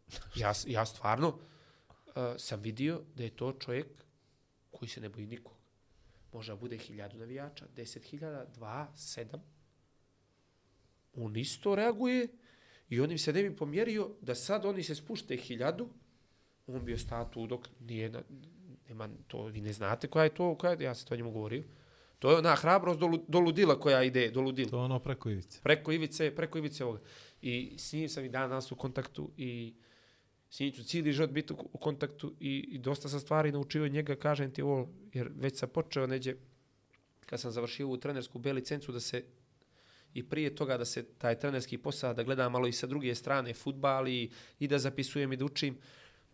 Ja, ja stvarno uh, sam vidio da je to čovjek koji se ne boji nikog. Može da bude hiljadu navijača, deset hiljada, dva, sedam. On isto reaguje i on im se ne bi pomjerio da sad oni se spušte hiljadu, on bi ostao tu dok nije, na, nema, to vi ne znate koja je to, koja je, ja sam to njemu govorio. To je ona hrabrost do, do ludila koja ide, do ludila. To je ono preko Ivice. Preko Ivice, preko Ivice ovoga. I s njim sam i dan danas u kontaktu i s njim ću cijeli život biti u, u kontaktu i, i dosta sam stvari naučio od njega, kažem ti ovo, jer već sam počeo neđe, kad sam završio ovu trenersku B licencu, da se i prije toga da se taj trenerski posao, da gledam malo i sa druge strane futbal i, i da zapisujem i da učim.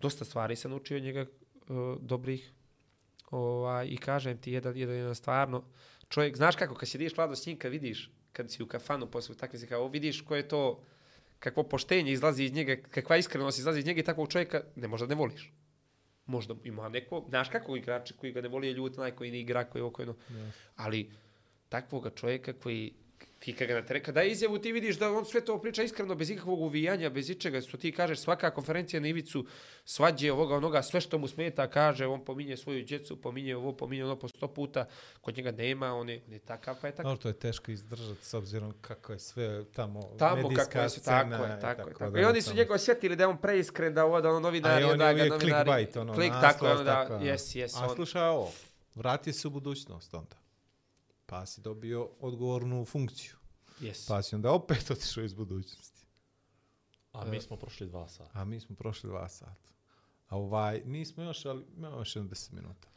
Dosta stvari sam naučio od njega uh, dobrih. Ovaj, I kažem ti, jedan, jedan, jedan stvarno, čovjek, znaš kako, kad sjediš vlado s njim, kad vidiš, kad si u kafanu posle takve se kao vidiš ko je to, kakvo poštenje izlazi iz njega, kakva iskrenost izlazi iz njega i takvog čovjeka ne možda ne voliš. Možda ima neko, znaš kako igrači koji ga ne voli je ljut, onaj koji ne igra, koji je okojno. Ali takvoga čovjeka koji ti kad ga na tere, kada izjavu ti vidiš da on sve to priča iskreno, bez ikakvog uvijanja, bez ičega, što ti kažeš, svaka konferencija na ivicu, svađe ovoga onoga, sve što mu smeta, kaže, on pominje svoju djecu, pominje ovo, pominje ono po sto puta, kod njega nema, on je, on je takav, pa je takav. Dobro, to je teško izdržati s obzirom kako je sve tamo, Tamo medijska kako je scena. tako je, i tako je. Tako. da I oni su njega osjetili da je on preiskren, da ovo, da ono novinari, A i on onda je ga novinari... clickbait, ono, Klik, naslov, tako je, ono da, tako, ono. jes, jes, A on. slušaj ovo, vratio se u budućnost onda. Pa si dobio odgovornu funkciju. Jes. Pa si onda opet otišao iz budućnosti. A mi smo prošli dva sata. A mi smo prošli dva sata. A ovaj, nismo još, ali imamo još jedno deset minuta.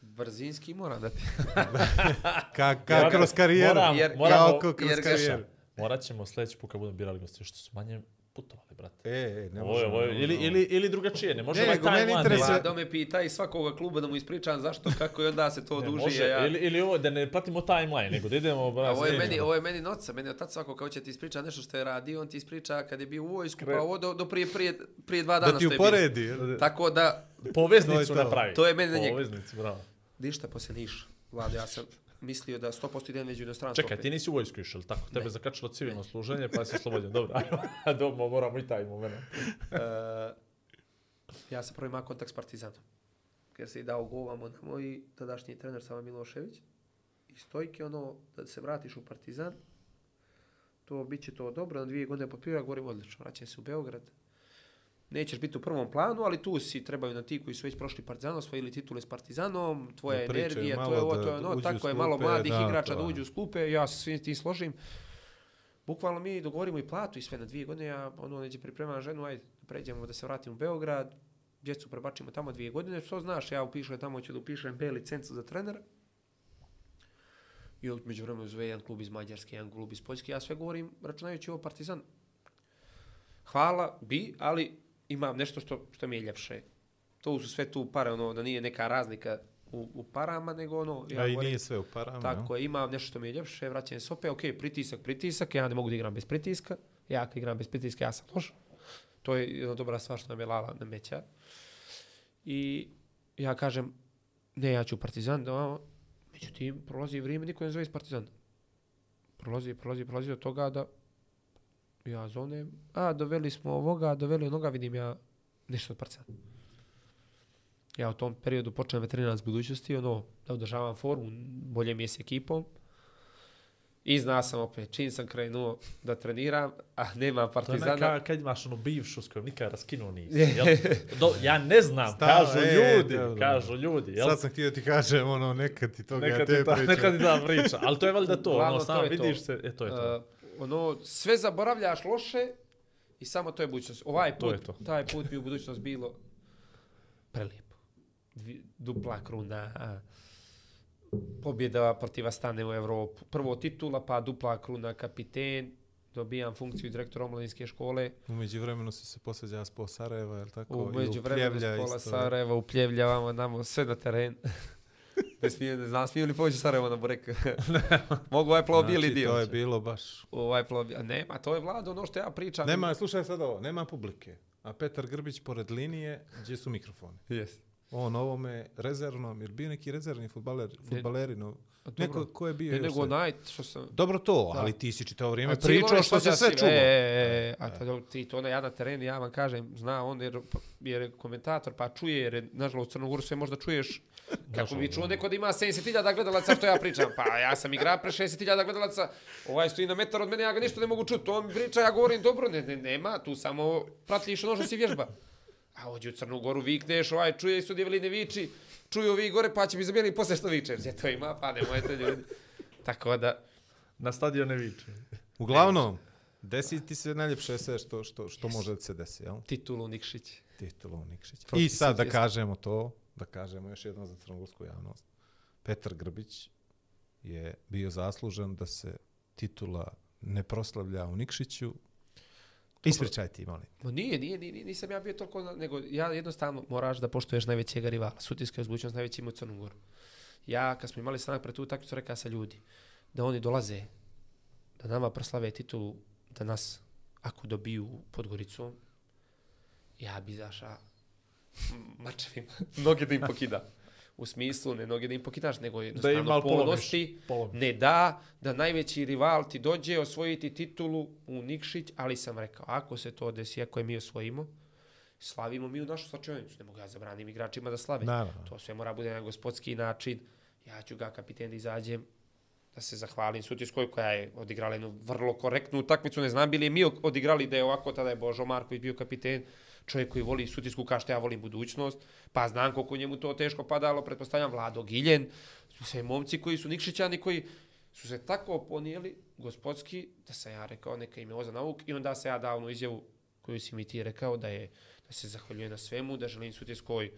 Brzinski moram da ti... Ka, ka, kroz karijeru. Moram, moramo, kroz jer karijeru. morat ćemo sljedeći put kad budemo birali gosti, što su manje putovali, brate. E, e, ne možemo. ovo ili, ili, ili drugačije, ne može Ne, ovaj nego meni interesuje- da- Vlado me pita i svakoga kluba da mu ispričam zašto, kako i onda se to Ne, duži. može, a ja... ili, ili ovo, da ne pratimo timeline, nego da idemo... A Bra, ovo je, meni, ovo je meni noca, meni je otac svako kao će ti ispriča nešto što je radio, on ti ispriča kad je bio u vojsku, pa ovo do, do prije, prije, prije dva dana Da ti što je bio. uporedi. Tako da, Poveznicu To je to. napravi. To je meni na njega. Poveznicu, bravo. ništa poslije Niša. Vlado, ja sam mislio da 100% idem među inostranstvo. Čekaj, ti nisi u vojsku išao, tako? Tebe Ne. zakačilo civilno služenje, pa si slobodan. Dobro, ajmo. Dobro, moramo i taj moment. E, ja sam prvi imao kontakt s Partizanom. Jer se i dao govamo na moj tadašnji trener Sava Milošević. I stojke ono, da se vratiš u Partizan, to bit će to dobro, na dvije godine potpio, ja govorim odlično, vraćam se u Beograd. Nećeš biti u prvom planu, ali tu si trebaju na ti koji su već prošli Partizan, osvojili titule s Partizanom, tvoja pričaju energija, to je ovo, to je ono, tako je malo mladih da, igrača to da uđu u skupe, ja se svim tim složim. bukvalno mi dogovorimo i platu i sve na dvije godine, ja ono neđe pripremam ženu, ajde, pređemo da se vratimo u Beograd, djecu prebačimo tamo dvije godine, što znaš, ja upišem tamo, ću da upišem B licencu za trenera. I od među vremenu zove jedan klub iz Mađarske, jedan klub iz Poljske, ja sve govorim računajući ovo Partizan. Hvala, bi, ali imam nešto što, što mi je ljepše. To su sve tu pare, ono, da nije neka razlika u, u parama, nego ono... Ja, i govorim- nije sve u parama. Tako je, imam nešto što mi je ljepše, vraćam se opet, ok, pritisak, pritisak, ja ne mogu da igram bez pritiska, ja kad igram bez pritiska, ja sam loš. To je jedna dobra stvar što nam je Lala nameća. I ja kažem, ne, ja ću Partizan, da, ovo. međutim, prolazi vrijeme, niko ne zove iz Partizana. Prolazi, prolazi, prolazi do toga da ja zovnem, a, doveli smo ovoga, doveli onoga, vidim ja nešto od Partizana. Ja u tom periodu počnem veterinar s budućnosti, ono, da održavam formu, bolje mi je s ekipom. I zna sam opet, čim sam krenuo da treniram, a nema To je partizana. neka, kad imaš ono bivšu s kojom nikad raskinuo nisi. Jel? Do, ja ne znam, Stava, kažu e, ljudi, dobro. kažu ljudi. Jel? Sad sam htio ti kažem, ono, nekad ti toga Neka te ti, ta, pričam. neka ti da priča, ali to je valjda to, Uglavnom, ono, to sam to. vidiš se, e, to je to. Uh, ono, sve zaboravljaš loše i samo to je budućnost. Ovaj To put, je to. taj put bi u budućnost bilo prelijepo. Dvi, dupla kruna, a, pobjeda protiv Astane u Evropu. Prvo titula, pa dupla kruna kapiten, dobijam funkciju direktora omladinske škole. Umeđu vremenu si se posveđao s po Sarajeva, je li tako? U I među vremenu s pola. Sarajeva, u Pljevlja, vamo, namo, sve na teren. Ne smijem, ne znam, smijem li poći u Sarajevo na Burek? Mogu ovaj plovo bijeli Znači, dio. to je bilo baš... Ovaj bijeli. Nema, to je vlada, ono što ja pričam. Nema, slušaj sad ovo, nema publike. A Petar Grbić pored linije, gdje su mikrofoni. Yes. On ovome rezervnom, jer bio neki rezervni futbaler, futbaleri, no, A dobro. neko ko je bio Ne, nego onaj što sam... Dobro to, Da. ali ti si čitao vrijeme pričao je što se sve si- čulo. E, e, e, a tada ti to na ja na terenu, ja vam kažem, zna on jer, jer je komentator, pa čuje, jer je, nažalost, u Crnogoru sve možda čuješ kako bi čuo neko da ima 70.000 gledalaca što ja pričam. Pa ja sam igra pre 60.000 gledalaca, ovaj stoji na metar od mene, ja ga ništa ne mogu čuti. On priča, ja govorim, dobro, ne, ne, nema, tu samo pratiš ono što si vježba. A ođe u Crnu Goru vikneš, ovaj čuje i sudi veline viči, čuju ovi gore, pa će mi zamijeniti posle što viče. Gdje to ima, pa nemojte ljudi. Tako da, Na stadion ne viče. Uglavnom, desi ti se najljepše sve što, što, što može da se desi, jel? titulu Nikšić. Titulu Nikšić. I sad da kažemo to, da kažemo još jedno za crnogorsku javnost. Petar Grbić je bio zaslužen da se titula ne proslavlja u Nikšiću. Ispričaj ti, molim. Ma nije, nije, nije, nisam ja bio toliko, na- nego ja jednostavno moraš da poštuješ najvećeg rivala. Sutjeska je uzbućnost najveći ima u Crnu Goru. Ja, kad smo imali sanak pre tu utakmicu, rekao sa ljudi da oni dolaze, da nama proslave titulu, da nas, ako dobiju Podgoricom, ja bi zaša mačevima, noge da im pokida. U smislu, ne noge da im pokidaš, nego Da jednostavno polomiš. ponosti, Polomiš. ne da, da najveći rival ti dođe osvojiti titulu u Nikšić, ali sam rekao, ako se to desi, ako je mi osvojimo, slavimo mi u našu slačionicu. Ne mogu ja zabranim igračima da slave. Naravno. To sve mora bude na gospodski način. Ja ću ga kapiten da izađem, da se zahvalim Sutjeskoj koja je odigrala jednu vrlo korektnu utakmicu. Ne znam bili je mi odigrali da je ovako, tada je Božo Marković bio kapiten, čovjek koji voli sutisku kao ja volim budućnost, pa znam koliko njemu to teško padalo, pretpostavljam Vlado Giljen, sve momci koji su Nikšićani koji su se tako ponijeli gospodski da sam ja rekao neka im je oza nauk i onda se ja dao onu izjavu koju si mi ti rekao da je da se zahvaljuje na svemu, da želim Sutjeskoj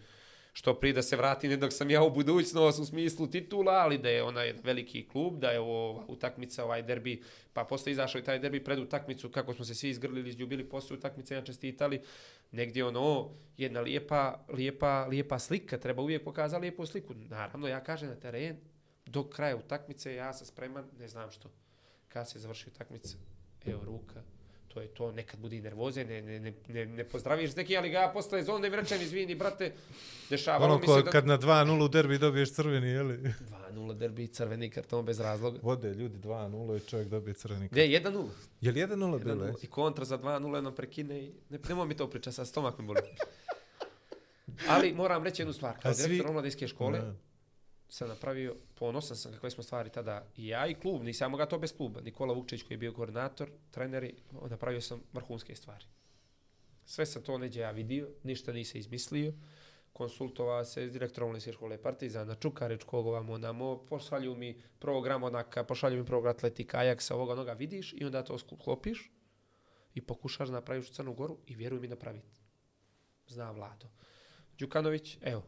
što prije da se vrati jednog sam ja u budućnost u smislu titula, ali da je onaj veliki klub, da je ovo utakmica, ovaj derbi, pa posle izašao i taj derbi pred utakmicu, kako smo se svi izgrlili, izljubili posle utakmice, ja čestitali, negdje ono, jedna lijepa, lijepa, lijepa slika, treba uvijek pokazati lijepu sliku. Naravno, ja kažem na teren, do kraja utakmice ja sam spreman, ne znam što. Kad se završi utakmica, evo ruka, to je to, nekad budi nervoze, ne, ne, ne, ne, ne pozdraviš s neki, ali ga ja posle zone mi rečem, izvini, brate, dešavalo Ono mi ko, se da... kad na 2-0 u derbi dobiješ crveni, jeli? 2-0 derbi, crveni karton bez razloga. Vode ljudi 2-0 i čovjek dobije crveni. Gdje, 1-0? Je li 1-0 bilo? 1-0. I kontra za 2-0 jedno prekine i... Ne, nemoj mi to priča, sad stomak mi boli. Ali moram reći jednu stvar. Kao A svi- direktor omladinske škole Da sam napravio, ponosan sam kakve smo stvari tada i ja i klub, nisam mogao to bez kluba. Nikola Vukčić koji je bio koordinator, treneri, napravio sam vrhunske stvari. Sve sam to neđe ja vidio, ništa nisam izmislio. konsultovao se s direktorom Lisijske škole Partizana, Čukaričkog, ovamo, onamo, pošalju mi program onaka, pošalju mi program atletika, ajaksa, ovoga, onoga, vidiš i onda to sklopiš i pokušaš napraviš u Crnu Goru i vjeruj mi napraviti. Zna Vlado. Đukanović, evo,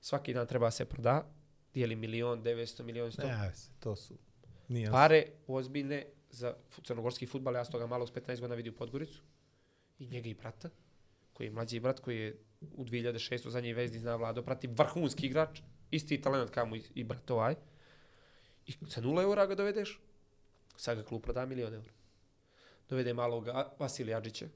svaki dan treba se proda, dijeli milion, 900 milion, 100. Ne, to su... Nije Pare ozbiljne za crnogorski futbal, ja sam toga malo s 15 godina vidio u Podgoricu. I njega i brata, koji je mlađi brat, koji je u 2006. zadnji vezdi zna Vlado, prati vrhunski igrač, isti talent kao mu i, i brat ovaj. I sa nula eura ga dovedeš, sad ga klub proda milion eura. Dovede malog Vasilija Adžića,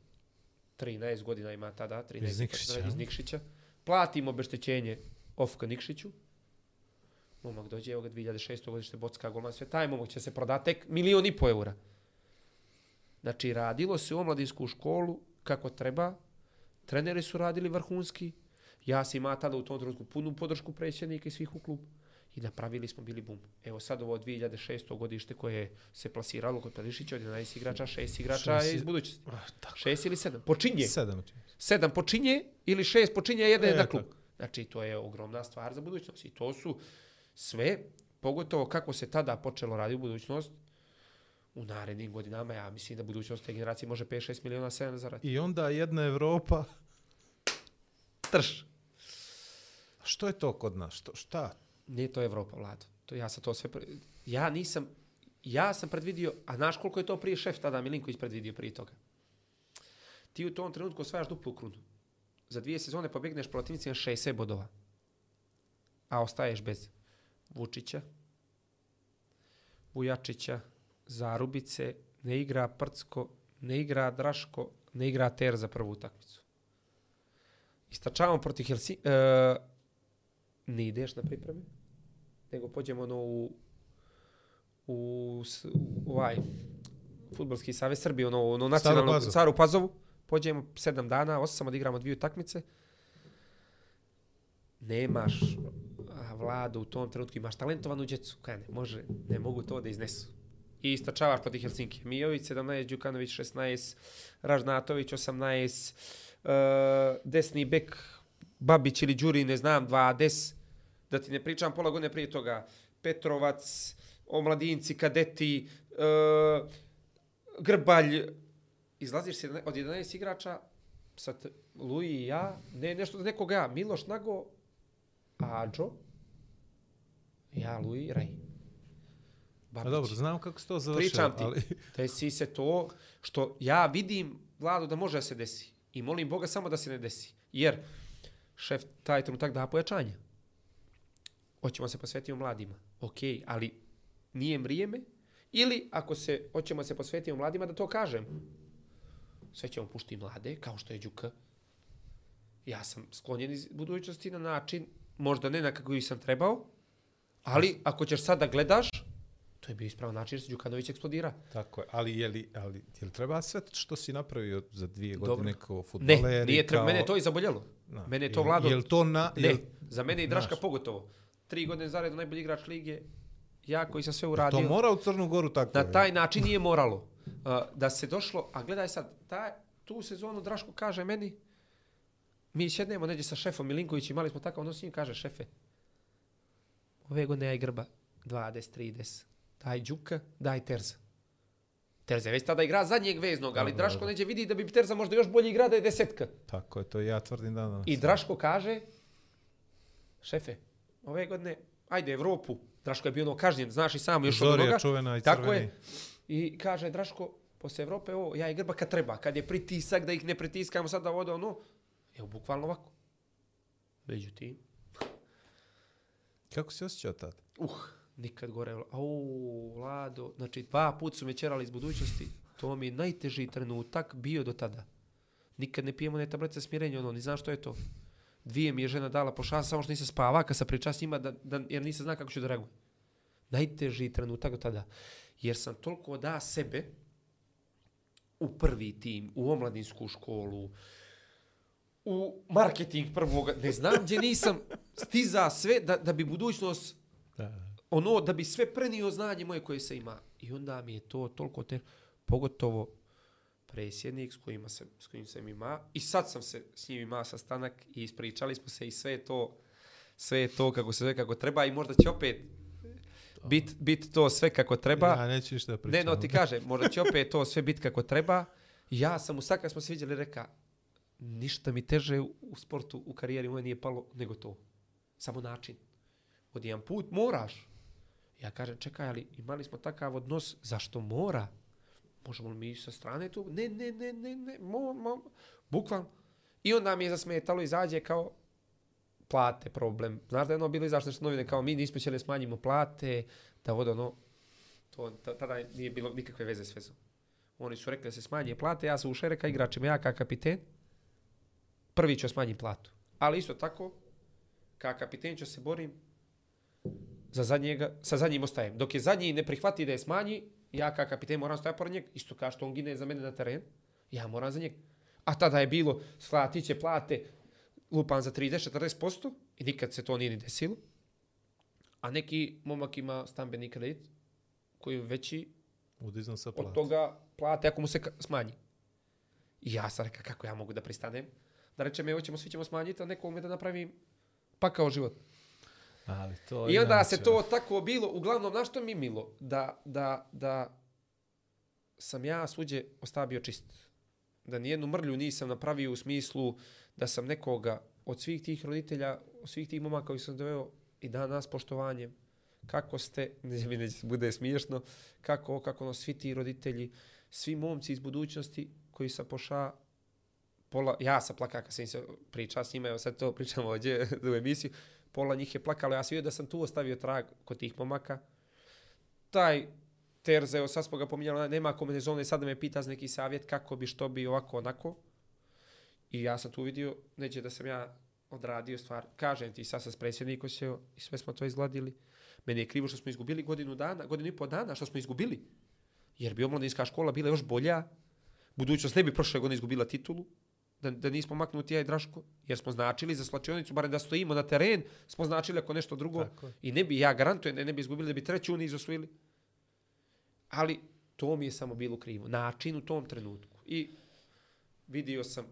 13 godina ima tada, 13 Iz Nikšića, iz? Nikšića. Platimo obeštećenje Ofka Nikšiću, Momak dođe, evo ga 2006. godište Bocka golman sve, taj momak će se prodati tek milion i po eura. Znači, radilo se u omladinsku školu kako treba, treneri su radili vrhunski, ja sam imao tada u tom trenutku punu podršku predsjednika i svih u klubu i napravili smo bili bum. Evo sad ovo 2006. godište koje se plasiralo kod Pelišića od 11 igrača, 6 igrača Šest je iz budućnosti. Tako. 6 ili 7. Počinje. Sedam. čini mi se. Sedam počinje ili šest počinje, jedan je E, na klub. tako. Znači, to je ogromna stvar za budućnost. I to su sve, pogotovo kako se tada počelo raditi u budućnost, u narednim godinama, ja mislim da budućnost te generacije može 5-6 miliona 7 zaraditi. I onda jedna Evropa... Trš. Što je to kod nas? Što, šta? Nije to Evropa, Vlado. To ja sam to sve... Pre... Ja nisam... Ja sam predvidio, a znaš koliko je to prije šef tada Milinković predvidio prije toga? Ti u tom trenutku osvajaš duplu krunu. Za dvije sezone pobegneš protivnicima 60 bodova. A ostaješ bez Vučića, Vujačića, Zarubice, ne igra Prcko, ne igra Draško, ne igra Ter za prvu utakmicu. Istačavamo protiv Helsi... E, ne ideš na pripreme, nego pođemo ono u, u, u ovaj futbolski savez Srbije, ono, ono nacionalno, Pazovu. Staru Pazovu, pođemo sedam dana, osam, odigramo dvije utakmice, nemaš vlada u tom trenutku, imaš talentovanu djecu, kaj ne, može, ne mogu to da iznesu. I istačavaš protiv Helsinki. Mijović 17, Đukanović 16, Ražnatović 18, uh, e, desni bek Babić ili Đuri, ne znam, 20, da ti ne pričam pola godine prije toga, Petrovac, omladinci, kadeti, uh, Grbalj, izlaziš se od 11 igrača, sad Luji i ja, ne nešto nekoga ja, Miloš Nago, Ađo, ja, Luji, Rej. A dobro, znam kako se to završilo, Pričam ti, ali... desi se to što ja vidim, Vlado, da može da se desi. I molim Boga samo da se ne desi. Jer šef taj trenutak da pojačanje. Hoćemo se posvetiti mladima. Ok, ali nije vrijeme. Ili ako se hoćemo se posvetiti mladima, da to kažem. Sve ćemo puštiti mlade, kao što je Đuka. Ja sam sklonjen iz budućnosti na način, možda ne na kako sam trebao, ali ako ćeš sad da gledaš, to je bio ispravan način jer se Đukanović eksplodira. Tako je, ali je li, ali, je li treba sve što si napravio za dvije Dobro. godine kao Ne, futboler? nije treba, kao- mene je to i zaboljelo. Da. Mene je to Jel- vlado... Jel to na... Ne, Jel, za mene i Draška Znaš. pogotovo. Tri godine zaredno najbolji igrač lige, ja koji sam sve to uradio. mora u Crnu Goru tako Na je. taj način nije moralo. Uh, da se došlo, a gledaj sad, taj, tu sezonu Draško kaže meni, mi sjednemo neđe sa šefom Milinković, imali smo takav odnos s njim, kaže šefe, ove godine i Grba, 20, 30, daj Đuka, daj Terza. Terza je već tada igra zadnjeg veznog, ali Draško da. neđe vidi da bi Terza možda još bolji igra da je desetka. Tako je, to ja tvrdim da danas. I Draško kaže, šefe, ove godine, ajde Evropu. Draško je bio ono kažnjen, znaš i sam još od Zorija onoga. čuvena i Tako je. I kaže Draško, posle Evrope, ovo, ja i Grba kad treba, kad je pritisak da ih ne pritiskamo sad da vode ono, evo bukvalno ovako. Međutim, Kako si osjećao tad? uh, nikad gore, au, Vlado, znači dva put su me čerali iz budućnosti, to mi je najteži trenutak bio do tada. Nikad ne pijemo ne tablete smirenja, ono, ni znam što je to. Dvije mi je žena dala po šansu, samo što nisam spava, kad sam pričao s njima, da, da, jer nisam zna kako ću da reagujem. Najteži trenutak do tada. Jer sam toliko da sebe u prvi tim, u omladinsku školu, u marketing prvog, ne znam gdje nisam stiza sve da, da bi budućnost Da. ono da bi sve prenio znanje moje koje se ima. I onda mi je to toliko te pogotovo predsjednik s, kojima sam, s kojim sam ima i sad sam se s njim imao sastanak i ispričali smo se i sve to sve to kako se sve kako treba i možda će opet bit, bit to sve kako treba. Ja neću ništa da pričam. Ne, no ti kaže, možda će opet to sve biti kako treba. Ja sam u sad kad smo se vidjeli reka, ništa mi teže u, sportu, u karijeri moje nije palo nego to. Samo način. Od jedan put moraš. Ja kažem, čekaj, ali imali smo takav odnos, zašto mora? Možemo li mi sa strane tu? Ne, ne, ne, ne, ne, mo, mo, bukvalno. I onda mi je zasmetalo, izađe kao plate problem. Znaš da je ono bilo izašlo što novine kao mi nismo htjeli smanjimo plate, da vode ono, to, tada nije bilo nikakve veze s vezom. Oni su rekli da se smanje plate, ja sam ušao i rekao igračima, ja kao kapiten, prvi ću smanjiti platu. Ali isto tako, kao kapiten ću se borim za zadnjega, sa zadnjim ostajem. Dok je zadnji ne prihvati da je smanji, ja kao kapiten moram stajati pored njega, isto kao što on gine za mene na teren, ja moram za njega. A tada je bilo, slati će plate, lupan za 30-40% i nikad se to nije ni desilo. A neki momak ima stambeni kredit koji je veći Od iznosa od toga plate ako mu se ka- smanji. I ja sam rekao kako ja mogu da pristanem. Da rečem, evo ćemo, svi ćemo smanjiti, a neko da napravi pakao život. Ali to I onda se to tako bilo, uglavnom, na što mi milo? Da, da, da sam ja svuđe ostavio čist. Da nijednu mrlju nisam napravio u smislu da sam nekoga od svih tih roditelja, od svih tih momaka koji sam doveo i dan nas poštovanjem, kako ste, ne mi neće bude smiješno, kako, kako ono, svi ti roditelji, svi momci iz budućnosti koji sa poša pola, ja sam plakao kad sam im se pričao s njima, evo sad to pričam ovdje u emisiju, pola njih je plakalo, ja sam vidio da sam tu ostavio trag kod tih momaka. Taj Terze, evo sad smo ga pominjali, nema kombinezone, sad me pita za neki savjet kako bi, što bi, ovako, onako. I ja sam tu vidio, neće da sam ja odradio stvar. Kažem ti, sad sam s predsjednikom seo i sve smo to izgladili. Meni je krivo što smo izgubili godinu dana, godinu i pol dana, što smo izgubili. Jer bi omladinska škola bila još bolja, budućnost ne bi prošle godine izgubila titulu, da, da nismo maknuti ja i Draško, jer smo značili za slačionicu, barem da stojimo na teren, smo značili ako nešto drugo. Tako. I ne bi, ja garantujem da ne bi izgubili, da bi treću niz osvojili. Ali to mi je samo bilo krivo. Način u tom trenutku. I vidio sam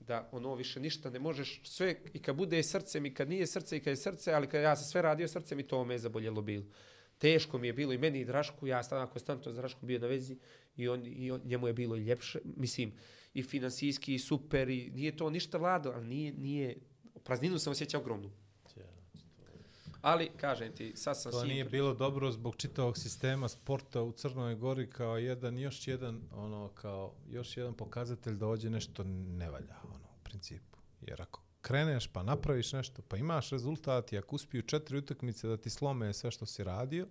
da ono više ništa ne možeš sve i kad bude srcem i kad nije srce i kad je srce, ali kad ja sam sve radio srcem i to me je zaboljelo bilo. Teško mi je bilo i meni i Drašku, ja sam konstantno s Draškom bio na vezi i, on, i on, njemu je bilo i ljepše, mislim, i finansijski i super i nije to ništa vlado, ali nije, nije, prazninu sam osjećao ogromnu. Ali, kažem ti, sad sam To nije bilo dobro zbog čitavog sistema sporta u Crnoj Gori kao jedan, još jedan, ono, kao još jedan pokazatelj da ovdje nešto ne valja, ono, u principu. Jer ako kreneš pa napraviš nešto, pa imaš rezultat i ako uspiju četiri utakmice da ti slome sve što si radio,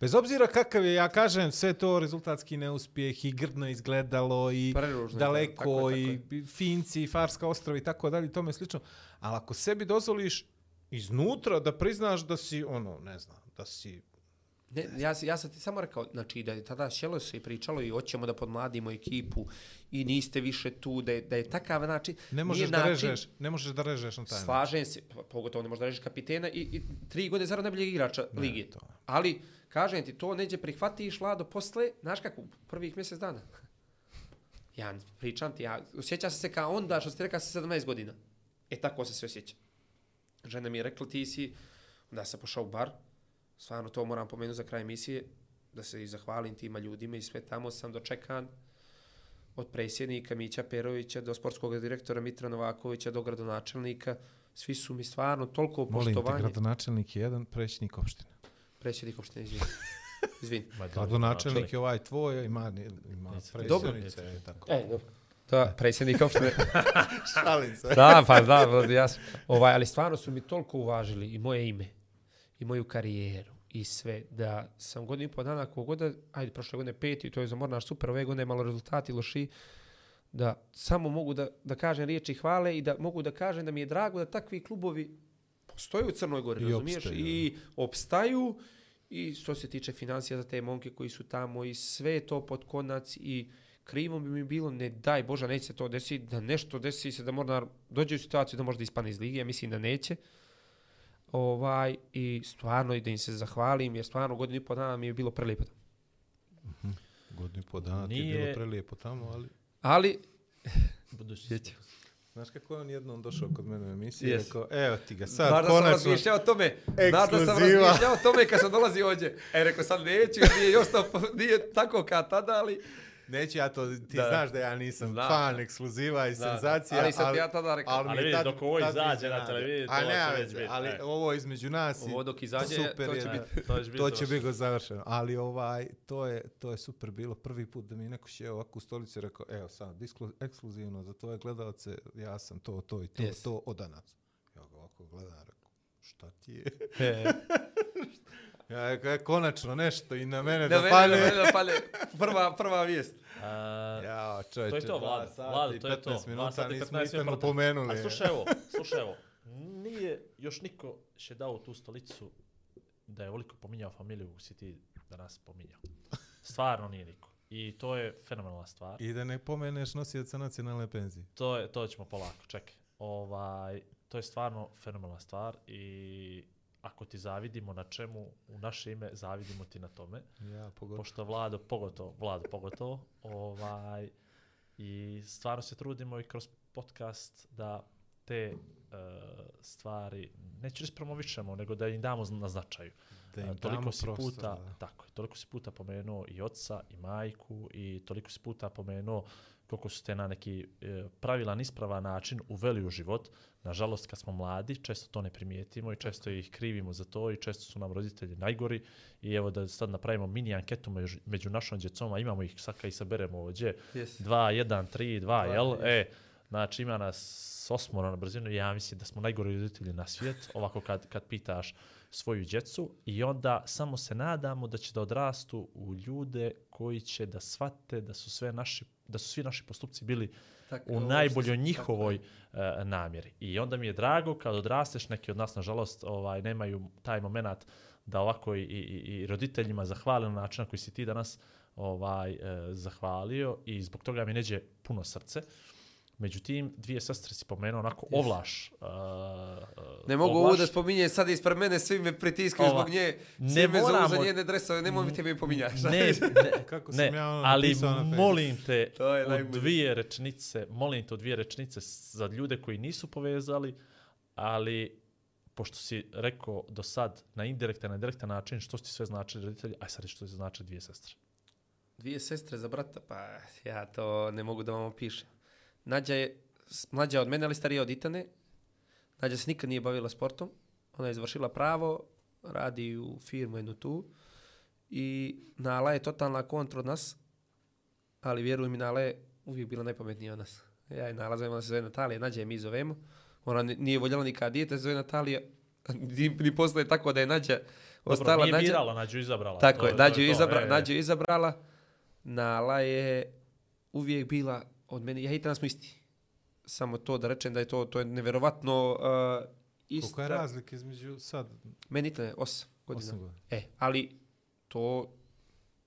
bez obzira kakav je, ja kažem, sve to rezultatski neuspjeh i grdno izgledalo i Preružno, daleko tako je, i Finci i Farska ostrava i tako dalje i tome slično. Ali ako sebi dozvoliš iznutra da priznaš da si, ono, ne znam, da si Ne, ja, ja sam ti samo rekao, znači da je tada sjelo se i pričalo i hoćemo da podmladimo ekipu i niste više tu, da je, da je takav način. Ne možeš nije da način- režeš, ne možeš da režeš na taj način. Slažem se, pa pogotovo ne možeš da režeš kapitena i, i tri godine zarad najboljeg igrača Ne, lige. to. Ali, kažem ti, to neđe prihvatiš Lado posle, znaš kako, prvih mjesec dana. Ja pričam ti, ja osjećam se kao onda što ste rekao sa 17 godina. E tako se sve osjeća. Žena mi je rekla ti si, onda sam pošao u bar, stvarno to moram pomenuti za kraj emisije, da se i zahvalim tima ljudima i sve tamo sam dočekan od predsjednika Mića Perovića do sportskog direktora Mitra Novakovića do gradonačelnika. Svi su mi stvarno toliko Molim te, poštovanje. gradonačelnik je jedan, predsjednik opštine. Predsjednik opštine, izvini. Izvini. Gradonačelnik je ovaj tvoj, ima, ima Dobro. predsjednice i tako. E, dobro. Da, predsjednik opštine. Šalim se. da, pa da, da, ja ovaj, ali stvarno su mi toliko uvažili i moje ime, i moju karijeru, i sve, da sam godinu i pol dana, kogoda, ajde, prošle godine peti, to je za Mornar super, ove godine malo rezultati loši, da samo mogu da, da kažem riječi hvale i da mogu da kažem da mi je drago da takvi klubovi postoje u Crnoj Gori, I razumiješ? opstaju. I opstaju i što se tiče financija za te momke koji su tamo i sve to pod konac i krivo bi mi bilo, ne daj Boža, neće se to desiti, da nešto desi se da Mornar dođe u situaciju da možda ispane iz lige, ja mislim da neće. Ovaj, I stvarno i da im se zahvalim, jer stvarno godinu i pol dana mi je bilo prelijepo. Godinu i po dana ti je Nije- bilo prelijepo tamo, ali Ali, Budući Znaš kako je on jednom došao kod mene u emisiji i Yes. rekao, evo ti ga sad, Znaš da sam konačno. razmišljao o tome. Znaš da sam razmišljao o tome kad sam dolazio ovdje. E, rekao sam neću, nije još to, nije tako kao tada, ali... Neću ja to, ti Da. znaš da ja nisam Znam. fan ekskluziva i Da. senzacija. Ali sam ti ja tada rekao. Ali je vidi, tad- dok ovo izađe na televiziji, to ne, će već biti, ali e. ovo između nas i Ovo dok izađe, super to će je. biti- To će biti to će završeno. biti završeno. Ali ovaj, to je, to je super bilo. Prvi put da mi neko sjeo ovako u stolici i rekao, evo sad, disklu- ekskluzivno za tvoje gledalce, ja sam to, to i to, Yes. to od danas. Ja ga ovako gledam, rekao, šta ti je? Ja e, konačno nešto i na mene Da da mene, pale. da mene da pale. Prva, prva vijest. a, Ja, čovječe, To je to, Vlado, i to je to. 15 Dva minuta nismo 15 Itanu minuta. pomenuli. A slušaj ovo, slušaj ovo. Nije još niko še dao tu stolicu da je ovoliko pominjao familiju kako si ti danas pominjao. Stvarno nije niko. I to je fenomenalna stvar. I da ne pomeneš nosioca nacionalne penzije. To, je, to ćemo polako, čekaj. Ovaj, to je stvarno fenomenalna stvar i ako ti zavidimo na čemu, u naše ime zavidimo ti na tome. Ja, pogotovo. Pošto Vlado, pogotovo, Vlado, pogotovo, ovaj, i stvarno se trudimo i kroz podcast da te uh, stvari, neću reći promovišemo, nego da im damo na značaju. Da im A, toliko damo si prostor, puta, da. tako je, toliko si puta pomenuo i oca i majku i toliko si puta pomenuo koliko su te na neki e, pravilan, ispravan način uveli u život. Nažalost, kad smo mladi, često to ne primijetimo i često ih krivimo za to i često su nam roditelji najgori. I evo da sad napravimo mini anketu među, među našom djecom, a imamo ih sad kad ih saberemo ovdje. Yes. 2, 1, 3, 2, jel? yes. E, znači ima nas osmoro na brzinu, ja mislim da smo najgori roditelji na svijet, ovako kad, kad pitaš svoju djecu i onda samo se nadamo da će da odrastu u ljude koji će da shvate da su sve naši da su svi naši postupci bili Tako, u najboljoj što si- njihovoj e, namjeri. I onda mi je drago kad odrasteš, neki od nas nažalost ovaj nemaju taj moment da ovako i, i, i roditeljima zahvale na način na koji si ti danas ovaj e, zahvalio i zbog toga mi neđe puno srce. Međutim, dvije sestre si pomenuo onako Yes. ovlaš. Uh, Ne mogu ovo da spominje, sad ispred mene svi me pritiskaju Ova, zbog nje, ne svi me zovu za njene dresove, nemojte me pominjati. Ne, ne, Kako ne, sam ja ono ali molim te To je u dvije rečnice, molim te u dvije rečnice za ljude koji nisu povezali, ali pošto si rekao do sad na indirektan, na direktan način što ti sve značili roditelji, aj sad što ti znači dvije sestre. Dvije sestre za brata, pa ja to ne mogu da vam opišem. Nađa je mlađa od mene, ali starija od Itane. Nađa se nikad nije bavila sportom. Ona je završila pravo, radi u firmu jednu tu. I Nala je totalna kontra od nas, ali vjeruj mi, Nala je uvijek bila najpametnija od nas. Ja i Nala zovemo, ona se zove Natalija, Nađa je mi zovemo. Ona ni- nije voljela nikad dijete, se zove Natalija. Ni, ni posle tako da je Nađa Dobro, ostala. nije Nađa, birala, Nađu izabrala. Tako To je, Nađu je izabra, e. Nađu je izabrala. Nala je uvijek bila od mene, ja i Tana smo isti. Samo to da rečem da je to, to je neverovatno uh, ista. Koliko je razlika između sad Meni to je 8 godina. osam godina? E, ali to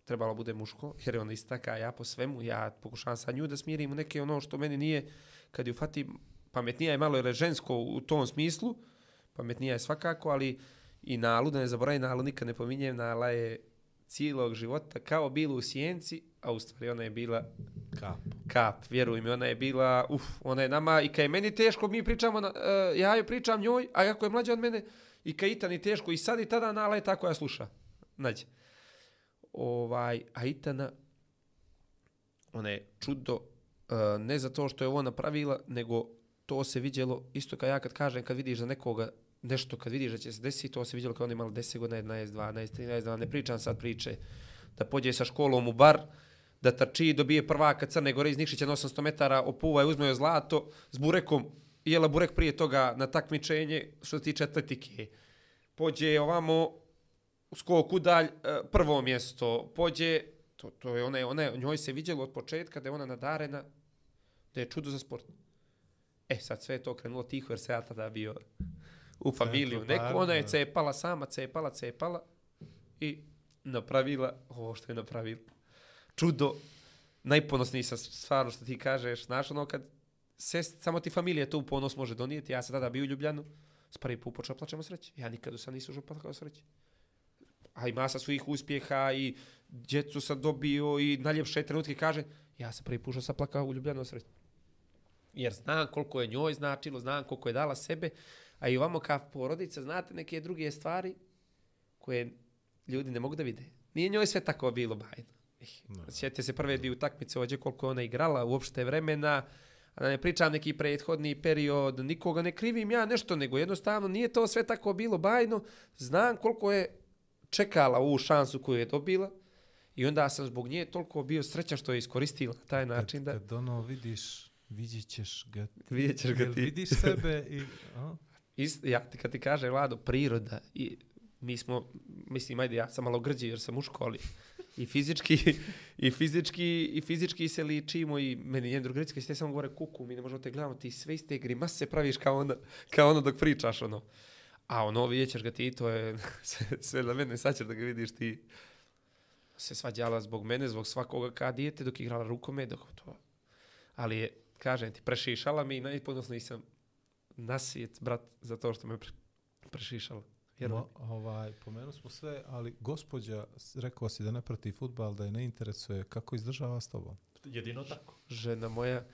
trebalo bude muško, jer je ona ista kao ja po svemu. Ja pokušavam sa nju da smirim u neke ono što meni nije, kad ju fatim, pametnija je malo jer je žensko u tom smislu, pametnija je svakako, ali i Nalu, da ne zaboravim, Nalu nikad ne pominjem, Nala je cijelog života kao bila u sjenci, a u stvari ona je bila Kap. kap, vjeruj mi, ona je bila, uf, ona je nama, i kad je meni teško, mi pričamo, na, uh, ja joj pričam njoj, a kako je mlađa od mene, i kad Itani teško, i sad i tada Nala je tako ja sluša. Nađe. Ovaj, a Itana, ona je čudo, uh, ne za to što je ovo napravila, nego to se vidjelo, isto kao ja kad kažem, kad vidiš za nekoga nešto, kad vidiš da će se desiti, to se vidjelo kad ona je imala 10 godina, 11, 12, 13, da ne pričam sad priče, da pođe sa školom u bar, da trči i dobije prvaka Crne Gore iz Nikšića na 800 metara, opuva i uzme joj zlato s burekom, jela burek prije toga na takmičenje što se tiče atletike. Pođe ovamo u skok udalj, e, prvo mjesto, pođe, to, to je ona, je- ona, njoj se vidjelo od početka da je ona nadarena, da je čudo za sport. E, sad sve je to krenulo tiho jer se ja tada bio u familiju. Pažnje, ona je cepala sama, cepala, cepala i napravila ovo što je napravila. Čudo, najponosniji sam stvarno što ti kažeš, znaš ono kad se, samo ti familija tu ponos može donijeti, ja sam tada bio u Ljubljanu, s prvi put počeo plaćamo sreće. Ja nikad sam nisam užao plakao sreće. a i masa svojih uspjeha i djecu sam dobio i najljepše trenutke kaže, ja sam prvi put sam plakao u Ljubljano sred. Jer znam koliko je njoj značilo, znam koliko je dala sebe, a i ovamo kao porodica, znate neke druge stvari koje ljudi ne mogu da vide. Nije njoj sve tako bilo bajno. No. Sjetite se prve dvije utakmice ođe koliko ona igrala uopšte vremena, a da ne pričam neki prethodni period, nikoga ne krivim ja nešto, nego jednostavno nije to sve tako bilo bajno. Znam koliko je čekala ovu šansu koju je dobila i onda sam zbog nje toliko bio srećan što je iskoristila na taj način. Kad, Da, kad ono vidiš, vidjet ćeš ga, vidjet ćeš ga ti. vidiš sebe i... A? Ist, ja, ti- kad ti kaže Vlado, priroda, i mi smo, mislim, ajde, ja sam malo grđi jer sam u školi, i fizički, i fizički, i fizički se ličimo i meni jedan drugarica, kad samo govore kuku, mi ne možemo te gledamo, ti sve iste grimase praviš kao onda, kao ono dok pričaš, ono. A ono, vidjet ćeš ga ti, to je sve, sve na mene, sad ćeš da ga vidiš ti. Se svađala zbog mene, zbog svakoga kad dijete, dok igrala rukomet, dok to. Ali je, kažem ti, prešišala mi i najponosniji sam na svijet, brat, za to što me pre, prešišala. Mo, ovaj, pomenuo smo sve, ali gospođa, rekao si da ne prati futbal, da je ne interesuje, kako izdržava s tobom? Jedino tako. žena moja,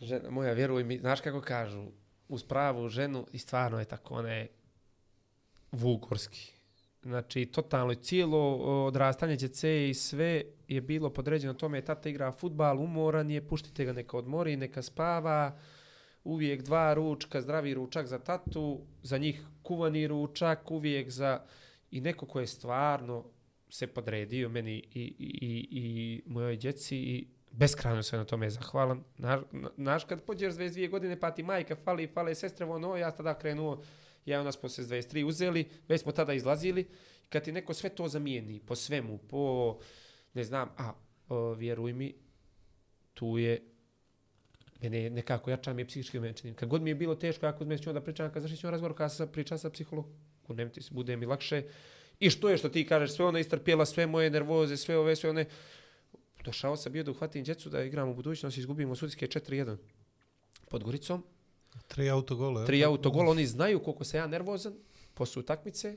žena moja, vjeruj mi, znaš kako kažu, uz pravu ženu i stvarno je tako, ona je vulgorski. Znači, totalno je cijelo odrastanje djece i sve je bilo podređeno tome, tata igra futbal, umoran je, puštite ga neka odmori, neka spava, uvijek dva ručka, zdravi ručak za tatu, za njih kuvani ručak, uvijek za... I neko ko je stvarno se podredio meni i, i, i, i mojoj djeci i beskrajno se na tome zahvalan. Naš, naš kad pođeš s 22 godine pa ti majka fali, fale sestre, ono, ja tada krenuo, ja i ona smo se 23 uzeli, već smo tada izlazili. Kad ti neko sve to zamijeni, po svemu, po, ne znam, a, o, vjeruj mi, tu je mene nekako jača mi je psihički menčanim. Kad god mi je bilo teško, ako me ću onda pričam, kad završit ću razgovor, kada sam pričao sa psihologom, ne ti se, bude mi lakše. I što je što ti kažeš, sve ona istrpjela, sve moje nervoze, sve ove, sve one. Došao sam bio da uhvatim djecu da igramo u budućnosti, izgubimo sudijske 4-1 pod Goricom. Tri autogole. jel? Tri autogola, oni znaju koliko sam ja nervozan posle utakmice.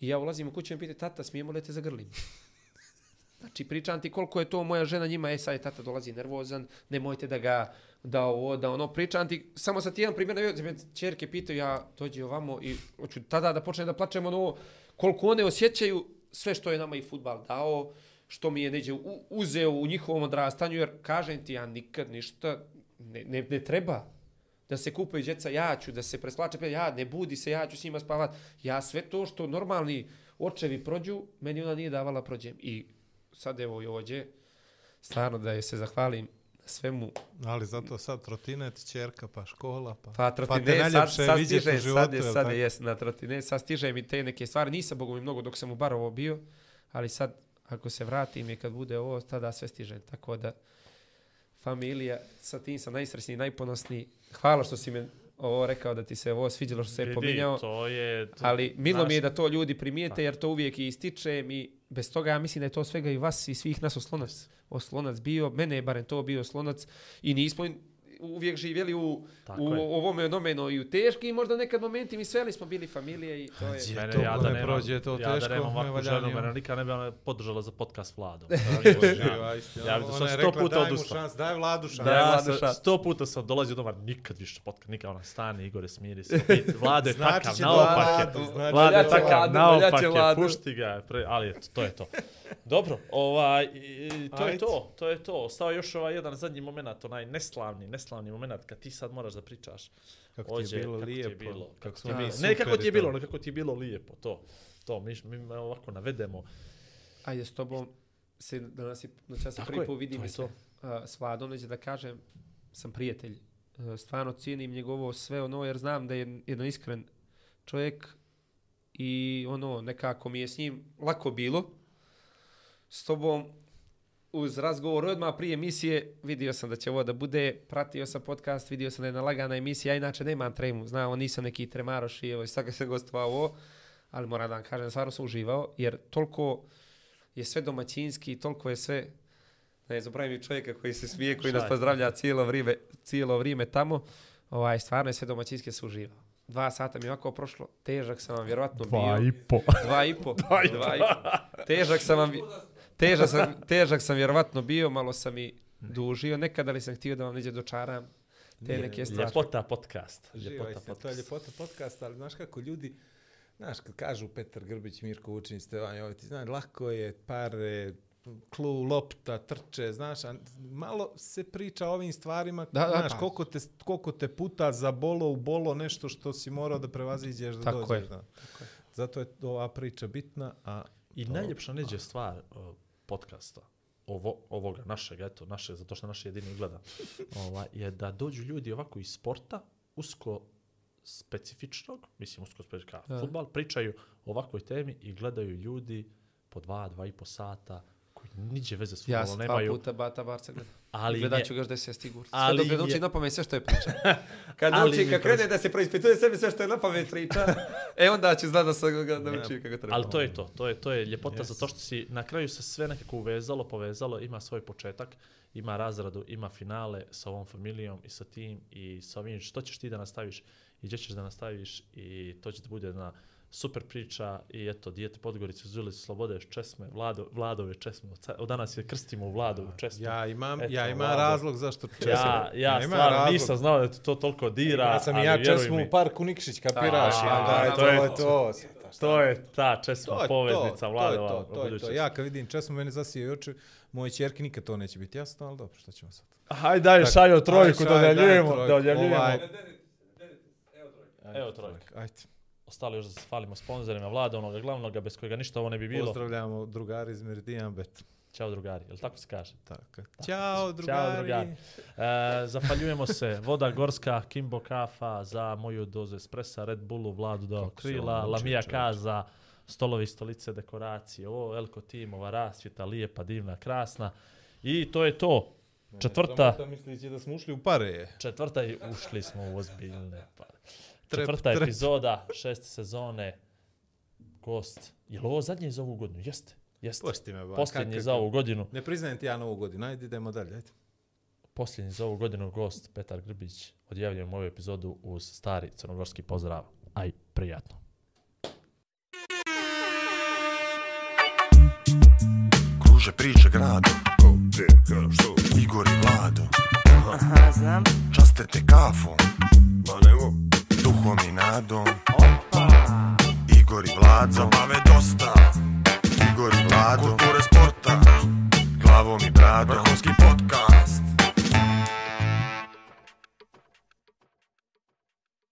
I ja ulazim u kuću i mi pita, tata, smijemo li te zagrlim? Znači, pričam ti koliko je to moja žena njima, e sad je tata dolazi nervozan, nemojte da ga, da ovo, da ono, pričam ti, samo sa ti jedan primjer, navio, da me čerke pitaju, ja dođi ovamo i hoću tada da počne da plačem ono, koliko one osjećaju sve što je nama i futbal dao, što mi je neđe u- uzeo u njihovom odrastanju, jer kažem ti, ja nikad ništa, ne, ne, ne treba da se kupaju djeca, ja ću, da se preslače, ja, ne budi se, ja ću s njima spavat. Ja sve to što normalni očevi prođu, meni ona nije davala prođem. I sad evo i ovdje, stvarno da je se zahvalim svemu. Ali zato sad trotinet, čerka, pa škola, pa... Pa te trotine, sad, najljepše sad u stiže, životu, sad je, sad je, jes, na trotine, sad stiže mi te neke stvari. Nisam Bogu mi mnogo dok sam u Barovo bio, ali sad, ako se vratim i kad bude ovo, tada sve stiže. Tako da, familija, sa tim sam najsrećniji, najponosniji. Hvala što si mi ovo rekao da ti se ovo sviđalo što se je pominjao. To je... To, Ali milo mi je da to ljudi primijete jer to uvijek i ističem i bez toga ja mislim da je to svega i vas i svih nas oslonac. Oslonac bio, mene je barem to bio oslonac i nismo uvijek živjeli u, Tako u je. ovome onomeno i u teškim možda nekad momenti mi sveli smo bili familije i to je... Mene, to ja da ne nemam, prođe, to ja teško, da nemam ne ovakvu ženu, mene nikad ne bi ona podržala za podcast Vladom. Istina. Ja bi to Ona sam sto puta daj mu odustao. šans, daj vladu šans. Da, Daj, ja Vlado, sam, šta? sto puta sam dolazio doma, nikad više podcast, nikad ona stane, Igore, smiri se. I Vlado je Znači takav, naopak Vlado, je. znači Vlado je takav, Vladu, naopak je, Vladu. pušti ga. Ali eto, to je to. Dobro, ovaj, i- i to je to, to je to. Ostao još ovaj jedan zadnji moment, onaj neslavni, neslavni moment kad ti sad moraš da pričaš. Kako ti je Ođe, bilo kako ti je lijepo, bilo, kako je mi. Ne kako ti je bilo, to. ne kako ti je bilo lijepo, to. To, mi, mi ovako navedemo. Ajde s tobom se danas i noćas se Tako prvi put vidim to. A, s Vladom neće da kažem sam prijatelj. E, Stvarno cijenim njegovo sve ono jer znam da je jedan iskren čovjek i ono nekako mi je s njim lako bilo. S tobom uz razgovor odmah prije emisije vidio sam da će ovo da bude, pratio sam podcast, vidio sam da je jedna lagana emisija, ja inače nemam tremu, znao, nisam neki tremaroš i evo, i sad kad sam gostovao ovo, ali moram da vam kažem, stvarno sam uživao, jer toliko je sve domaćinski, toliko je sve, ne zaboravim i čovjeka koji se smije, koji nas pozdravlja cijelo vrijeme, cijelo vrijeme tamo, ovaj, stvarno je sve domaćinski se uživao. dva sata mi je ovako prošlo, težak sam vam vjerovatno Dva bio. i po. Dva i po. Dva i po. Težak sam vam, težak sam, težak sam vjerovatno bio, malo sam i dužio. Nekada li sam htio da vam neđe dočaram te neke stvari. Ljepota podcast. Živaj Ljepota se, to je podcast. ljepota podcasta, ali znaš kako ljudi, znaš, kad kažu Petar Grbić, Mirko Vučinić, Stevan Joviti, znaš, lako je pare, klu, lopta, trče, znaš, a malo se priča o ovim stvarima, Da, da, znaš, pa. koliko te, koliko te puta za bolo u bolo nešto što si morao da prevaziđeš da Tako dođeš. je, Da. Zato je ova priča bitna, a I najljepša neđe stvar uh, podcasta, ovo, ovoga našeg, eto, naše, zato što naš jedini gleda, ova, je da dođu ljudi ovako iz sporta, usko specifičnog, mislim usko specifičnog, Da. futbal, pričaju o ovakvoj temi i gledaju ljudi po dva, dva i po sata, koji niđe veze s Ja futbolom sam dva nemaju, puta Bata Barca gledam. Ali Gledat je, ću ga još da se stigur. Sve ali dok ne nauči na pamet sve što je priča. Kad nauči, kad kroz- krene da se preispituje sebi sve što je na pamet priča, e onda će znati da sam ga naučio kako treba. Ali to je to, to je, to je ljepota Yes. zato što si na kraju se sve nekako uvezalo, povezalo, ima svoj početak, ima razradu, ima finale sa ovom familijom i sa tim i sa ovim što ćeš ti da nastaviš i gdje ćeš da nastaviš i to će da bude jedna super priča i eto, dijete Podgorice, Zulice, Slobode, Česme, Vlado, Vladove Česme, od, danas je krstimo u Vladovu Česmu. ja imam, Eto, ja imam Vlado. razlog zašto česme. ja, ja imam stvarno razlog. nisam znao da to toliko dira, Ja sam i ali ja česmu mi, u parku Nikšić, kapiraš? A, i onda je to to, je to. to. to je ta Česma To je poveznica Vladova. To je to, to, je to. budućnosti. Ja kad vidim česmu, mene zasije oči, moje čerke nikad to neće biti jasno, ali dobro, što ćemo sad? Hajde, daj, šajo trojku, dodjeljujemo, dodjeljujemo. Ovaj, Evo trojka. Ajde. Ostalo još da se falimo sponzorima vlada, onoga glavnoga, bez kojega ništa ovo ne bi bilo. Pozdravljamo drugari iz Meridian Bet. Ćao drugari, jel tako se kaže? Tako. Ćao, drugari. drugari. E, zapaljujemo se, voda gorska, Kimbo kafa za moju dozu espressa, Red Bullu, Vladu Kako se krila, Lamija kaza, stolovi, stolice, dekoracije, o, Elko timova, rasvjeta, lijepa, divna, krasna. I to je to. Četvrta, Misliće da smo ušli u pare četvrta i ušli smo u ozbiljne pare. Trep, Četvrta trep. epizoda, šeste sezone, gost. Je li ovo zadnje za ovu godinu? Jeste. Jeste. Pusti me, ba. Posljednji za ovu godinu. Ne priznajem ti ja novu godinu, ajde idemo dalje, ajde. Posljednji za ovu godinu gost Petar Grbić. Odjavljujem ovu epizodu uz stari crnogorski pozdrav. Aj, prijatno. Kruže priče grado Ko, gdje, ka, što? Igor i Vlado Aha, znam. Časte te kafom Ma nemo. Duhom i nadom. Igor i Vlado. Zabave dosta. Igor i Vlado. Kulture sporta. Glavom i bradom. Vrhunski